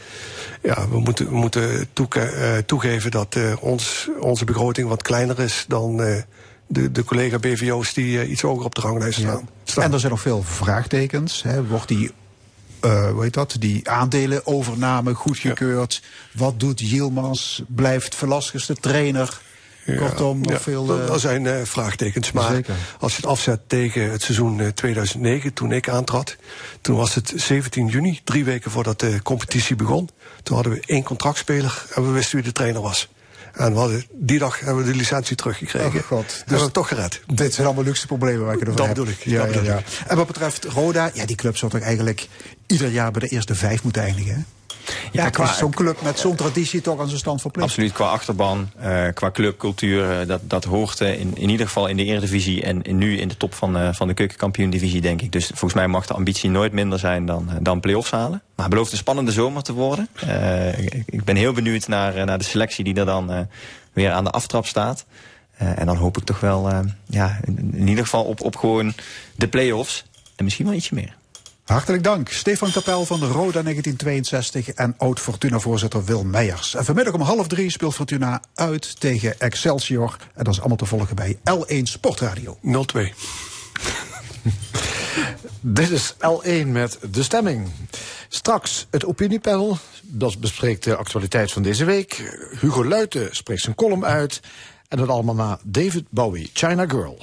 ja, we moeten, we moeten toege uh, toegeven dat ons, onze begroting wat kleiner is dan de, de collega BVO's die iets hoger op de ranglijst staan. staan. En er zijn nog veel vraagtekens. Hè? Wordt die uh, hoe heet dat, die aandelenovername goedgekeurd. Ja. Wat doet Yilmaz? Blijft Velasquez de trainer? Ja, Kortom, nog ja, veel... Uh, er zijn uh, vraagtekens, maar zeker. als je het afzet tegen het seizoen uh, 2009, toen ik aantrad... toen was het 17 juni, drie weken voordat de competitie begon. Toen hadden we één contractspeler en we wisten wie de trainer was. En we hadden, die dag hebben we de licentie teruggekregen. Oh God. Dus we toch gered. Dit zijn allemaal luxe problemen waar ik het over dat heb. Bedoel ik. Ja, dat bedoel ja, ik. En wat betreft Roda, ja, die club zou toch eigenlijk ieder jaar bij de eerste vijf moeten eindigen, hè? Ja, qua zo'n club met zo'n traditie toch aan zijn stand verplicht. Absoluut, qua achterban, uh, qua clubcultuur, uh, dat, dat hoort uh, in, in ieder geval in de Eredivisie en in, nu in de top van, van de keukenkampioen-divisie, denk ik. Dus volgens mij mag de ambitie nooit minder zijn dan, dan play-offs halen. Maar het belooft een spannende zomer te worden. Ik, ik, ben heel benieuwd naar, naar de selectie die er dan weer aan de aftrap staat. en dan hoop ik toch wel, ja, in, in ieder geval op, op gewoon de play-offs en misschien wel ietsje meer. Hartelijk dank, Stefan Kapel van de Roda 1962 en oud-Fortuna-voorzitter Wil Meijers. En vanmiddag om half drie speelt Fortuna uit tegen Excelsior. En dat is allemaal te volgen bij L1 Sportradio. 02. Dit is L1 met de stemming. Straks het opiniepanel, dat bespreekt de actualiteit van deze week. Hugo Luiten spreekt zijn column uit. En dat allemaal na David Bowie, China Girl.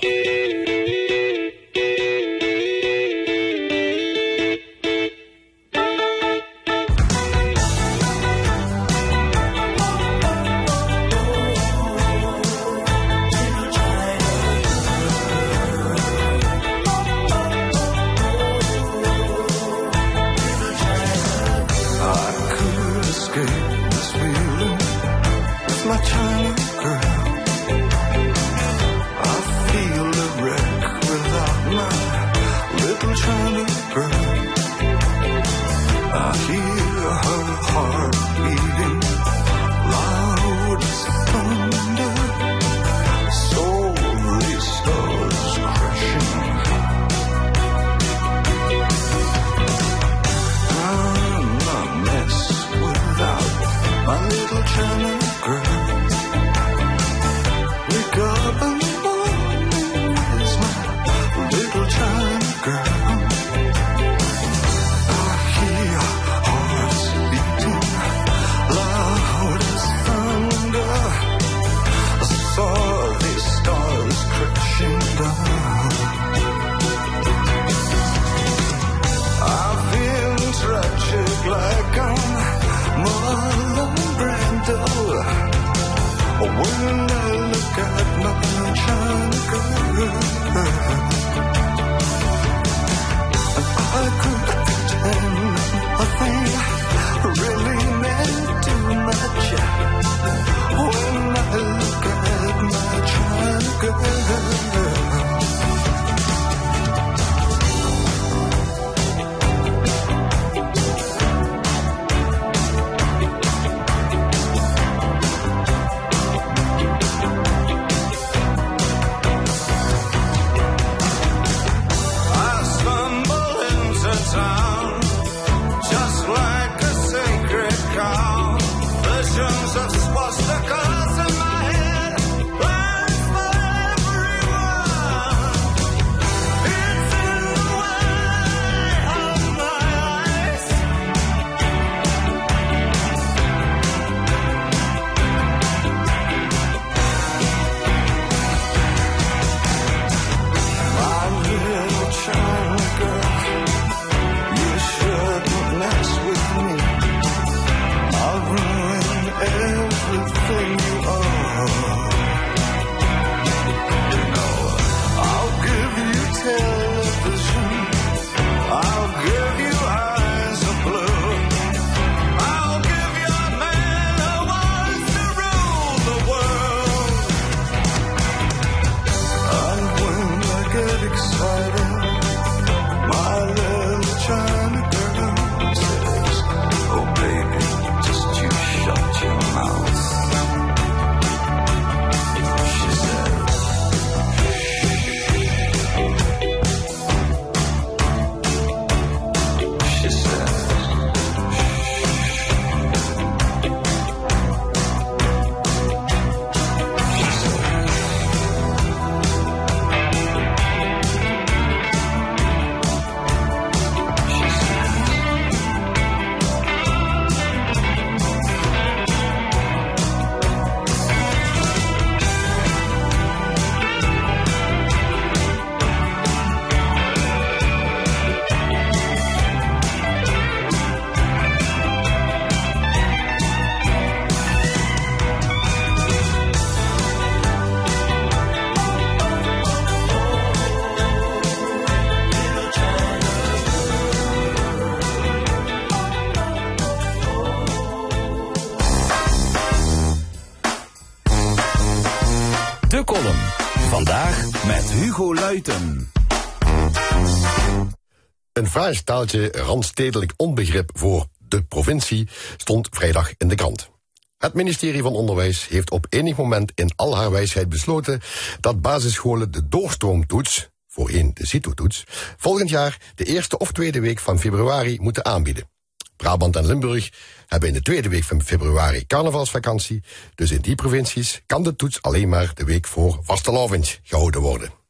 Een fraai staaltje randstedelijk onbegrip voor de provincie stond vrijdag in de krant. Het ministerie van Onderwijs heeft op enig moment in al haar wijsheid besloten dat basisscholen de doorstroomtoets, voorheen de CITO-toets, volgend jaar de eerste of tweede week van februari moeten aanbieden. Brabant en Limburg hebben in de tweede week van februari carnavalsvakantie, dus in die provincies kan de toets alleen maar de week voor vastelavond gehouden worden.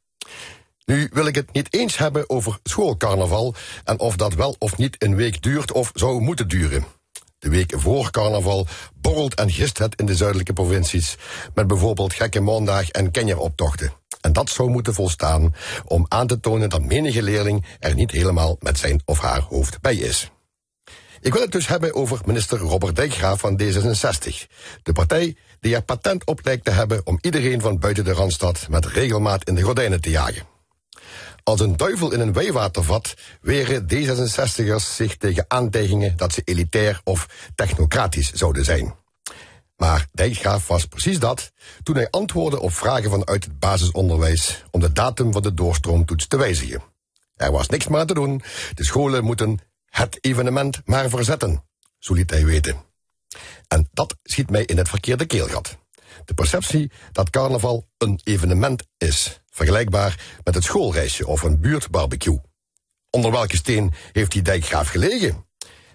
Nu wil ik het niet eens hebben over schoolcarnaval en of dat wel of niet een week duurt of zou moeten duren. De week voor carnaval borrelt en gist het in de zuidelijke provincies met bijvoorbeeld gekke maandag en kenjeroptochten. En dat zou moeten volstaan om aan te tonen dat menige leerling er niet helemaal met zijn of haar hoofd bij is. Ik wil het dus hebben over minister Robert Dijkgraaf van D66. De partij die er patent op lijkt te hebben om iedereen van buiten de Randstad met regelmaat in de gordijnen te jagen. Als een duivel in een wijwatervat weren D66'ers zich tegen aantijgingen dat ze elitair of technocratisch zouden zijn. Maar Dijkgraaf was precies dat toen hij antwoordde op vragen vanuit het basisonderwijs om de datum van de doorstroomtoets te wijzigen. Er was niks meer te doen. De scholen moeten het evenement maar verzetten. Zo liet hij weten. En dat schiet mij in het verkeerde keelgat. De perceptie dat carnaval een evenement is. Vergelijkbaar met het schoolreisje of een buurtbarbecue. Onder welke steen heeft die dijkgraaf gelegen?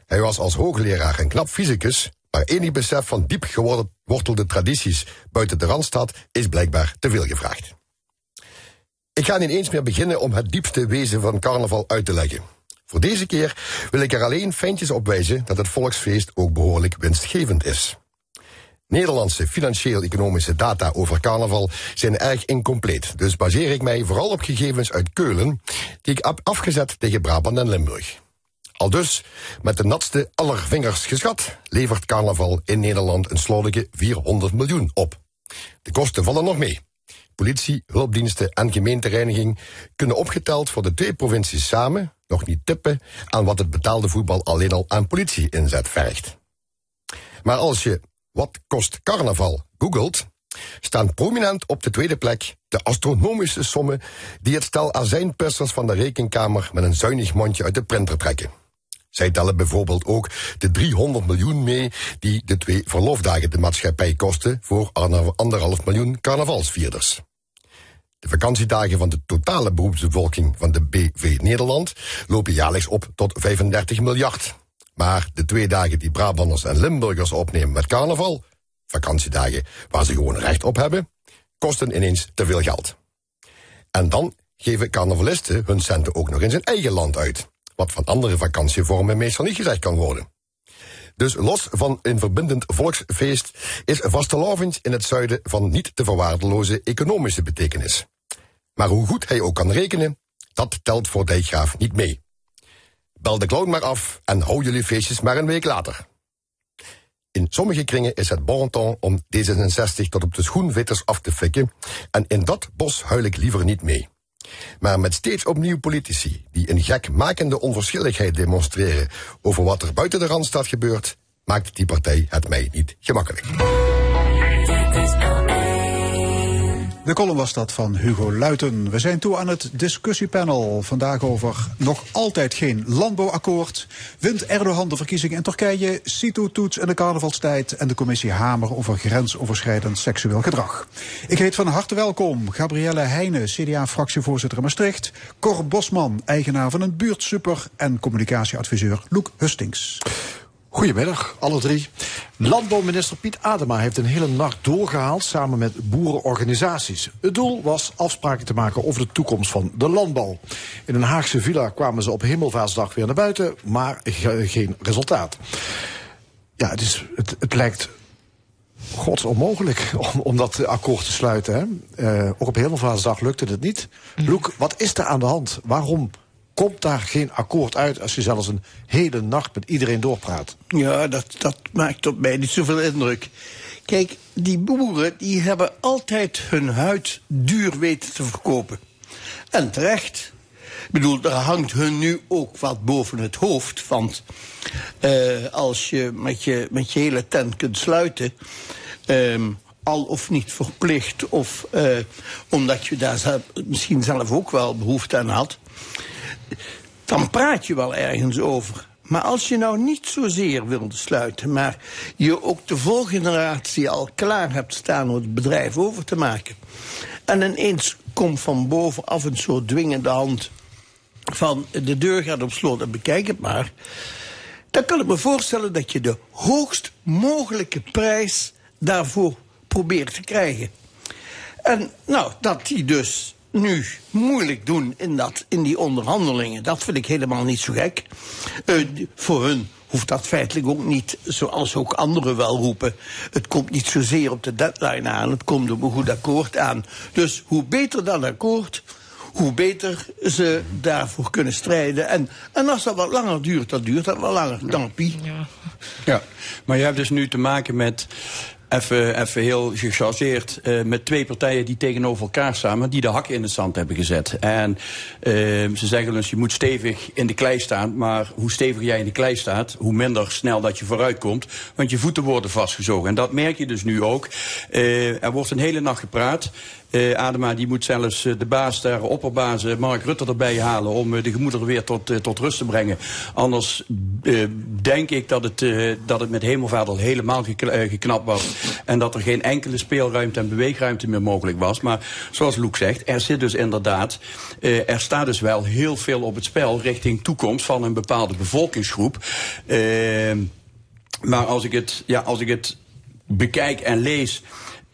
Hij was als hoogleraar een knap fysicus, maar enig besef van diep gewortelde tradities buiten de Randstad is blijkbaar te veel gevraagd. Ik ga niet eens meer beginnen om het diepste wezen van carnaval uit te leggen. Voor deze keer wil ik er alleen feintjes op wijzen dat het volksfeest ook behoorlijk winstgevend is. Nederlandse financieel-economische data over carnaval zijn erg incompleet, dus baseer ik mij vooral op gegevens uit Keulen, die ik heb afgezet tegen Brabant en Limburg. Al dus, met de natste aller vingers geschat, levert carnaval in Nederland een slordige 400 miljoen op. De kosten vallen nog mee. Politie, hulpdiensten en gemeentereiniging kunnen opgeteld voor de twee provincies samen nog niet tippen aan wat het betaalde voetbal alleen al aan politie-inzet vergt. Maar als je wat kost carnaval googelt, staan prominent op de tweede plek de astronomische sommen die het stel azijnpissers van de rekenkamer met een zuinig mondje uit de printer trekken. Zij tellen bijvoorbeeld ook de 300 miljoen mee die de twee verlofdagen de maatschappij kosten voor anderhalf miljoen carnavalsvierders. De vakantiedagen van de totale beroepsbevolking van de BV Nederland lopen jaarlijks op tot 35 miljard. Maar de twee dagen die Brabanders en Limburgers opnemen met carnaval, vakantiedagen waar ze gewoon recht op hebben, kosten ineens te veel geld. En dan geven carnavalisten hun centen ook nog in zijn eigen land uit, wat van andere vakantievormen meestal niet gezegd kan worden. Dus los van een verbindend volksfeest is vastelavond in het zuiden van niet te verwaardeloze economische betekenis. Maar hoe goed hij ook kan rekenen, dat telt voor Dijkgraaf niet mee. Bel de clown maar af en hou jullie feestjes maar een week later. In sommige kringen is het bon ton om D66 tot op de schoenvetters af te fikken en in dat bos huil ik liever niet mee. Maar met steeds opnieuw politici die een gekmakende onverschilligheid demonstreren over wat er buiten de Randstad gebeurt, maakt die partij het mij niet gemakkelijk. De column was dat van Hugo Luiten. We zijn toe aan het discussiepanel. Vandaag over nog altijd geen landbouwakkoord. Wint Erdogan de verkiezingen in Turkije? CITO-toets in de carnavalstijd. En de commissie Hamer over grensoverschrijdend seksueel gedrag. Ik heet van harte welkom Gabrielle Heijnen, CDA-fractievoorzitter in Maastricht. Cor Bosman, eigenaar van een buurtsuper. En communicatieadviseur Loek Hustings. Goedemiddag, alle drie. Landbouwminister Piet Adema heeft een hele nacht doorgehaald samen met boerenorganisaties. Het doel was afspraken te maken over de toekomst van de landbouw. In een Haagse villa kwamen ze op Hemelvaartsdag weer naar buiten, maar geen resultaat. Ja, het, is, het, het lijkt gods onmogelijk om, om dat akkoord te sluiten. Hè? Uh, ook op Hemelvaartsdag lukte het niet. Loek, wat is er aan de hand? Waarom komt daar geen akkoord uit als je zelfs een hele nacht met iedereen doorpraat. Ja, dat, dat maakt op mij niet zoveel indruk. Kijk, die boeren die hebben altijd hun huid duur weten te verkopen. En terecht. Ik bedoel, er hangt hun nu ook wat boven het hoofd. Want uh, als je met, je met je hele tent kunt sluiten... Um, al of niet verplicht, of uh, omdat je daar zelf, misschien zelf ook wel behoefte aan had dan praat je wel ergens over. Maar als je nou niet zozeer wilde sluiten, maar je ook de volgeneratie al klaar hebt staan om het bedrijf over te maken. En ineens komt van bovenaf een soort dwingende hand van de deur gaat op slot en bekijk het maar. Dan kan ik me voorstellen dat je de hoogst mogelijke prijs daarvoor probeert te krijgen. En nou, dat die dus nu moeilijk doen in, dat, in die onderhandelingen. Dat vind ik helemaal niet zo gek. Uh, voor hun hoeft dat feitelijk ook niet, zoals ook anderen wel roepen. Het komt niet zozeer op de deadline aan, het komt op een goed akkoord aan. Dus hoe beter dat akkoord, hoe beter ze daarvoor kunnen strijden. En, en als dat wat langer duurt, dan duurt dat wat langer. Dampie. Ja. ja, maar je hebt dus nu te maken met even, heel gechargeerd, eh, met twee partijen die tegenover elkaar staan, maar die de hakken in het zand hebben gezet. En eh, ze zeggen dus, je moet stevig in de klei staan, maar hoe steviger jij in de klei staat, hoe minder snel dat je vooruit komt, want je voeten worden vastgezogen. En dat merk je dus nu ook. Eh, er wordt een hele nacht gepraat. Eh, Adema die moet zelfs eh, de baas daar, opperbaas Mark Rutte erbij halen om eh, de gemoederen weer tot, tot rust te brengen. Anders denk ik dat het, dat het met Hemelvaart al helemaal geknapt was. En dat er geen enkele speelruimte en beweegruimte meer mogelijk was. Maar zoals Loek zegt, er zit dus inderdaad, er staat dus wel heel veel op het spel richting toekomst van een bepaalde bevolkingsgroep. Maar als ik het, ja, als ik het bekijk en lees.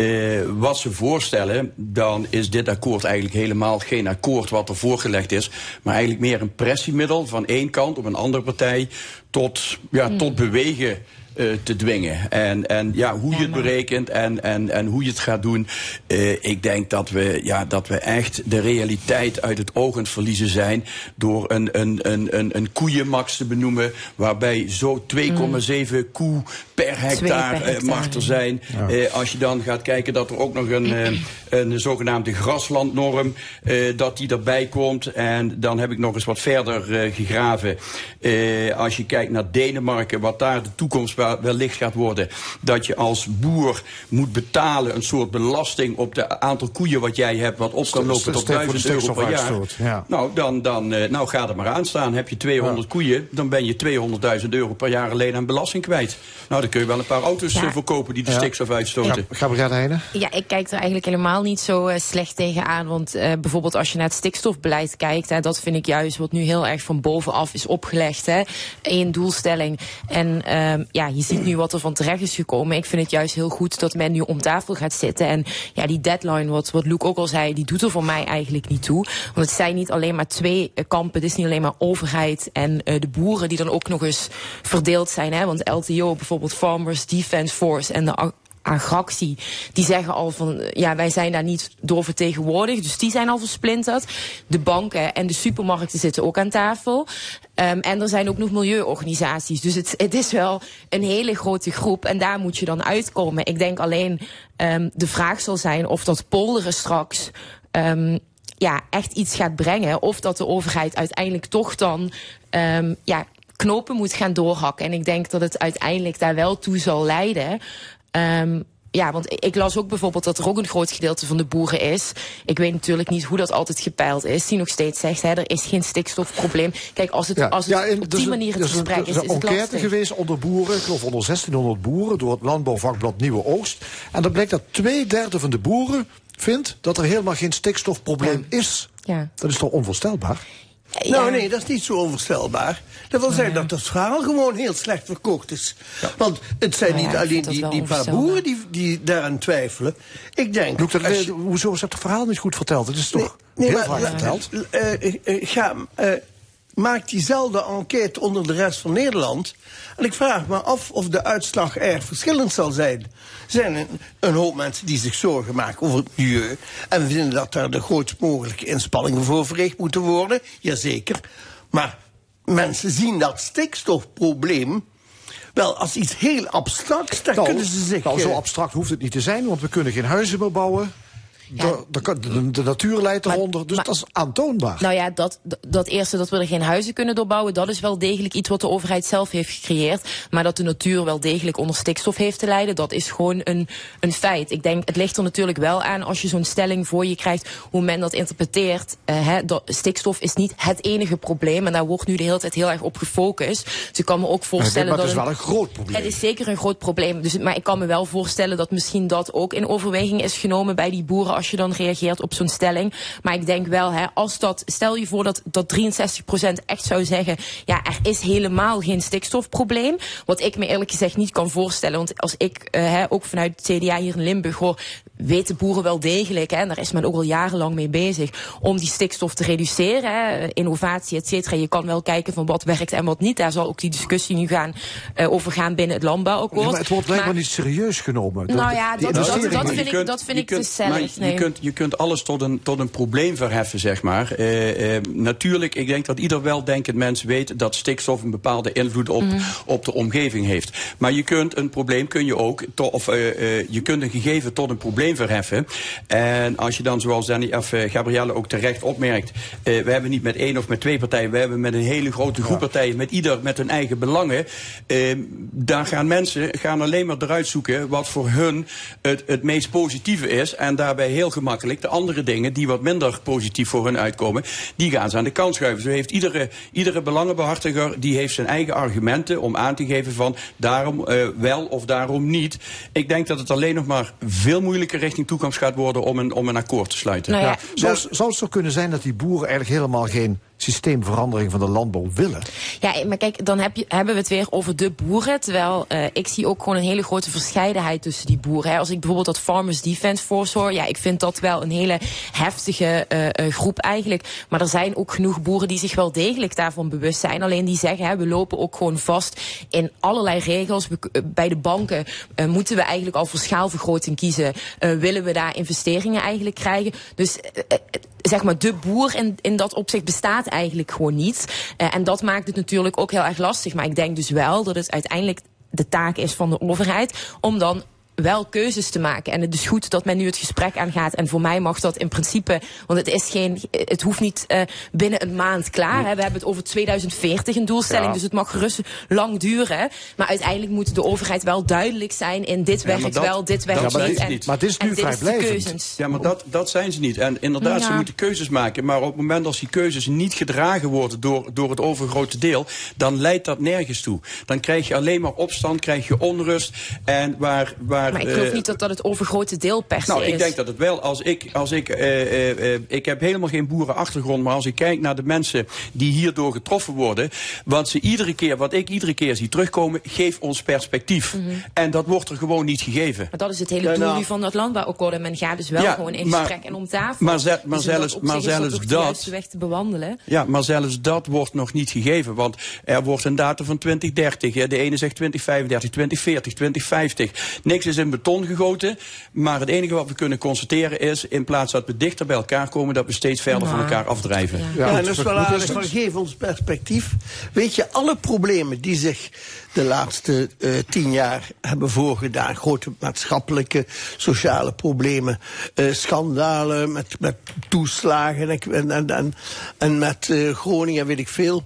Eh, wat ze voorstellen, dan is dit akkoord eigenlijk helemaal geen akkoord wat er voorgelegd is. Maar eigenlijk meer een pressiemiddel van één kant op een andere partij tot, ja, tot bewegen. Eh, te dwingen. En, en ja, hoe je het berekent en, en, en hoe je het gaat doen. eh, ik denk dat we, ja, dat we echt de realiteit uit het oog aan het verliezen zijn. door een, een, een, een, een koeienmax te benoemen. waarbij zo 2,7 koe per hectare, per eh, hectare. mag er zijn. Eh, als je dan gaat kijken dat er ook nog een, eh, een zogenaamde graslandnorm. eh, dat die erbij komt. En dan heb ik nog eens wat verder eh, gegraven. Eh, als je kijkt naar Denemarken, wat daar de toekomst wellicht gaat worden. Dat je als boer moet betalen een soort belasting op de aantal koeien wat jij hebt. Wat op kan lopen tot Stek voor de 1000 euro per jaar. stikstofuitstoot, ja. Nou, dan, dan, eh, nou ga er maar aan staan. Heb je 200 koeien, dan ben je 200.000 euro per jaar alleen aan belasting kwijt. Nou, dan kun je wel een paar auto's Ja. eh, verkopen die de Ja. stikstof uitstoten. Gabriel Heijnen? Ja, ik kijk er eigenlijk helemaal niet zo eh, slecht tegenaan. Want eh, bijvoorbeeld als je naar het stikstofbeleid kijkt, hè, dat vind ik juist wat nu heel erg van bovenaf is opgelegd. Hè. Eén doelstelling. En ehm, ja, je ziet nu wat er van terecht is gekomen. Ik vind het juist heel goed dat men nu om tafel gaat zitten. En ja, die deadline, wat, wat Luc ook al zei, die doet er voor mij eigenlijk niet toe. Want het zijn niet alleen maar twee eh, kampen. Het is niet alleen maar overheid en eh, de boeren die dan ook nog eens verdeeld zijn. Hè. Want LTO, bijvoorbeeld Farmers Defence Force en de ag- Agractie, die zeggen al van ja, wij zijn daar niet door vertegenwoordigd. Dus die zijn al versplinterd. De banken en de supermarkten zitten ook aan tafel. Ehm, en er zijn ook nog milieuorganisaties. Dus het, het is wel een hele grote groep. En daar moet je dan uitkomen. Ik denk alleen ehm, de vraag zal zijn of dat polderen straks. ehm, ja, echt iets gaat brengen. Of dat de overheid uiteindelijk toch dan ja, knopen moet gaan doorhakken. En ik denk dat het uiteindelijk daar wel toe zal leiden. Ehm, ja, want ik- las ook bijvoorbeeld dat er ook een groot gedeelte van de boeren is. Ik weet natuurlijk niet hoe dat altijd gepeild is. Die nog steeds zegt, hè, er is geen stikstofprobleem. Kijk, als het, als het en op dus die manier het dus gesprek er is, is is een het enquête lastig. geweest onder boeren, ik geloof onder 1600 boeren, door het landbouwvakblad Nieuwe Oogst. En dan blijkt dat twee derde van de boeren vindt dat er helemaal geen stikstofprobleem is. Ja. Dat is toch onvoorstelbaar? Nou, nee, dat is niet zo onvoorstelbaar. Dat wil zeggen dat het verhaal gewoon heel slecht verkocht is. Want het zijn ja, niet alleen die, die paar boeren die, die daaraan twijfelen. Ik denk. Loek, dat, als eh, hoezo is dat verhaal niet goed verteld? Het is toch Nee, heel maar verteld? eh, eh, ga, eh, maak diezelfde enquête onder de rest van Nederland. En ik vraag me af of de uitslag erg verschillend zal zijn. Er zijn een, een hoop mensen die zich zorgen maken over het milieu. En vinden dat daar de grootst mogelijke inspanningen voor verricht moeten worden. Jazeker. Maar mensen zien dat stikstofprobleem wel als iets heel abstracts. Daar Nou, kunnen ze zich... nou, zo eh, abstract hoeft het niet te zijn, want we kunnen geen huizen meer bouwen. De, de, natuur leidt eronder, dus dat is aantoonbaar. Nou ja, dat, dat- eerste dat we er geen huizen kunnen doorbouwen, dat is wel degelijk iets wat de overheid zelf heeft gecreëerd. Maar dat de natuur wel degelijk onder stikstof heeft te lijden, dat is gewoon een, een feit. Ik denk, het ligt er natuurlijk wel aan als je zo'n stelling voor je krijgt, hoe men dat interpreteert. Eh, dat, stikstof is niet het enige probleem en daar wordt nu de hele tijd heel erg op gefocust. Dus ik kan me ook voorstellen maar dat. het is wel een groot probleem. Het is zeker een groot probleem. Dus, maar ik kan me wel voorstellen dat misschien dat ook in overweging is genomen bij die boeren als je dan reageert op zo'n stelling. Maar ik denk wel, hè, als dat, stel je voor dat, dat 63% echt zou zeggen, ja, er is helemaal geen stikstofprobleem. Wat ik me eerlijk gezegd niet kan voorstellen. Want als ik eh, ook vanuit het CDA hier in Limburg hoor, weten boeren wel degelijk, hè, en daar is men ook al jarenlang mee bezig, om die stikstof te reduceren. Hè, innovatie, et cetera. Je kan wel kijken van wat werkt en wat niet. Daar zal ook die discussie nu gaan, eh, over gaan binnen het landbouwakkoord. Ja, maar het wordt blijkbaar Maar- niet serieus genomen. nou ja, dat, dat, vind ik, dat vind ik te stellig. Nee. je, kunt, je kunt alles tot een, tot een probleem verheffen, zeg maar. Eh, eh, natuurlijk, ik denk dat ieder weldenkend mens weet dat stikstof een bepaalde invloed op, Mhm. op de omgeving heeft. Maar je kunt een probleem kun je ook, to- of eh, eh, je kunt een gegeven tot een probleem verheffen. En als je dan, zoals Danny, of, eh, Gabrielle ook terecht opmerkt, eh, we hebben niet met één of met twee partijen, we hebben met een hele grote groep partijen, met ieder met hun eigen belangen. Eh, daar gaan mensen gaan alleen maar eruit zoeken wat voor hun het, het meest positieve is. En daarbij heel gemakkelijk de andere dingen die wat minder positief voor hun uitkomen, die gaan ze aan de kant schuiven. Zo heeft iedere, iedere belangenbehartiger die heeft zijn eigen argumenten om aan te geven van daarom eh, wel of daarom niet. Ik denk dat het alleen nog maar veel moeilijker richting toekomst gaat worden om een, om een akkoord te sluiten. Nou ja, Zou, zou het zo kunnen zijn dat die boeren eigenlijk helemaal geen systeemverandering van de landbouw willen? Ja, maar kijk, dan heb je, hebben we het weer over de boeren. Terwijl eh, ik zie ook gewoon een hele grote verscheidenheid tussen die boeren. Hè. Als ik bijvoorbeeld dat Farmers Defence Force hoor, ja, ik vind dat wel een hele heftige eh, eh, groep eigenlijk. Maar er zijn ook genoeg boeren die zich wel degelijk daarvan bewust zijn. Alleen die zeggen, hè, we lopen ook gewoon vast in allerlei regels. Bij de banken moeten we eigenlijk al voor schaalvergroting kiezen. Willen we daar investeringen eigenlijk krijgen? Dus zeg maar, de boer in, in dat opzicht bestaat eigenlijk gewoon niet. Eh, en dat maakt het natuurlijk ook heel erg lastig. Maar ik denk dus wel dat het uiteindelijk de taak is van de overheid om dan wel keuzes te maken. En het is goed dat men nu het gesprek aangaat. En voor mij mag dat in principe, want het is geen, het hoeft niet eh, binnen een maand klaar. Hè. We hebben het over 2040 een doelstelling, Ja. dus het mag gerust lang duren. Maar uiteindelijk moet de overheid wel duidelijk zijn in dit Ja, werkt dat- wel, dit werkt dat zijn niet. ze En, niet. Maar het is nu en dit is de vrijblijvend. keuzes. Ja, maar dat, dat zijn ze niet. En inderdaad, ze Ja. moeten keuzes maken. Maar op het moment dat die keuzes niet gedragen worden door, door het overgrote deel, dan leidt dat nergens toe. Dan krijg je alleen maar opstand, krijg je onrust. En waar. waar Maar ik geloof eh, niet dat dat het overgrote deel per se nou, is. ik denk dat het wel. Als ik, als ik, eh, eh, eh, ik heb helemaal geen boerenachtergrond, maar als ik kijk naar de mensen die hierdoor getroffen worden, wat ze iedere keer, wat ik iedere keer zie terugkomen, geef ons perspectief. Mhm. En dat wordt er gewoon niet gegeven. Maar dat is het hele doel nou- nu van dat landbouwakkoord. En men gaat dus wel Ja, gewoon in maar- gesprek en om tafel. maar ze- maar Dus dat zelfs- maar dat zelfs dat- juiste weg te bewandelen. Ja, maar zelfs dat wordt nog niet gegeven. Want er wordt een datum van 2030. hè. De ene zegt 2035, 2040, 2050. Niks is in beton gegoten. Maar het enige wat we kunnen constateren is... in plaats dat we dichter bij elkaar komen... dat we steeds verder van elkaar afdrijven. Ja, en dat is wel aardig geef ons perspectief. Weet je, alle problemen die zich de laatste eh, tien jaar hebben voorgedaan, grote maatschappelijke, sociale problemen, eh, schandalen met, met toeslagen en, en, en, en, en met eh, Groningen, weet ik veel.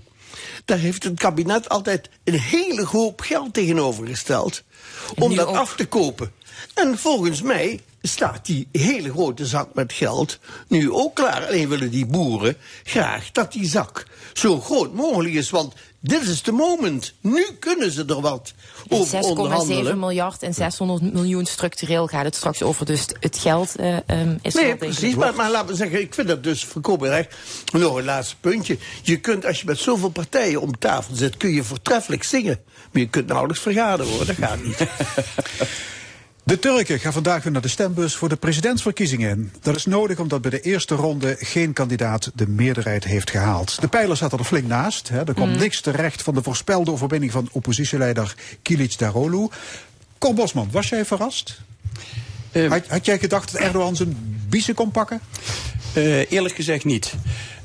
Daar heeft het kabinet altijd een hele hoop geld tegenover gesteld om dat af te kopen. En volgens mij staat die hele grote zak met geld nu ook klaar. Alleen willen die boeren graag dat die zak zo groot mogelijk is. Want dit is de moment. Nu kunnen ze er wat over 6,7 onderhandelen. miljard en 600 miljoen structureel gaat het straks over. Dus het geld eh, ehm, is Nee, precies. Maar, maar laten we zeggen, ik vind dat dus voorkomen recht. Nog een laatste puntje. Je kunt, als je met zoveel partijen om tafel zit, kun je voortreffelijk zingen. Maar je kunt nauwelijks vergaderen hoor, dat gaat niet. De Turken gaan vandaag weer naar de stembus voor de presidentsverkiezingen. Dat is nodig omdat bij de eerste ronde geen kandidaat de meerderheid heeft gehaald. De pijler staat er flink naast. Hè. Er komt Mhm. niks terecht van de voorspelde overwinning van oppositieleider Kilic Darolu. Cor Bosman, was jij verrast? had, had jij gedacht dat Erdogan zijn biezen kon pakken? Eh, eerlijk gezegd niet.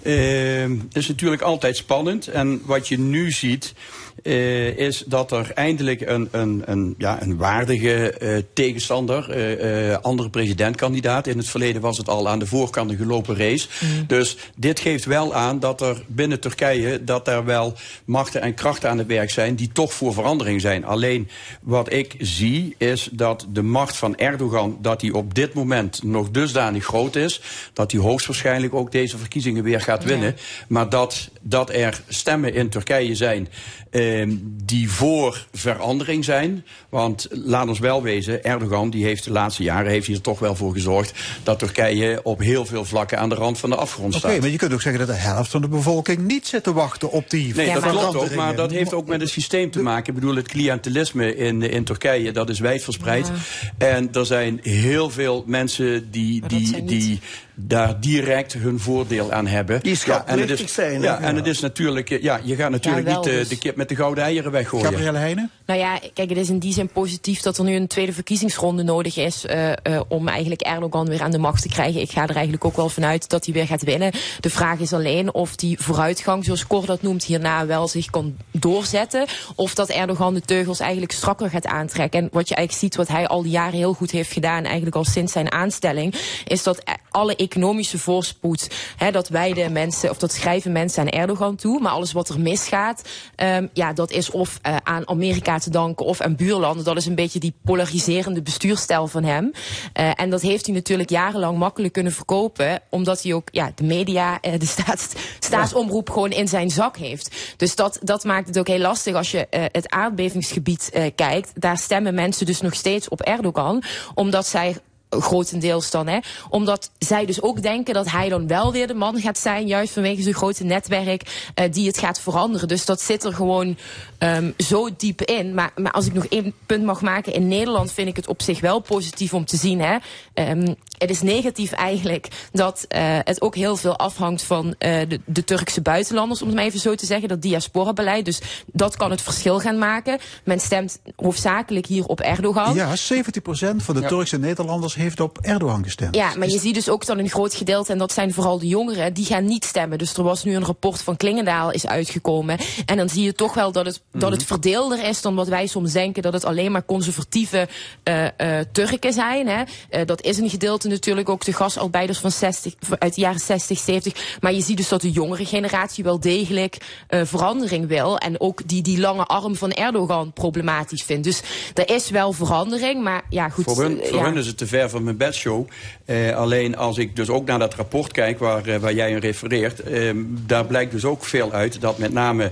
Het is natuurlijk altijd spannend. En wat je nu ziet, eh, is dat er eindelijk een, een, een, ja, een waardige eh, tegenstander, eh, andere presidentkandidaat. In het verleden was het al aan de voorkant een gelopen race. Dus dit geeft wel aan dat er binnen Turkije dat er wel machten en krachten aan het werk zijn die toch voor verandering zijn. Alleen wat ik zie is dat de macht van Erdogan, dat die op dit moment nog dusdanig groot is, dat hij hoogstwaarschijnlijk ook deze verkiezingen weer gaat winnen. Maar dat, dat er stemmen in Turkije zijn ehm, die voor verandering zijn. Want laat ons wel wezen, Erdogan die heeft de laatste jaren heeft hij er toch wel voor gezorgd dat Turkije op heel veel vlakken aan de rand van de afgrond Oké, staat. maar je kunt ook zeggen dat de helft van de bevolking niet zit te wachten op die Nee, dat klopt ook, maar dat heeft ook met het systeem te maken. Ik bedoel, het cliëntelisme in, in Turkije, dat is wijdverspreid. En er zijn heel veel mensen die, die, die daar direct hun voordeel aan hebben. Die ja, en het is, zijn? Ja, en het is natuurlijk, eh, ja, je gaat natuurlijk Ja, wel, niet eh, dus. de kip met de gouden eieren weggooien. Gabrielle Heijnen? Nou ja, kijk, het is in die zin positief dat er nu een tweede verkiezingsronde nodig is eh, eh, om eigenlijk Erdogan weer aan de macht te krijgen. Ik ga er eigenlijk ook wel vanuit dat hij weer gaat winnen. De vraag is alleen of die vooruitgang, zoals Cor dat noemt, hierna wel zich kan doorzetten. Of dat Erdogan de teugels eigenlijk strakker gaat aantrekken. En wat je eigenlijk ziet, wat hij al die jaren heel goed heeft gedaan, eigenlijk al sinds zijn aanstelling, is dat alle economische voorspoed, hè, dat wijden mensen, of dat schrijven mensen aan Erdogan toe. Maar alles wat er misgaat, ehm, ja, dat is of eh, aan Amerika te danken of aan buurlanden. Dat is een beetje die polariserende bestuurstijl van hem. Eh, en dat heeft hij natuurlijk jarenlang makkelijk kunnen verkopen, omdat hij ook ja, de media, eh, de staats, staatsomroep gewoon in zijn zak heeft. Dus dat, dat maakt het ook heel lastig als je het aardbevingsgebied kijkt. Daar stemmen mensen dus nog steeds op Erdogan, omdat zij grotendeels dan, hè. Omdat zij dus ook denken dat hij dan wel weer de man gaat zijn, juist vanwege zijn grote netwerk, eh, die het gaat veranderen. Dus dat zit er gewoon ehm, zo diep in. Maar, maar als ik nog één punt mag maken, in Nederland vind ik het op zich wel positief om te zien, hè. Ehm, het is negatief eigenlijk dat eh, het ook heel veel afhangt van eh, de, de Turkse buitenlanders, om het maar even zo te zeggen, dat diaspora-beleid. Dus dat kan het verschil gaan maken. Men stemt hoofdzakelijk hier op Erdogan. Ja, 70% van de Turkse Nederlanders heeft op Erdogan gestemd. Ja, maar je ziet dus ook dan een groot gedeelte, en dat zijn vooral de jongeren, die gaan niet stemmen. Dus er was nu een rapport van Klingendaal is uitgekomen. En dan zie je toch wel dat het, dat het verdeelder is dan wat wij soms denken, dat het alleen maar conservatieve eh, eh, Turken zijn. Hè. Eh, dat is een gedeelte natuurlijk ook de gasarbeiders van 60, uit de jaren 60, 70. Maar je ziet dus dat de jongere generatie wel degelijk eh, verandering wil. En ook die, die lange arm van Erdogan problematisch vindt. Dus er is wel verandering, maar ja goed. Voor hun, eh, voor ja. hun is het te ver van mijn bedshow. Eh, alleen als ik dus ook naar dat rapport kijk waar, waar jij aan refereert... eh, daar blijkt dus ook veel uit dat met name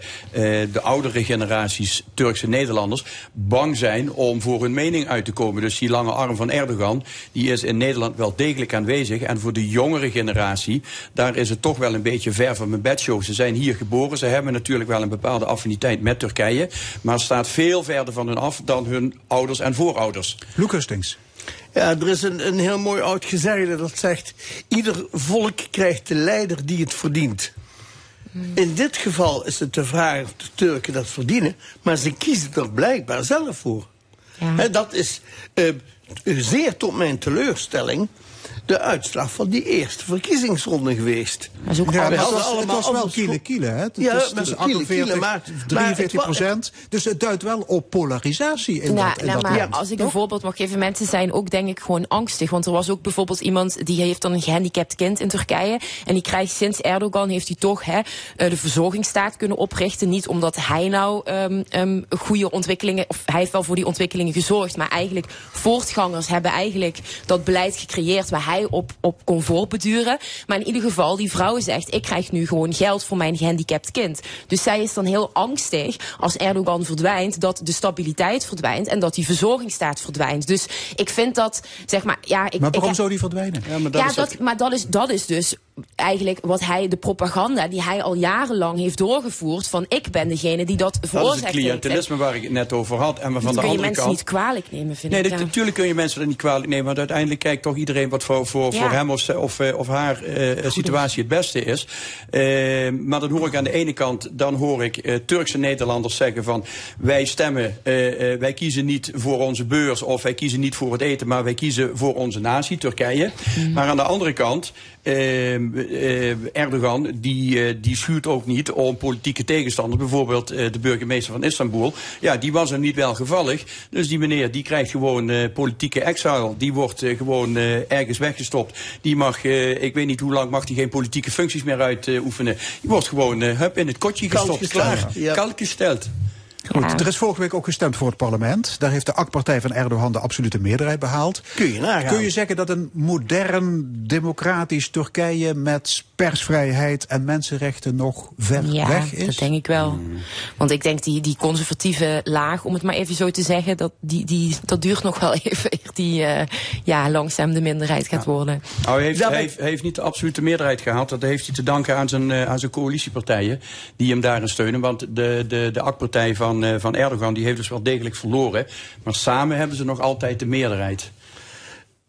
de oudere generaties Turkse Nederlanders... bang zijn om voor hun mening uit te komen. Dus die lange arm van Erdogan die is in Nederland wel degelijk aanwezig. En voor de jongere generatie, daar is het toch wel een beetje ver van mijn bedshow. Ze zijn hier geboren, ze hebben natuurlijk wel een bepaalde affiniteit met Turkije... maar het staat veel verder van hun af dan hun ouders en voorouders. Luc Hustings. Ja, er is een, een heel mooi oud gezegde dat zegt... ieder volk krijgt de leider die het verdient. In dit geval is het de vraag of de Turken dat verdienen... maar ze kiezen er blijkbaar zelf voor. Hè, dat is eh, zeer tot mijn teleurstelling... de uitslag van die eerste verkiezingsronde geweest. Dat is ook Ja, het hadden was, het was wel anders kiele ge- kiele, hè? Het Ja, is, het met is kiele, kiele, 48, maar- 43 maar het procent. Dus het duidt wel op polarisatie in Nou, dat, in nou, dat maar land. als ik een voorbeeld mag geven, mensen zijn ook denk ik gewoon angstig. Want er was ook bijvoorbeeld iemand die heeft dan een gehandicapt kind in Turkije. En die krijgt sinds Erdogan heeft hij toch hè, eh, de verzorgingsstaat kunnen oprichten. Niet omdat hij nou ehm, ehm, goede ontwikkelingen, of hij heeft wel voor die ontwikkelingen gezorgd. Maar eigenlijk voortgangers hebben eigenlijk dat beleid gecreëerd waar hij op, op kon voorbeduren. Maar in ieder geval, die vrouw zegt, ik krijg nu gewoon geld voor mijn gehandicapt kind. Dus zij is dan heel angstig als Erdogan verdwijnt, dat de stabiliteit verdwijnt en dat die verzorgingsstaat verdwijnt. Dus ik vind dat, zeg maar, ja... Ik, Maar waarom ik, zou die verdwijnen? Ja, maar ja, dat, maar dat is, dat is dus eigenlijk wat hij, de propaganda die hij al jarenlang heeft doorgevoerd. Van ik ben degene die dat Dat is het cliëntelisme waar ik het net over had. En waarvan Dat de kun je andere mensen kant... niet kwalijk nemen, vind Nee, ik. ja. natuurlijk kun je mensen dat niet kwalijk nemen. Want uiteindelijk kijkt toch iedereen wat voor, voor, Ja. voor hem of, of, eh, of haar eh, situatie het beste is. Eh, maar dan hoor ik aan de ene kant, dan hoor ik eh, Turkse Nederlanders zeggen van wij stemmen, wij kiezen niet voor onze beurs of wij kiezen niet voor het eten, maar wij kiezen voor onze natie, Turkije. Maar aan de andere kant, Erdogan, die, eh, die schuurt ook niet om politieke tegenstanders. Bijvoorbeeld eh, de burgemeester van Istanbul. Ja, die was hem niet welgevallig. Dus die meneer, die krijgt gewoon eh, politieke exile. Die wordt eh, gewoon eh, ergens weggestopt. Die mag, eh, ik weet niet hoe lang, mag die geen politieke functies meer uitoefenen. die wordt gewoon eh, hup, in het kotje gestopt. Klaar. ja. Kalk gesteld. Goed, er is vorige week ook gestemd voor het parlement. Daar heeft de AK-partij van Erdogan de absolute meerderheid behaald. Kun je nagaan. Kun je zeggen dat een modern, democratisch Turkije met persvrijheid en mensenrechten nog ver Ja, weg is? dat denk ik wel. Want ik denk die, die conservatieve laag, om het maar even zo te zeggen, dat, die, die, dat duurt nog wel even eer die eh, ja, langzaam de minderheid gaat worden. Nou, hij, heeft, heeft, heeft niet de absolute meerderheid gehaald. Dat heeft hij te danken aan zijn, eh, aan zijn coalitiepartijen die hem daarin steunen. Want de, de, de AK-partij van, eh, van Erdogan die heeft dus wel degelijk verloren. Maar samen hebben ze nog altijd de meerderheid.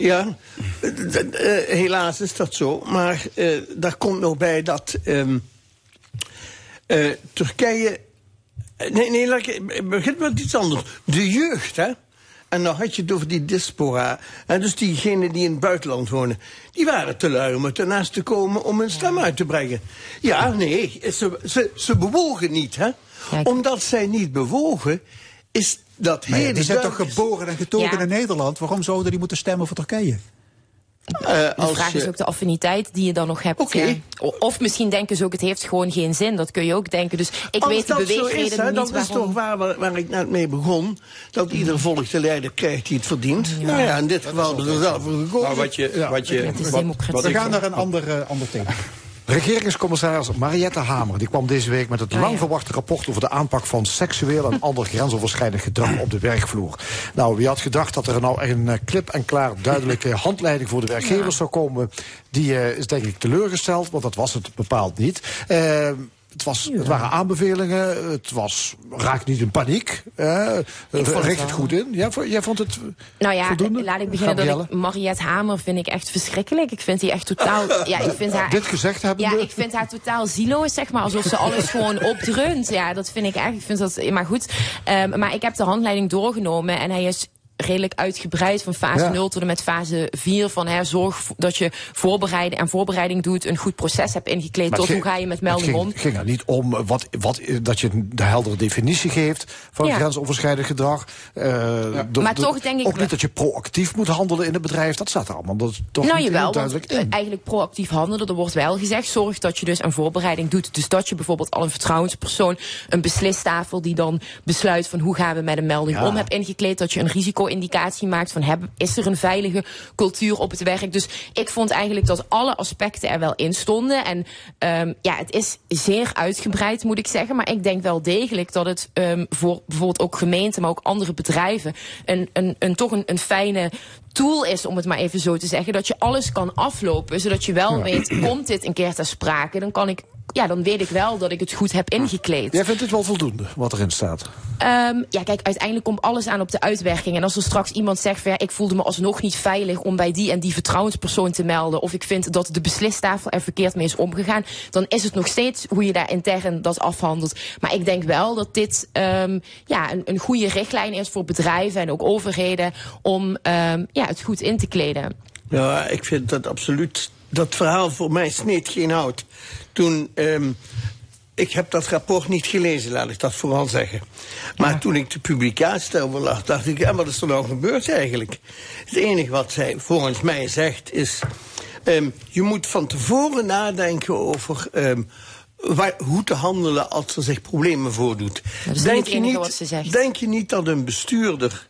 Ja, eh, helaas is dat zo. Maar eh, daar komt nog bij dat ehm, eh, Turkije. Nee, nee, laat ik begin met iets anders. De jeugd, hè? En dan had je het over die diaspora. En dus diegenen die in het buitenland wonen. Die waren te lui om ernaast te komen om hun stem uit te brengen. Ja, nee, ze, ze, ze bewogen niet, hè? Omdat zij niet bewogen, is dat Maar hele die zijn toch geboren en getogen Ja. in Nederland? Waarom zouden die moeten stemmen voor Turkije? Eh, De als vraag je- is ook de affiniteit die je dan nog hebt. Ja. Of misschien denken ze ook, het heeft gewoon geen zin. Dat kun je ook denken. Dus ik Als weet de beweegreden is, hè, niet dat is waarom. toch waar, waar, waar ik net mee begon. Dat ieder volk de leider krijgt die het verdient. Nou ja, in dit geval hebben we er zelf voor gekozen. Nou, wat je, wat je, is wat- We gaan naar een ander, eh, ander thema. Regeringscommissaris Mariette Hamer die kwam deze week met het lang verwachte rapport over de aanpak van seksueel en ander grensoverschrijdend gedrag op de werkvloer. Nou, wie had gedacht dat er nou echt een eh, klip en klaar duidelijke handleiding voor de werkgevers zou komen? Die eh, is denk ik teleurgesteld, want dat was het bepaald niet. Eh, het, was, het waren aanbevelingen, het was, raak niet in paniek. eh, vond het richt het goed in. Jij, vo- jij vond het Nou ja, voldoende? laat ik beginnen dat Gabrielle? ik Mariette Hamer vind ik echt verschrikkelijk. Ik vind die echt totaal. Ja, ik vind haar. Dit gezegd hebbende? Ja, ik vind haar totaal zieloos, zeg maar. Alsof ze alles gewoon opdreunt. Ja, dat vind ik echt. Ik vind dat. Maar goed. Ehm, maar ik heb de handleiding doorgenomen en hij is redelijk uitgebreid van fase Ja. 0 tot en met fase 4 van hè, zorg dat je voorbereiden en voorbereiding doet, een goed proces hebt ingekleed Maar tot hoe ga je met melding om. Het ging er niet om eh, wat, wat, eh, dat je de heldere definitie geeft van Ja. grensoverschrijdend gedrag. Eh, de- Maar de- toch denk ik Ook niet dat je proactief moet handelen in het bedrijf. Dat staat er allemaal dat is toch nou niet jawel, duidelijk eh, in. eigenlijk proactief handelen, er wordt wel gezegd, zorg dat je dus een voorbereiding doet. Dus dat je bijvoorbeeld al een vertrouwenspersoon, een beslistafel die dan besluit van hoe gaan we met een melding Ja. om, hebt ingekleed. Dat je een risico-indicatie maakt van heb, is er een veilige cultuur op het werk. Dus ik vond eigenlijk dat alle aspecten er wel in stonden. En ehm, ja, het is zeer uitgebreid moet ik zeggen. Maar ik denk wel degelijk dat het ehm, voor bijvoorbeeld ook gemeenten, maar ook andere bedrijven, een, een, een, toch een, een fijne tool is, om het maar even zo te zeggen. Dat je alles kan aflopen, zodat je wel weet, komt dit een keer ter sprake, dan kan ik. Ja, dan weet ik wel dat ik het goed heb ingekleed. Jij vindt het wel voldoende wat erin staat. Ehm, ja, kijk, uiteindelijk komt alles aan op de uitwerking. En als er straks iemand zegt van ja, ik voelde me alsnog niet veilig om bij die en die vertrouwenspersoon te melden. Of ik vind dat de beslistafel er verkeerd mee is omgegaan. Dan is het nog steeds hoe je daar intern dat afhandelt. Maar ik denk wel dat dit ehm, ja, een, een goede richtlijn is voor bedrijven en ook overheden om ehm, ja, het goed in te kleden. Ja, ik vind dat absoluut. Dat verhaal voor mij sneed geen hout. Toen. ehm, ik heb dat rapport niet gelezen, laat ik dat vooral zeggen. Maar toen ik de publicatie daarover lag, dacht ik, en wat is er nou gebeurd eigenlijk? Het enige wat zij volgens mij zegt is, ehm, je moet van tevoren nadenken over ehm, waar, hoe te handelen als er zich problemen voordoet. dat is niet het enige wat ze zegt. Denk je niet dat een bestuurder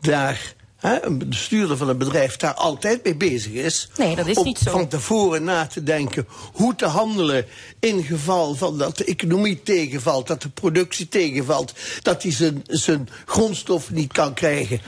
daar, hè, een bestuurder van een bedrijf daar altijd mee bezig is? Nee, dat is om niet zo. Van tevoren na te denken hoe te handelen in geval van dat de economie tegenvalt, dat de productie tegenvalt, dat hij zijn, zijn grondstoffen niet kan krijgen.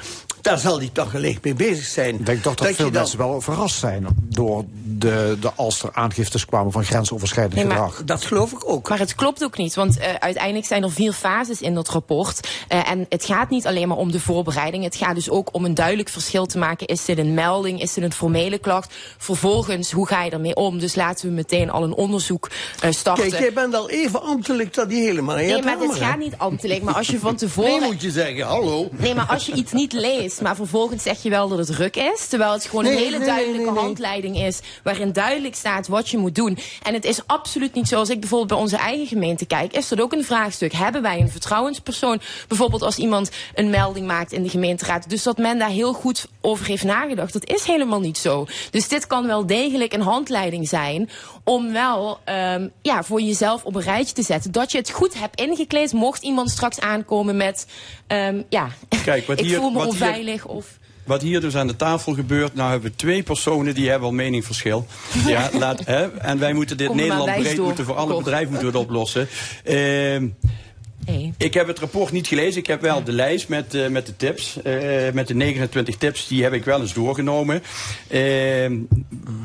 Daar zal hij toch wellicht mee bezig zijn. Ik denk toch dat, je veel dan- mensen wel verrast zijn door de, de als er aangiftes kwamen van grensoverschrijdend Nee, maar- gedrag. Dat geloof ik ook. Maar het klopt ook niet, want eh, uiteindelijk zijn er vier fases in dat rapport. Eh, en het gaat niet alleen maar om de voorbereiding. Het gaat dus ook om een duidelijk verschil te maken. Is dit een melding? Is dit een formele klacht? Vervolgens, hoe ga je ermee om? Dus laten we meteen al een onderzoek eh, starten. Kijk, jij bent al even ambtelijk dat die helemaal Nee, maar hè? gaat niet ambtelijk. Maar als je van tevoren... Nee, moet je zeggen, hallo. Nee, maar als je iets niet leest, maar vervolgens zeg je wel dat het ruk is. Terwijl het gewoon Nee, een hele nee, duidelijke nee, nee. handleiding is. Waarin duidelijk staat wat je moet doen. En het is absoluut niet zo. Als ik bijvoorbeeld bij onze eigen gemeente kijk, is dat ook een vraagstuk. Hebben wij een vertrouwenspersoon? Bijvoorbeeld als iemand een melding maakt in de gemeenteraad. Dus dat men daar heel goed over heeft nagedacht. Dat is helemaal niet zo. Dus dit kan wel degelijk een handleiding zijn. Om wel ehm, ja, voor jezelf op een rijtje te zetten. Dat je het goed hebt ingekleed. Mocht iemand straks aankomen met. ehm, ja, Kijk, wat ik hier- voel me wat hier- onveilig. Of, Wat hier dus aan de tafel gebeurt, nou hebben we twee personen die hebben al meningverschil. Ja, laat, hè, en wij moeten dit Kom er Nederland breed door, moeten voor alle bedrijven moeten we het oplossen. Ehm, ik heb het rapport niet gelezen. Ik heb wel de lijst met, eh, met de tips. eh, met de 29 tips. Die heb ik wel eens doorgenomen. Ehm,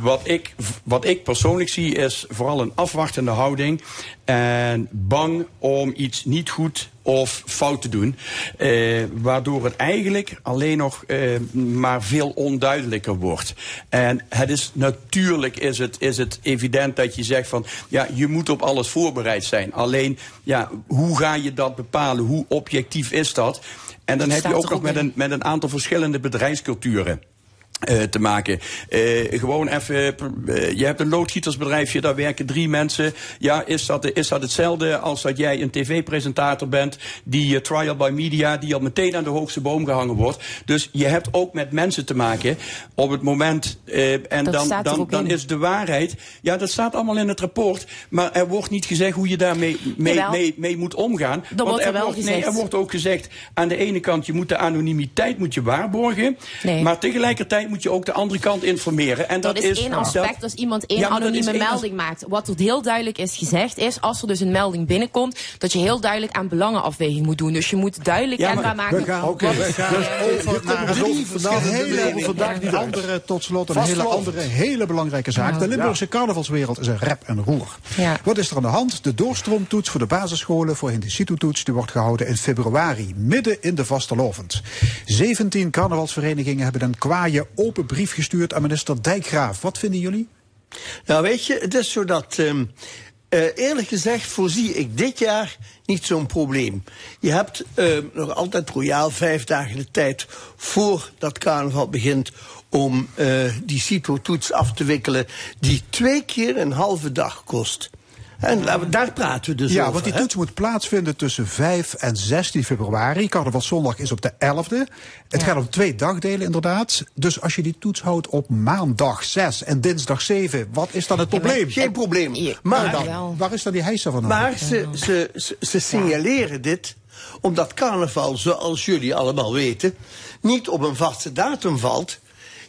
wat, ik, wat ik persoonlijk zie is vooral een afwachtende houding. En bang om iets niet goed of fout te doen. Eh, waardoor het eigenlijk alleen nog eh, maar veel onduidelijker wordt. En het is natuurlijk is het, is het evident dat je zegt van ja, je moet op alles voorbereid zijn. Alleen ja, hoe ga je dat bepalen? Hoe objectief is dat? En dan Dat heb je ook nog met een, met een aantal verschillende bedrijfsculturen. Eh, te maken. Eh, gewoon even, eh, je hebt een loodgietersbedrijfje, daar werken drie mensen. Ja, is dat, is dat hetzelfde als dat jij een tv-presentator bent, die trial by media, die al meteen aan de hoogste boom gehangen wordt. Dus je hebt ook met mensen te maken op het moment, en Dat dan, staat dan, dan is de waarheid, ja, dat staat allemaal in het rapport, maar er wordt niet gezegd hoe je daarmee mee, mee, mee moet omgaan. Wordt er er wel wordt, nee, gezegd. er wordt ook gezegd, aan de ene kant, je moet de anonimiteit moet je waarborgen, Nee. maar tegelijkertijd moet je ook de andere kant informeren. En dat, Dat is één aspect als iemand één Ja, anonieme één melding maakt. Wat er heel duidelijk is gezegd is, als er dus een melding binnenkomt, dat je heel duidelijk aan belangenafweging moet doen. Dus je moet duidelijk Ja, kenbaar maken. we gaan- wat oké, we gaan eh, over naar drie vandaag uit. andere, tot slot, een hele andere, hele belangrijke zaak. Ja. De Limburgse carnavalswereld is een rep en roer. Wat is er aan de hand? De doorstroomtoets voor de basisscholen voor Hindisitu-toets die wordt gehouden in februari, midden in de vastelovend. 17 carnavalsverenigingen hebben een kwaaie open brief gestuurd aan minister Dijkgraaf. Wat vinden jullie? Nou, weet je, het is zo dat. ehm, eh, eerlijk gezegd voorzie ik dit jaar niet zo'n probleem. Je hebt ehm, nog altijd royaal vijf dagen de tijd voordat carnaval begint om eh, die CITO-toets af te wikkelen, die twee keer een halve dag kost. En daar praten we dus ja, over. want die hè? toets moet plaatsvinden tussen 5 en 16 februari. Carnavalszondag is op de 11e. Het gaat om twee dagdelen inderdaad. Dus als je die toets houdt op maandag 6 en dinsdag 7, wat is dan het probleem? Geen probleem. Maar Maar, dan, waar is dan die heisa van maar ze, ze, ze, ze signaleren dit omdat carnaval, zoals jullie allemaal weten, niet op een vaste datum valt.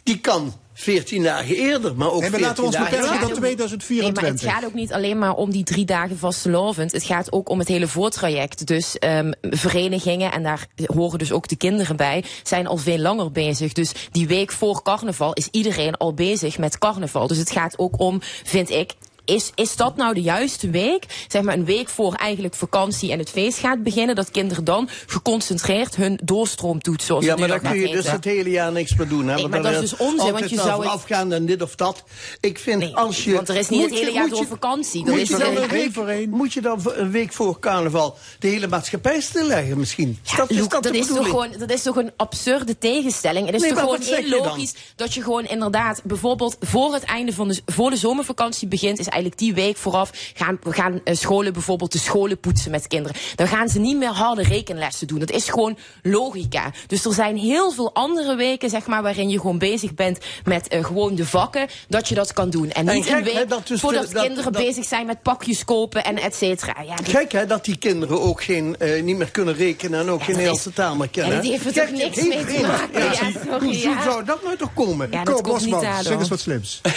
Die kan 14 dagen eerder, maar ook Nee, maar 14 laten we ons dagen beperken tot Nee, maar 2024. het gaat ook niet alleen maar om die drie dagen vastelovend. Het gaat ook om het hele voortraject. Dus ehm, verenigingen, en daar horen dus ook de kinderen bij, zijn al veel langer bezig. Dus die week voor carnaval is iedereen al bezig met carnaval. Dus het gaat ook om, vind ik, is, is dat nou de juiste week? Zeg maar een week voor eigenlijk vakantie en het feest gaat beginnen. Dat kinderen dan geconcentreerd hun doorstroom doet. Zoals Ja, maar dan kun je dus het hele jaar niks meer doen. Hè? Nee, Want maar dan dat is dus onzin, want je zou het- afgaan en dit of dat. Ik vind als je... want er is niet het hele je- jaar door je- vakantie. Moet is je, dan een week, moet je dan een week voor carnaval de hele maatschappij stilleggen misschien? Is dat, is Loek, dat, dat, de is toch gewoon, dat is toch een absurde tegenstelling. Het is Nee, toch gewoon heel logisch dat je gewoon inderdaad bijvoorbeeld voor het einde van de, voor de zomervakantie begint, is eigenlijk die week vooraf gaan, we gaan eh, scholen bijvoorbeeld de scholen poetsen met kinderen. Dan gaan ze niet meer harde rekenlessen doen. Dat is gewoon logica. Dus er zijn heel veel andere weken, zeg maar, waarin je gewoon bezig bent met eh, gewoon de vakken, dat je dat kan doen. En En niet gek, een hè, week dat dus voordat de- dat- kinderen dat- bezig zijn met pakjes kopen en et cetera. Ja, Gek hè, dat die kinderen ook geen, eh, niet meer kunnen rekenen en ook geen Nederlandse taal meer kennen. Ja, die heeft er toch niks mee te maken. Ja, sorry, Hoe hoe ja. zou dat nou toch komen? Ja, dat Ko komt niet Bosman, aan, zeg eens wat slims.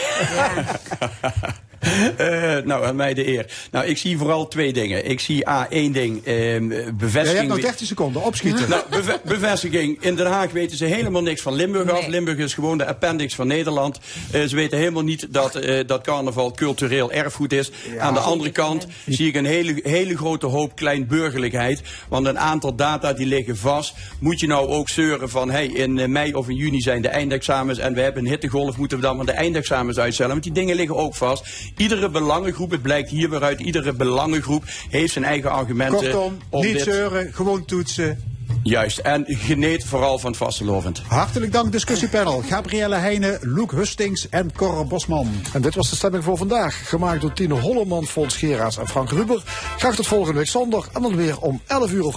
Eh, nou, aan mij de eer. Nou, ik zie vooral twee dingen. Ik zie A, één ding, ehm, Ja, je bevestiging. hebt nog 30 seconden, opschieten. Nou, beve- bevestiging. In Den Haag weten ze helemaal niks van Limburg af. Limburg is gewoon de appendix van Nederland. Eh, ze weten helemaal niet dat, eh, dat carnaval cultureel erfgoed is. Aan de andere kant zie ik een hele, hele grote hoop kleinburgerlijkheid. Want een aantal data die liggen vast. Moet je nou ook zeuren van... Hey, in mei of in juni zijn de eindexamens... en we hebben een hittegolf, moeten we dan maar de eindexamens uitstellen. Want die dingen liggen ook vast. Iedere belangengroep, het blijkt hier weer uit... iedere belangengroep heeft zijn eigen argumenten... Kortom, om niet dit- zeuren, gewoon toetsen. Juist, en geneet vooral van het vastelovend. Hartelijk dank, discussiepanel. Gabrielle Heijnen, Loek Hustings en Cor Bosman. En dit was de stemming voor vandaag. Gemaakt door Tine Holleman, Fons Geraas en Frank Ruber. Graag tot volgende week zondag en dan weer om 11 uur.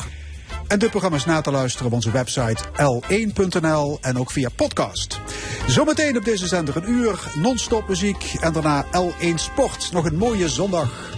En dit programma is na te luisteren op onze website l1.nl en ook via podcast. Zometeen op deze zender een uur non-stop muziek en daarna L1 Sport. Nog een mooie zondag.